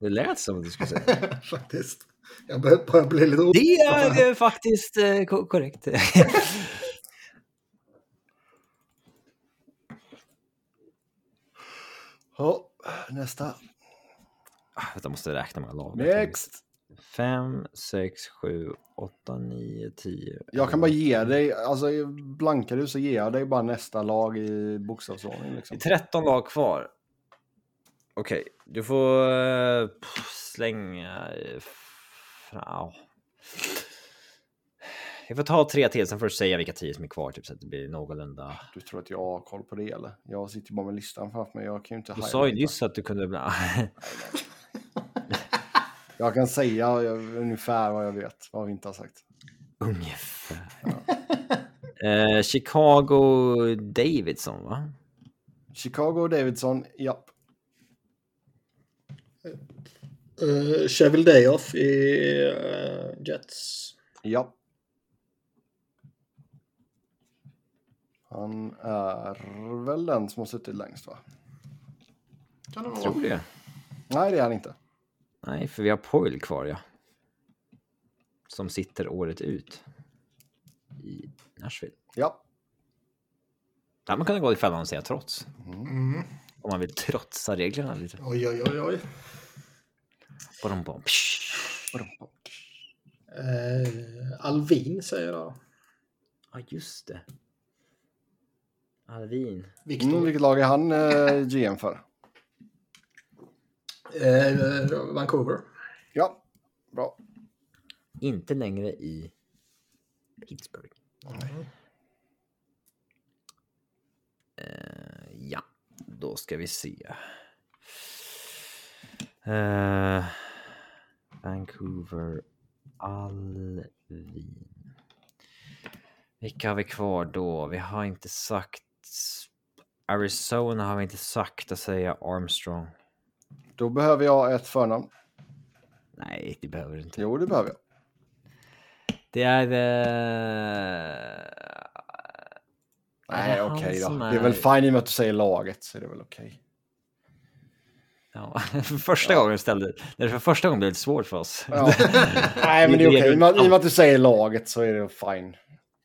Det lät som att du skulle säga Faktiskt. Jag börjar bli lite Det är eh, faktiskt eh, ko- korrekt. Ja, nästa. Ah, jag måste räkna många lag. Next. 5, 6, 7, 8, 9, 10. Jag kan bara ge dig, alltså blankar du så ger jag dig bara nästa lag i bokstavsordning. Det Liksom. är 13 lag kvar. Okej, du får eh, slänga... f- ja. Jag får ta tre till, sen får du säga vilka tio som är kvar, typ, så att det blir någorlunda... Du tror att jag har koll på det eller? Jag sitter bara med listan framför mig. Jag kan ju inte Du sa ju nyss att du kunde... bli- Jag kan säga eh, ungefär vad jag vet, vad vi inte har sagt. Ungefär. Eh, Chicago Davidson, va? Chicago Davidson, japp. Uh, Cheville Dayoff i eh, Jets. Japp. Han är väl den som har suttit längst va? Kan det vara? Tror det. Nej, det är han inte. Nej, för vi har Poil kvar, ja. Som sitter året ut. I Nashville. Ja. Där man kunde gå i fällan och säga trots. Mm. Om man vill trotsa reglerna lite. Oj, oj, oj, oj. Bom, bom, psh. Uh, Alvin säger jag. Ja, just det. Alvin. Mm, vilket lag är han eh, GM för? Eh, Vancouver. Ja, bra. Inte längre i Pittsburgh. Eh, ja, då ska vi se. Eh, Vancouver, Alvin. Vilka har vi kvar då? Vi har inte sagt... Arizona har vi inte sagt att säga Armstrong. Då behöver jag ett förnamn. Nej, det behöver du inte. Jo, det behöver jag. Det är... Eh... Nej, okej då. som Det är väl fine i och med att du säger laget, så är det väl okej. Ja, för första gången vi ställde... Det för första gången blev det svårt för oss. Ja. Nej, men det är okej. Med- I och med att du säger laget så är det fine.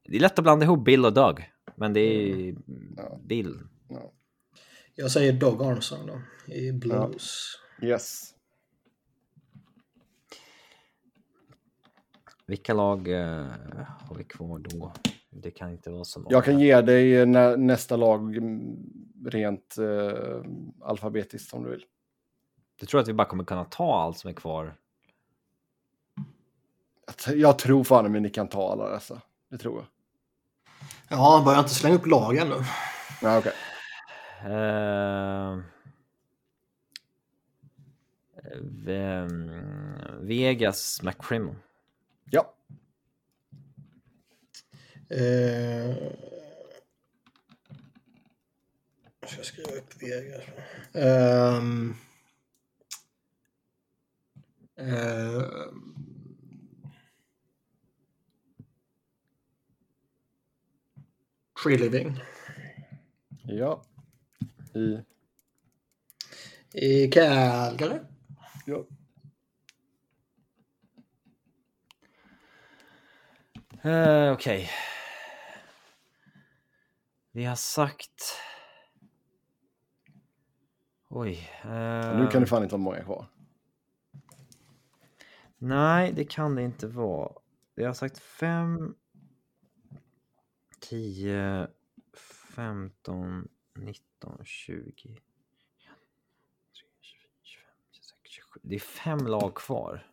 Det är lätt att blanda ihop Bill och Doug. Men det är Ja. Bill. Ja. Jag säger Dog Armstrong då, i Blues. Yes. Vilka lag eh, har vi kvar då? Det kan inte vara så många. Jag kan ge dig nä nästa lag mm, rent eh, alfabetiskt om du vill. Du tror att vi bara kommer kunna ta allt som är kvar? Jag tror fan att ni kan ta alla dessa. Det tror jag. Ja, börjar inte slänga upp lag ännu. Ja, okej. Eh, vem- Vegas McCrimmon. Ja. Eh, jag ska skriva upp Vegas. Um, Tree Living Ja. I... i Calgary. Ja. Eh, Okej. Vi har sagt... Oj. eh, Nu kan det fan inte vara många kvar. Nej, det kan det inte vara. Vi har sagt 5, 10, 15, 19, 20. 23, 24, 25, 26, 27. Det är fem lag kvar.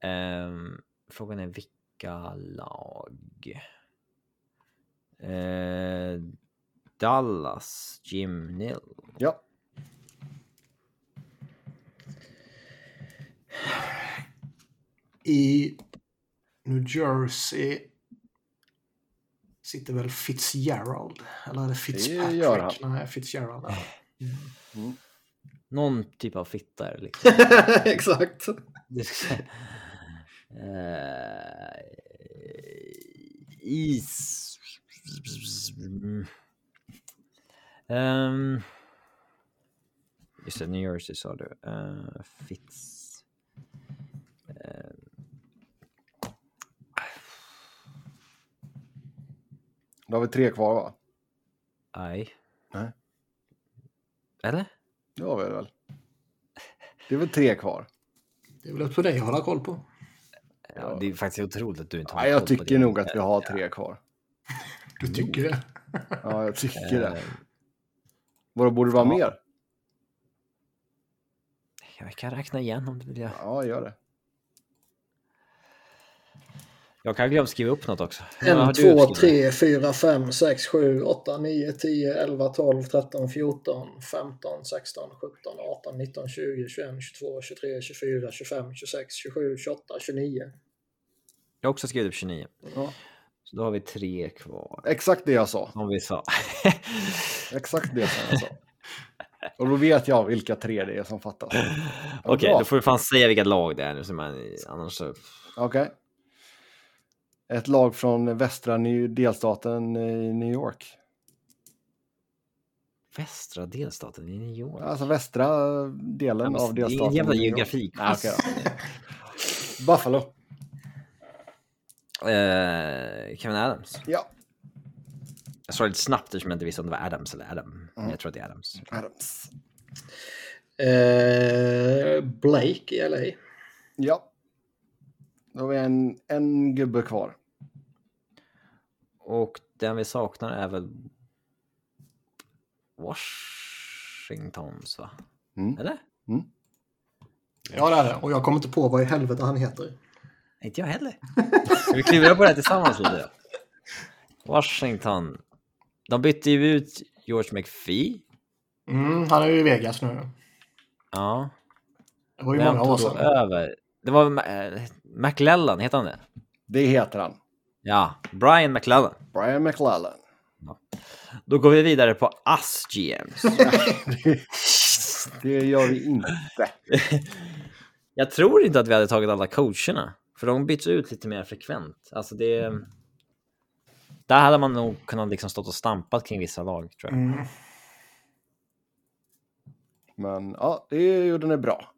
Ehm, frågan är vilka lag? Eh, Dallas, Jim Nill. Ja. I New Jersey sitter väl Fitzgerald? Eller är det Fitzpatrick? gör han. Nej, Fitzgerald. Någon typ av fitta är liksom. Exakt. Eh, is... Ehm, just det, New Jersey sa du. Uh, Fitz... Eh, Då har vi tre kvar va? nej. Nej. Eller? Det har vi väl. Det är väl tre kvar. Det är väl upp för dig att hålla koll på. Ja, det är faktiskt otroligt att du inte har Ja, jag koll på tycker nog att vi har tre kvar. Du tycker det? Ja, jag tycker det. Eh, Vadå, borde det vara ja. mer? Jag kan räkna igen om du vill. Ja, gör det. Jag kan glömma skriva upp något också. Hur många har 1, du 2, skrivit? 3, 4, 5, 6, 7, 8, 9, 10, 11, 12, 13, 14, 15, 16, 17, 18, 19, 20, 21, 22, 23, 24, 25, 26, 27, 28, 29. Jag har också skrivit upp 29. Ja. Så då har vi tre kvar. Exakt det jag sa. Som vi sa. Exakt det som jag sa. Och då vet jag vilka tre det är som fattas. Okej, bra. då får du fan säga vilka lag det är nu. Så man, annars så... Okej. Ett lag från västra New- delstaten i New York. Västra delstaten i New York. Alltså västra delen Ja, av det är delstaten. en jävla i New York. geografikuss. Ja, okej då. Buffalo. Eh, Kevin Adams. Ja. Jag sa det lite snabbt eftersom jag inte visste om det var Adams eller Adam. Men jag tror att det är Adams. Adams. Eh, Blake i LA. Ja. Då har vi en, en gubbe kvar. Och den vi saknar är väl Washingtons va? Mm. Eller? Ja, det är det. Och jag kommer inte på vad i helvete han heter. Inte jag heller. Ska vi klura på det här tillsammans lite? Washington. De bytte ju ut George McPhee. Mm, han är ju i Vegas nu. Ja. Det var ju Vem många år sedan. över? Det var eh, McLellan, heter han det? Det heter han. Ja, Brian McLellan. Brian McLellan. Då går vi vidare på Us GMs. Det gör vi inte. Jag tror inte att vi hade tagit alla coacherna För de byts ut lite mer frekvent. Alltså det... Där hade man nog kunnat liksom stått och stampat kring vissa lag, tror jag. Mm. Men ja, det gjorde ni bra.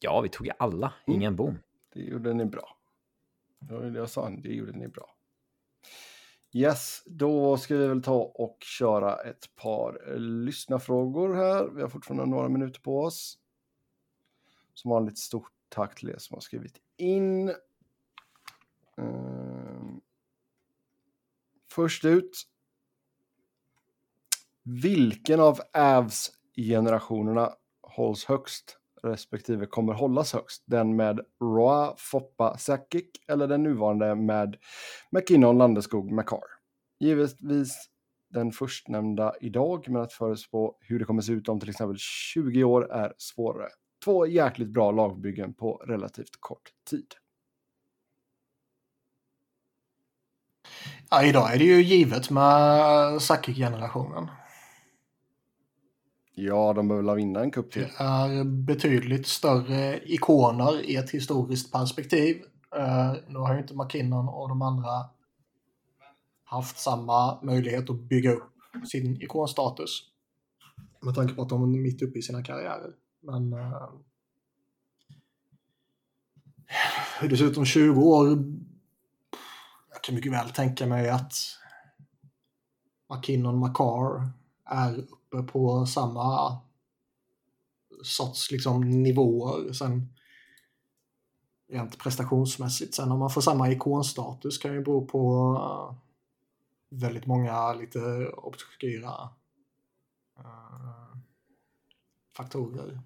Ja, vi tog ju alla. Mm. Ingen bom. Det gjorde ni bra. Det jag sa, det gjorde ni bra. Yes, då ska vi väl ta och köra ett par lyssnarfrågor här. Vi har fortfarande några minuter på oss. Som vanligt stort tack till er som har skrivit in. Ehm, först ut. Vilken av Avs-generationerna hålls högst respektive kommer hållas högst? Den med Roa, Foppa, Sakic eller den nuvarande med McKinnon, Landeskog, McCarr? Givetvis den förstnämnda idag, men att förutspå hur det kommer se ut om till exempel 20 år är svårare. Två jäkligt bra lagbyggen på relativt kort tid. Ja, idag är det ju givet med Sakic-generationen. Ja, de behöver väl vinna en cup till. Det är betydligt större ikoner i ett historiskt perspektiv. Uh, nu har ju inte McKinnon och de andra haft samma möjlighet att bygga upp sin ikonstatus. Med tanke på att de är mitt uppe i sina karriärer. Men eh, uh, hur det ser ut om 20 år. Jag kan mycket väl tänka mig att McKinnon McCarr är uppe på samma sorts liksom, nivåer. Sen rent prestationsmässigt. Sen om man får samma ikonstatus kan ju bero på uh, väldigt många lite obskyra uh, faktorer.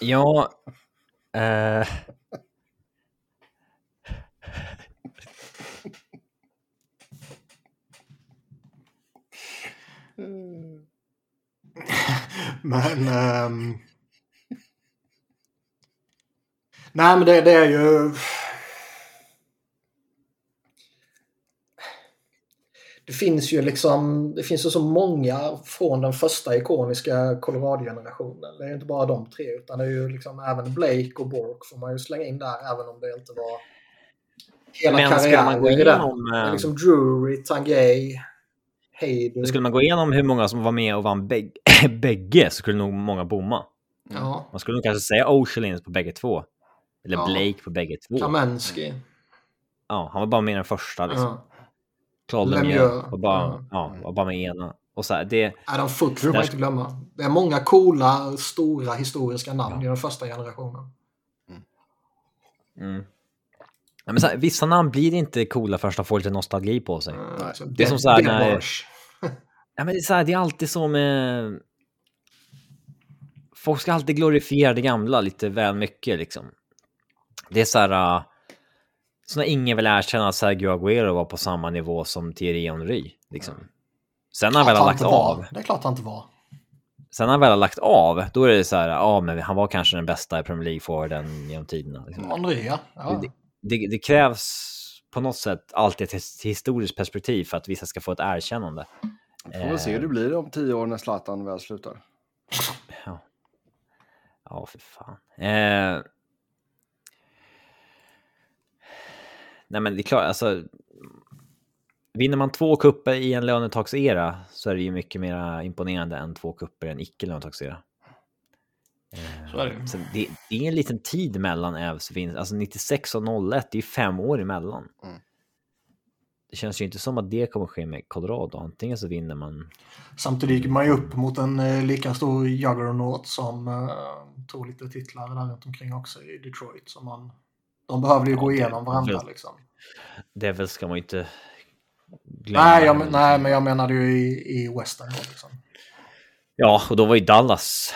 Ja. Eh, Men... ehm, nej, men det, det är ju... Det finns ju liksom, det finns ju så många från den första ikoniska Colorado-generationen. Det är ju inte bara de tre utan det är ju liksom även Blake och Bork får man ju slänga in där även om det inte var hela men skulle man gå karriären igenom... Det är eh, liksom Drury, Tangay, Hayden. Skulle man gå igenom hur många som var med och vann bägge, bägge så skulle nog många bomma. Ja, Man skulle nog kanske säga Oceanins på bägge två. Eller Ja. Blake på bägge två. Kamensky. Ja, han var bara med i den första liksom. Ja. Claude Lemieux. Var bara, Ja. ja, var bara med i ena. Och så här, det, Adam Foot får man inte glömma. Det är många coola, stora historiska namn Ja. i den första generationen. mm. Ja, men så här, vissa namn blir inte coola förrän de får lite nostalgi på sig. Eh, så Det är som så här när-. Ja, men det, är så här, det är alltid så med... Folk ska alltid glorifiera det gamla lite väl mycket liksom. Det är så här... Uh... Så när ingen vill erkänna att Sergio Aguero var på samma nivå som Thierry Henry. Liksom. Sen när han väl har lagt av. Det är klart han inte var. Sen när han väl har lagt av, då är det så här, ja men han var kanske den bästa i Premier League-forwarden genom tiderna. Liksom. Andrea. Ja. Det, det, det krävs på något sätt alltid ett his- historiskt perspektiv för att vissa ska få ett erkännande. Får väl se hur det blir om tio år när Zlatan väl slutar. Ja. Ja, för fan. Eh... Nej, men det är klart, alltså. Vinner man två kupper i en lönetagsera så är det ju mycket mer imponerande än två kupper i en icke-lönetagsera. Eh, Så är det. Så det, det är en liten tid mellan Ävs vinst. Alltså 96 och 01, det är fem år emellan. Mm. Det känns ju inte som att det kommer ske med Colorado. Antingen så vinner man Samtidigt gick man ju upp mot en eh, lika stor juggernaut som eh, tog lite titlar där runt omkring också i Detroit. Så man, de behövde ju Ja, gå det- igenom varandra det- liksom. Devils ska man ju inte glömma. Nej, jag, men- nej, men jag menade ju i, i Western liksom. Ja, och då var ju Dallas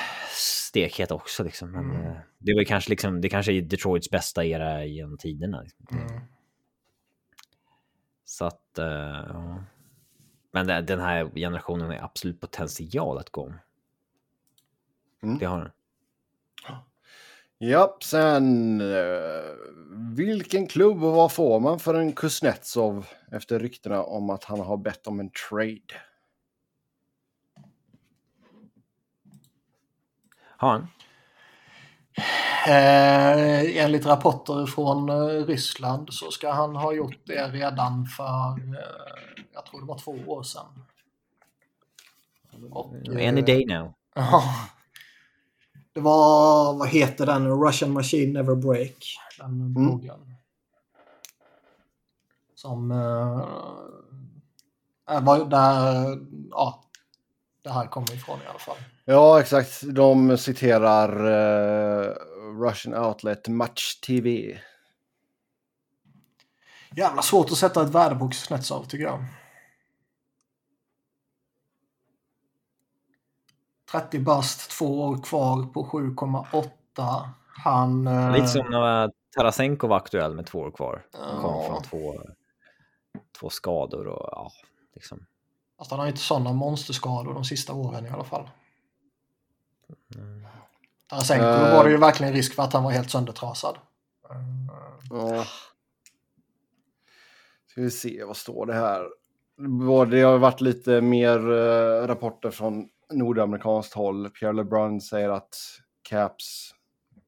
stekhet också liksom. Men Mm. eh, det var kanske liksom, det kanske är Detroits bästa era genom tiderna. Liksom. Mm. Så att, eh, ja. Men den här generationen har absolut potential att gå om. Mm. Det har den. Japp, sen eh, vilken klubb och vad får man för en Kuznetsov efter ryktena om att han har bett om en trade? Har han? Eh, enligt rapporter från eh, Ryssland så ska han ha gjort det redan för, eh, jag tror det var två år sedan. Och, Any eh, day now. Ja. Det var, vad heter den? Russian Machine Never Break. Den bloggen. Som... Äh, var där... Ja. Det här kommer ifrån i alla fall. Ja, exakt. De citerar eh, Russian Outlet Match TV. Jävla svårt att sätta ett värde på Kuznetsov tycker jag. 30 bast, två år kvar på 7,8. Han... eh, Lite som när Tarasenko var aktuell med två år kvar. Han kom Ja. från två, två skador och ja, liksom. Fast han har inte sådana monsterskador de sista åren i alla fall. Mm. Tarasenko Eh. var det ju verkligen risk för att han var helt söndertrasad. Eh, Ja. Ska vi se, vad står det här? Det har varit lite mer eh, rapporter från nordamerikanskt håll. Pierre LeBrun säger att Caps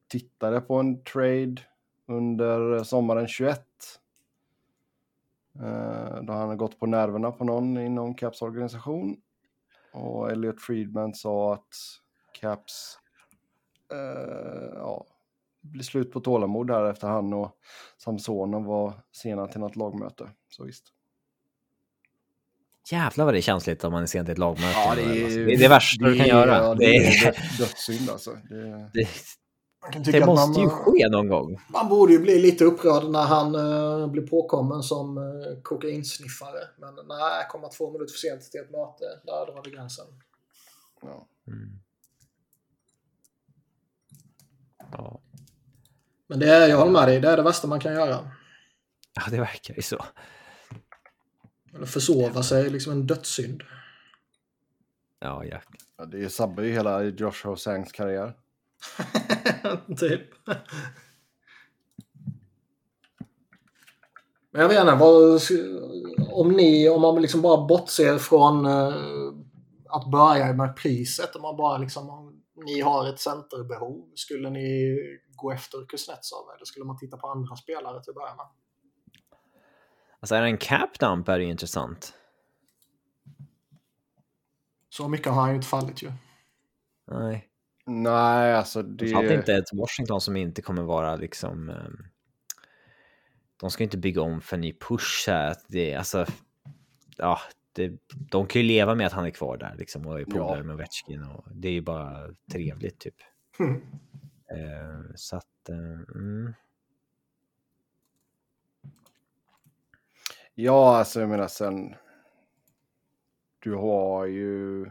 tittade på en trade under sommaren 21. Eh, Då han har gått på nerverna på någon inom Caps organisation. Och Elliot Friedman sa att Caps eh, ja, det blir slut på tålamod här efter han och Samsonov var sena till något lagmöte. Så visst. Jävlar vad det är känsligt om man är sent i ett lagmöte. Ja, det är, det, är det värsta du kan göra. Ja, det det, är är, dö- dödssynd alltså. Det, det, Man, kan tycka det att måste ju man, ske någon gång. man borde ju bli lite upprörd när han uh, blir påkommen som uh, kokainsniffare. Men nej, komma två minuter för sent till ett möte, där drar vi gränsen. ja. Mm. Ja. Men det är, jag håller med dig, det är det värsta man kan göra. ja, det verkar ju så. Eller försova sig liksom en dödssynd. Ja, jäklar. Ja, det sabbar ju hela Josh Hosangs karriär. typ. Men jag vet inte, vad, om ni, om man liksom bara bortser från eh, att börja med priset, om man bara liksom, om ni har ett centerbehov, skulle ni gå efter Kuznetsov eller skulle man titta på andra spelare till att börja med? Alltså är det en cap dump är det ju intressant. Så mycket har han ju inte fallit ju. Nej. Nej, alltså det... Framförallt inte ett Washington som inte kommer vara liksom... ehm, de ska inte bygga om för en ny push här. Det, alltså, ja, det, de kan ju leva med att han är kvar där liksom och är polare Ja. med Ovechkin och det är ju bara trevligt typ. Mm. Eh, så att, eh, mm. Ja, alltså jag menar sen... Du har ju...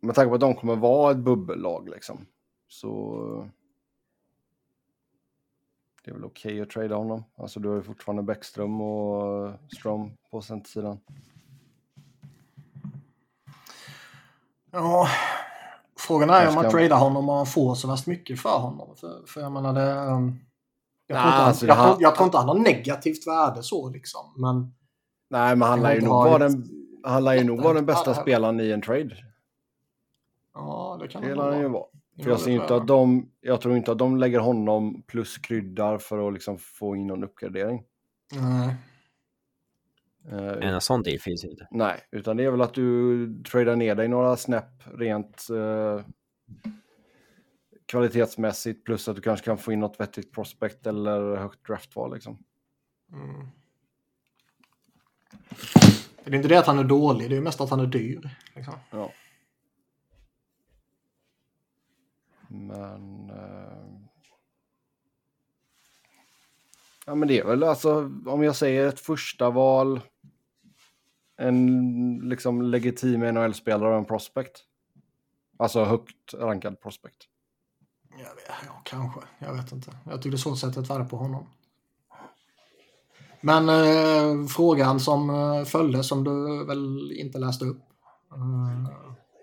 Med tanke på att de kommer vara ett bubbellag liksom. Så... Det är väl okej att trada honom. Alltså du har ju fortfarande Bäckström och Strom på centersidan. Ja, frågan är om man tradar honom och man får så värst mycket för honom. För, för jag menar det... um, Jag tror, Nej, inte, han, alltså, jag, han- tror, jag tror inte han har negativt värde så liksom. Men Nej, men han lär ju nog vara den, han lär ju nog vara den bästa spelaren i en trade. Ja, det kan Det han lär han ju vara. För jag ser inte jag. att de, jag tror inte att de lägger honom plus kryddar för att liksom få in någon uppgradering. Nej. Eh, en sån deal finns inte. nej, utan det är väl att du tradar ner dig några snäpp rent eh, kvalitetsmässigt plus att du kanske kan få in något vettigt prospect eller högt draftval liksom. Mm. Det är inte det att han är dålig, det är mest att han är dyr. Liksom. Ja. Men... Eh... Ja men det är väl alltså om jag säger ett första val. En liksom legitim NHL-spelare och en prospect. Alltså högt rankad prospect. Jag vet, ja, kanske. Jag vet inte. Jag tycker det är svårt att sätta ett värde på honom. Men eh, frågan som eh, följde, som du väl inte läste upp. Eh,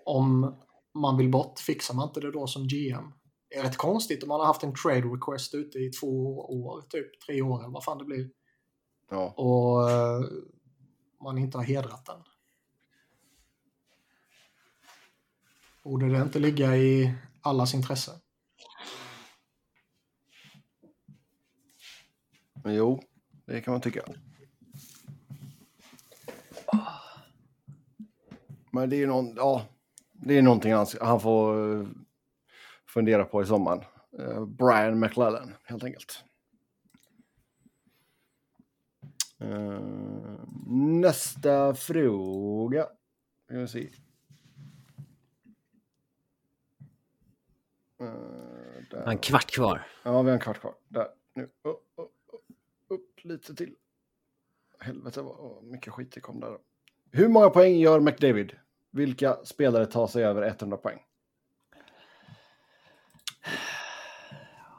om man vill bort, fixar man inte det då som GM? Det är rätt konstigt om man har haft en trade request ute i två år, typ tre år eller vad fan det blir. Ja. Och eh, man inte har hedrat den. Borde det inte ligga i allas intresse? Jo, det kan man tycka. Men det är ju någon, ja, det är någonting han, han får eh, fundera på i sommaren. Eh, Brian McLellan, helt enkelt. Eh, nästa fråga. Ska vi se. Eh, där. En kvart kvar. Ja, vi har en kvart kvar. Där, nu. Oh, oh, oh. Upp lite till. Helvete vad mycket skit det kom där. Hur många poäng gör McDavid? Vilka spelare tar sig över 100 poäng?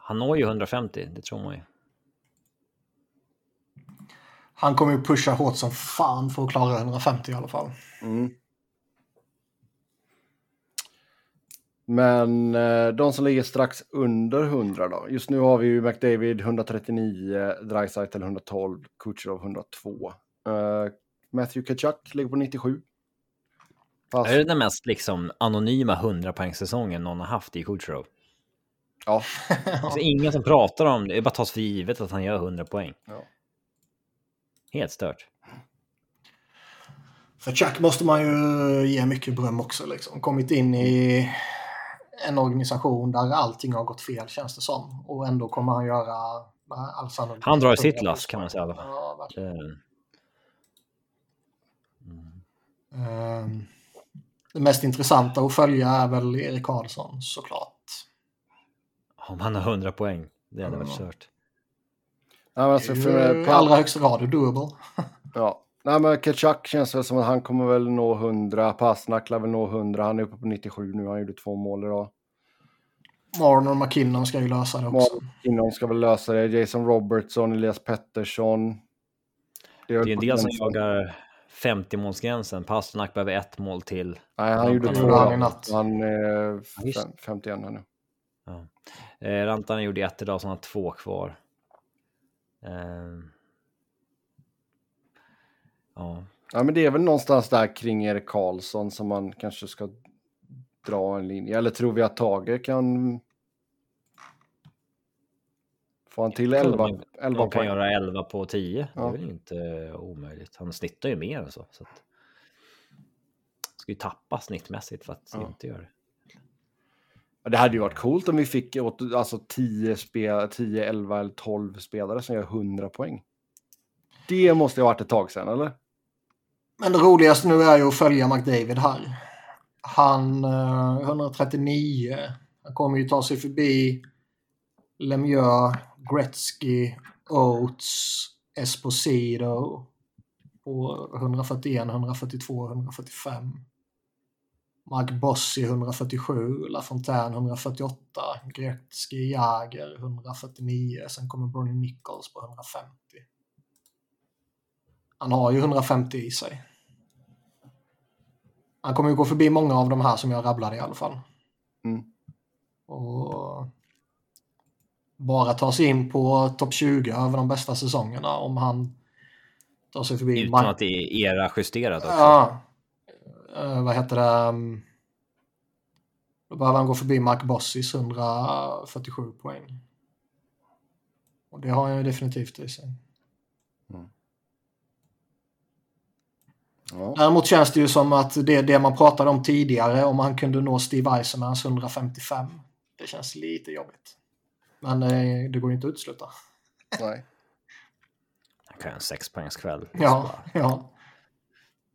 Han når ju 150, det tror man ju. Han kommer ju pusha hårt som fan för att klara 150 i alla fall. Mm. Men eh, de som ligger strax under 100 då? Just nu har vi ju McDavid 139, Dreisaitl 112, Kucherov 102. Eh, Matthew Kachuk ligger på 97. Fast, Är det den mest liksom anonyma 100 poängsäsongen någon har haft i Kucherov? ja, Så ingen som pratar om det, det bara tas för givet att han gör 100 poäng. ja. Helt stört. För Chuck måste man ju ge mycket beröm också. Liksom. Kommit in i en organisation där allting har gått fel känns det som. Och ändå kommer han göra all sannolikhet. Han drar sitt lass, kan man säga i. Ja, verkligen. Det- Ehm, Det mest intressanta att följa är väl Erik Karlsson såklart. Om han har 100 poäng, det hade varit Ja. stört. Nej, men alltså, Det är för, I på, allra högsta grad doable. ja. Nej, men Kachuk känns väl som att han kommer väl nå 100. Pasnak lär väl nå 100. Han är uppe på 97 nu. Han gjorde två mål idag. Marner och McKinnon ska ju lösa det också. Inom ska väl lösa det. Jason Robertson, Elias Pettersson. Det är en del som jagar 50-målsgränsen. Pasternak behöver ett mål till. Nej, han Ja, gjorde han två. han i natt. Han är Ja, visst. fem- 51 här nu. Eh, Rantanen gjorde ett idag, så han har två kvar. Eh, ja, Ja, men det är väl någonstans där kring Erik Karlsson som man kanske ska dra en linje. Eller tror vi att Tage kan få han till 11, man- 11 de kan poäng? göra 11 på 10. Det Ja. är väl inte omöjligt. Han snittar ju mer än så. så att... Ska ju tappa snittmässigt för att Ja. inte göra det. Det hade ju varit coolt om vi fick åt, alltså 10, spe, 10, 11 eller 12 spelare som gör 100 poäng. Det måste ju ha varit ett tag sedan, eller? Men det roligaste nu är ju att följa McDavid här. Han, eh, 139, han kommer ju ta sig förbi Lemieux, Gretzky, Oates, Esposito på 141, 142, 145. Mark Bossi 147, LaFontaine 148, Gretzky, Jagr 149, sen kommer Bernie Nichols på 150. Han har ju 150 i sig. Han kommer ju gå förbi många av de här som jag rabblade i alla fall. Mm. Och bara ta sig in på topp 20 över de bästa säsongerna om han tar sig förbi... Utan att det är era justerat också. Ja. Eh, vad heter det? Mm. Då behöver han gå förbi Mark Bossis 147 poäng. Och det har han ju definitivt i sig. Ja. Däremot känns det ju som att det, det man pratade om tidigare, om han kunde nå Steve Eisenmans 155. Det känns lite jobbigt. Men eh, det går ju inte att utesluta. Nej. Han kan göra en sexpoängskväll. Ja, ja.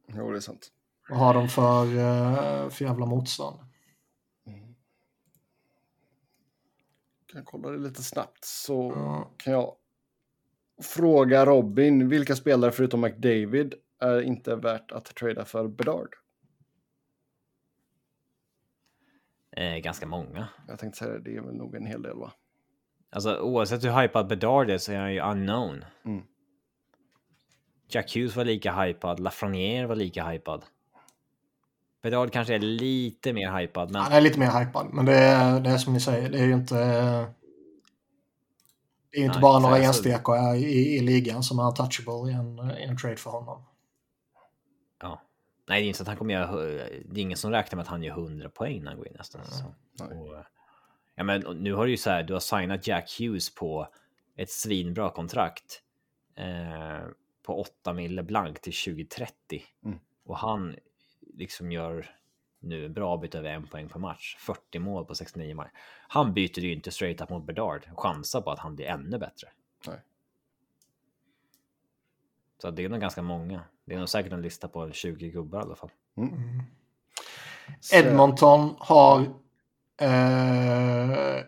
Jo, det är sant. Vad har de för, eh, för jävla motstånd? Kan kolla det lite snabbt så Ja. kan jag fråga Robin. Vilka spelare förutom McDavid är inte värt att trada för Bedard? Eh, ganska många. Jag tänkte säga det, det är väl nog en hel del va? Alltså oavsett hur hypad Bedard är så är han ju unknown. Mm. Jack Hughes var lika hypad, Lafreniere var lika hypad. Bedard kanske är lite mer hypad, men Han är lite mer hypad, men det är, det är som ni säger, det är ju inte... Det är ju inte Nej, bara några alltså- enstaka i, i ligan som är untouchable i en, i en trade för honom. ja. Nej, det är inte så att han kommer göra... Det är ingen som räknar med att han gör 100 poäng när han går in nästa säsong. Ja, men nu har du ju så här, du har signat Jack Hughes på ett svinbra kontrakt. Eh, på 8 mille blank till 2030. Mm. Och han liksom gör nu en bra bit över en poäng per match. 40 mål på 69 matcher. Han byter ju inte straight up mot Bedard. Chansar på att han blir ännu bättre. Nej. Så det är nog ganska många. Det är nog säkert en lista på 20 gubbar i alla fall. Så- Edmonton har eh,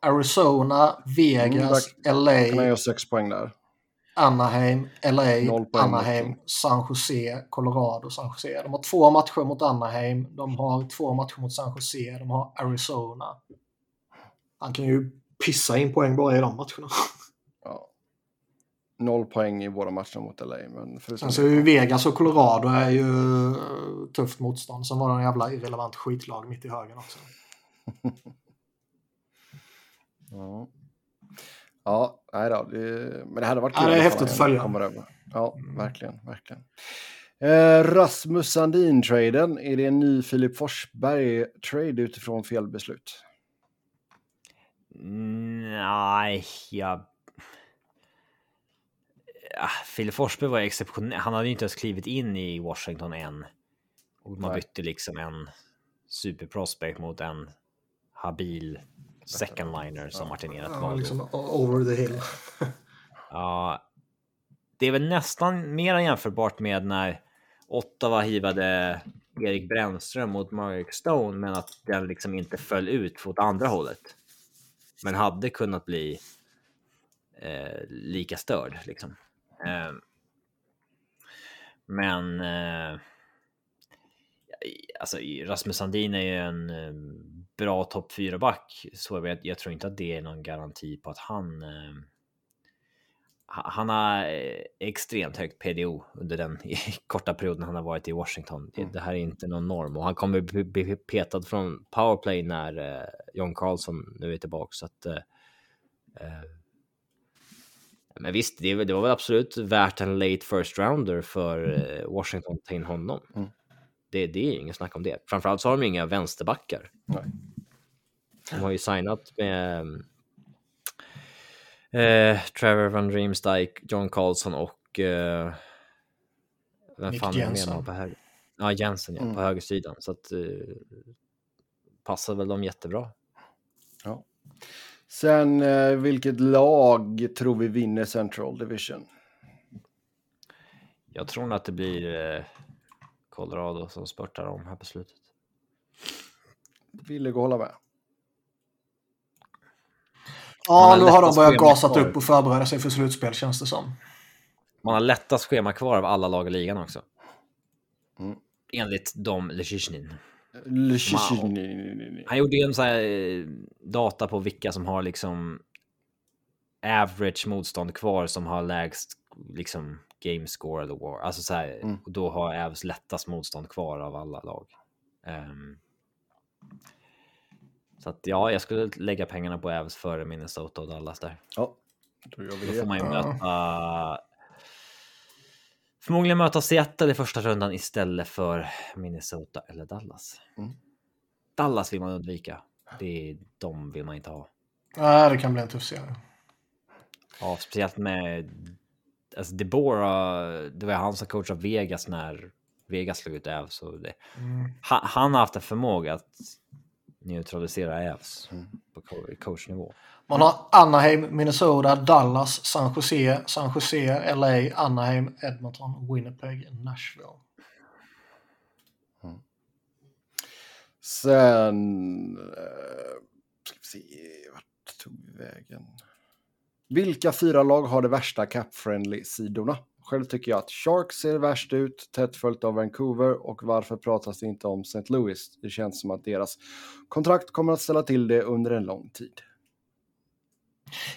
Arizona, Vegas, Kan han LA, göra sex poäng där? Anaheim, LA, Anaheim, San Jose, Colorado, San Jose. De har två matcher mot Anaheim, de har två matcher mot San Jose, de har Arizona. Han kan ju pissa in poäng bara i de matcherna. Ja. Noll poäng i våra matcher mot LA. Men förutom Sen ju Vegas och Colorado är ju eh, tufft motstånd. Sen var det en jävla irrelevant skitlag mitt i högen också. Ja. Ja, nej då. Det, men det hade varit Ja, kul. det är häftigt att följa. komma över. Ja, verkligen, verkligen. Eh, Rasmus Sandin-traden, är det en ny Filip Forsberg-trade utifrån fel beslut? Mm, Nej, jag... Ja, Phil Forsberg var exceptionell. Han hade ju inte ens klivit in i Washington än. Och man Nej. bytte liksom en superprospect mot en habil second liner som Martinerat Ja, valde. liksom over the hill. Ja, det är väl nästan mer jämförbart med när Ottawa hivade Erik Brännström mot Mark Stone, men att den liksom inte föll ut åt andra hållet. Men hade kunnat bli eh, lika störd liksom. Eh, men eh, alltså Rasmus Sandin är ju en eh, bra topp 4 back, så jag, jag tror inte att det är någon garanti på att han eh, ha- han har eh, extremt högt PDO under den korta perioden han har varit i Washington. Det, det här är inte någon norm och han kommer bli petad från powerplay när eh, John Carlson nu är tillbaka. Så att, eh, eh, men visst, det, det var väl absolut värt en late first rounder för eh, Washington att ta in honom. Mm. Det, det är inget snack om det. Framförallt så har de inga vänsterbackar. Nej. De har ju signat med eh, Trevor Van Riemsdyk, John Carlson och eh, vem Nick fan Jensen. man har på höger? Ja, Jensen ja, Mm. på högersidan. Så att eh, passar väl dem jättebra. Ja. Sen, eh, vilket lag tror vi vinner Central Division? Jag tror nog att det blir eh, Colorado som spurtar om här på slutet. Villig att hålla med. Ja, nu har de börjat gasat kvar. upp och förbereda sig för slutspel känns det som. Man har lättast schema kvar av alla lag i ligan också. Mm. Enligt de Lechishnin. Han gjorde ju en sån här eh, data på vilka som har liksom average motstånd kvar som har lägst liksom game score eller war. Alltså så här, Mm. och då har Avs lättast motstånd kvar av alla lag. Ehm, så att ja, jag skulle lägga pengarna på Avs före Minnesota och Dallas där. Ja, då gör vi Då får man ju möta Förmodligen möta Seattle i första rundan istället för Minnesota eller Dallas. Mm. Dallas vill man undvika. Det är de vill man inte ha. Nej, det kan bli en tuff serie. Ja, speciellt med alltså Debora. Det var han som coachade Vegas när Vegas slog ut det, Mm. han, han har haft en förmåga att neutralisera Avs Mm. på co- coachnivå. Man har Anaheim, Minnesota, Dallas, San Jose, San Jose, LA, Anaheim, Edmonton, Winnipeg, Nashville. Sen... Eh, ska vi se, vart tog vi vägen? Vilka fyra lag har de värsta cap-friendly-sidorna? Själv tycker jag att Sharks ser värst ut, tätt följt av Vancouver och varför pratas det inte om St. Louis? Det känns som att deras kontrakt kommer att ställa till det under en lång tid.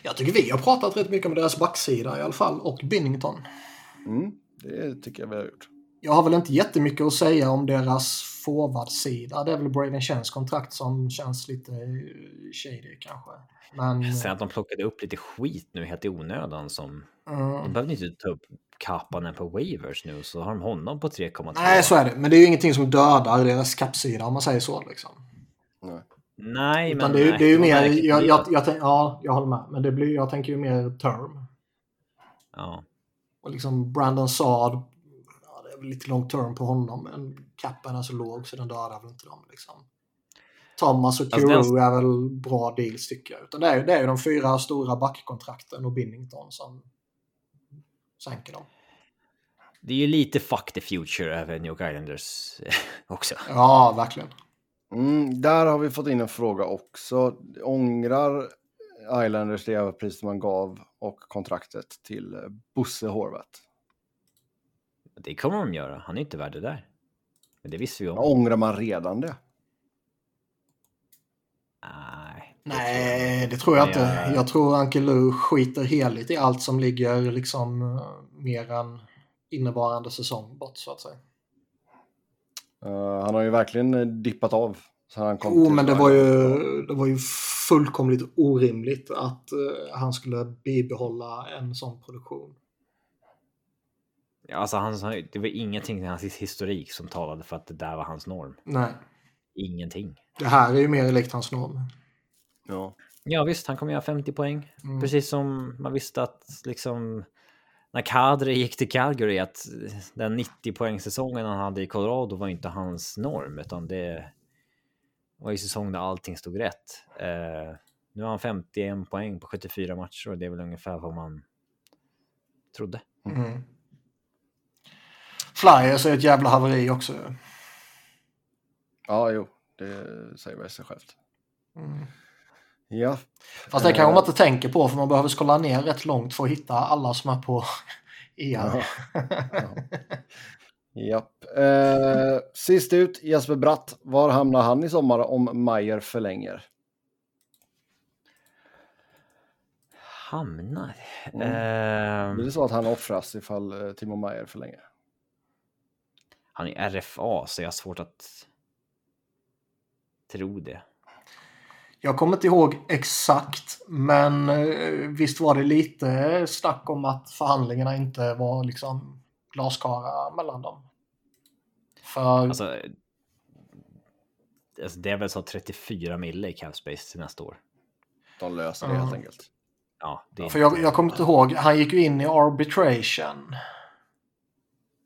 Jag tycker vi har pratat rätt mycket om deras backsida i alla fall och Binnington. Mm, det tycker jag vi har gjort. Jag har väl inte jättemycket att säga om deras forwardsida. Det är väl Braden Chens kontrakt som känns lite eh, shady kanske. Men... Sen att de plockade upp lite skit nu helt i onödan som... Mm. De behövde inte ta upp Kapanen på waivers nu så har de honom på 3,2. Nej, så är det. Men det är ju ingenting som dödar deras kappsida om man säger så. Liksom. Nej. Nej, Utan men... det, är- det är ju nej, mer, jag, jag, jag, ja, jag håller med. Men det blir, jag tänker ju mer term. Ja. Och liksom Brandon Saad, ja, det är väl lite long term på honom. Men capen är så låg så den dödar väl inte dem. Liksom. Thomas och Alltså, Kuro den- är väl bra deals tycker jag. Utan det är, ju- det är ju de fyra stora backkontrakten och Binnington som sänker dem. Det är ju lite fuck the future över New York Islanders också. Ja, verkligen. Mm, där har vi fått in en fråga också. Ångrar Islanders det överpris man gav och kontraktet till eh, Bosse Horvat? Det kommer de göra. Han är inte värd det där. Men det visste vi om. Ångrar man redan det? Nej. Nej, det tror jag Men inte. jag- Jag tror Anke Lu skiter heligt i allt som ligger liksom eh, mer än innevarande säsong bort så att säga. Eh, han har ju verkligen eh, dippat av. Så han kom Jo, till men det var, ju, det var ju fullkomligt orimligt att eh, han skulle bibehålla en sån produktion. Ja, Alltså, han, det var ingenting i hans historik som talade för att det där var hans norm. Nej, Ingenting. det här är ju mer likt hans norm. Ja. Ja visst, han kommer göra 50 poäng. Mm. Precis som man visste att liksom när Kadri gick till Calgary att den 90 poängsäsongen han hade i Colorado var inte hans norm utan det var ju säsong där allting stod rätt. Eh, nu har han 51 poäng på 74 matcher och det är väl ungefär vad man trodde. Mm. Flyers är ett jävla haveri också. ja, jo, det säger väl sig självt. Mm. Ja, Fast det kanske man inte tänker på för man behöver skrolla ner rätt långt för att hitta alla som är på EM. Ja. Japp. Eh, sist ut, Jesper Bratt. Var hamnar han i sommar om Mayer förlänger? Hamnar? Mm. Eh, Blir det så att han offras ifall eh, Timo Mayer förlänger? Han är RFA så jag har svårt att tro det. Jag kommer inte ihåg exakt, men eh, visst var det lite snack om att förhandlingarna inte var liksom glasklara mellan dem. För Alltså, alltså det är väl så 34 mille i cap space till nästa år. De löser det Ja. helt enkelt. Ja, det är För jag, jag kommer inte ihåg, han gick ju in i arbitration.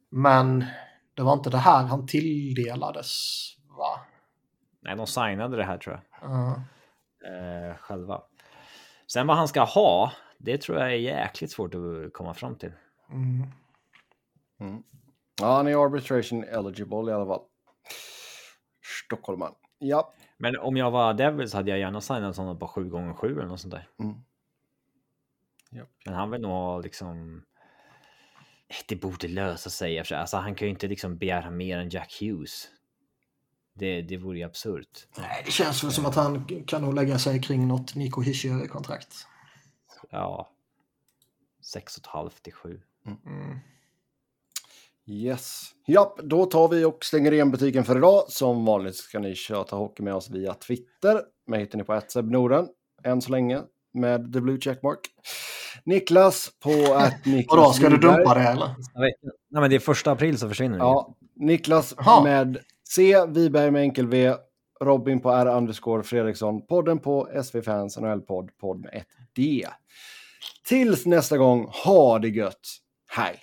Men det var inte det här han tilldelades, va? Nej, de signade det här tror jag. Ja. Eh, själva. Sen vad han ska ha, det tror jag är jäkligt svårt att komma fram till. Mm. Ja, han är arbitration eligible i alla fall. Stockholman. Ja. Men om jag var Devils hade jag gärna signat honom på 7 gånger 7 eller något sånt där. Mm. Japp. Men han vill nog ha liksom... Det borde lösa sig. Alltså han kan ju inte liksom begära mer än Jack Hughes. Det, det vore ju absurt. Nej, det känns väl som att han kan nog lägga sig kring något Nico Hischier-kontrakt. Ja. 6,5 till 7. Mm. Yes. Japp, då tar vi och stänger igen butiken för idag. Som vanligt ska ni köta hockey med oss via Twitter. Mig hittar ni på Norden än så länge med the blue checkmark. Niklas på att Niklas Vadå, ska du dumpa det eller? Nej men det är första april så försvinner det. Ja, Niklas Jaha. med C, Wiberg med enkel V, Robin på R underscore Fredriksson, podden på SV Fans NHL-podd, podd med ett D. Tills nästa gång, ha det gött. Hej!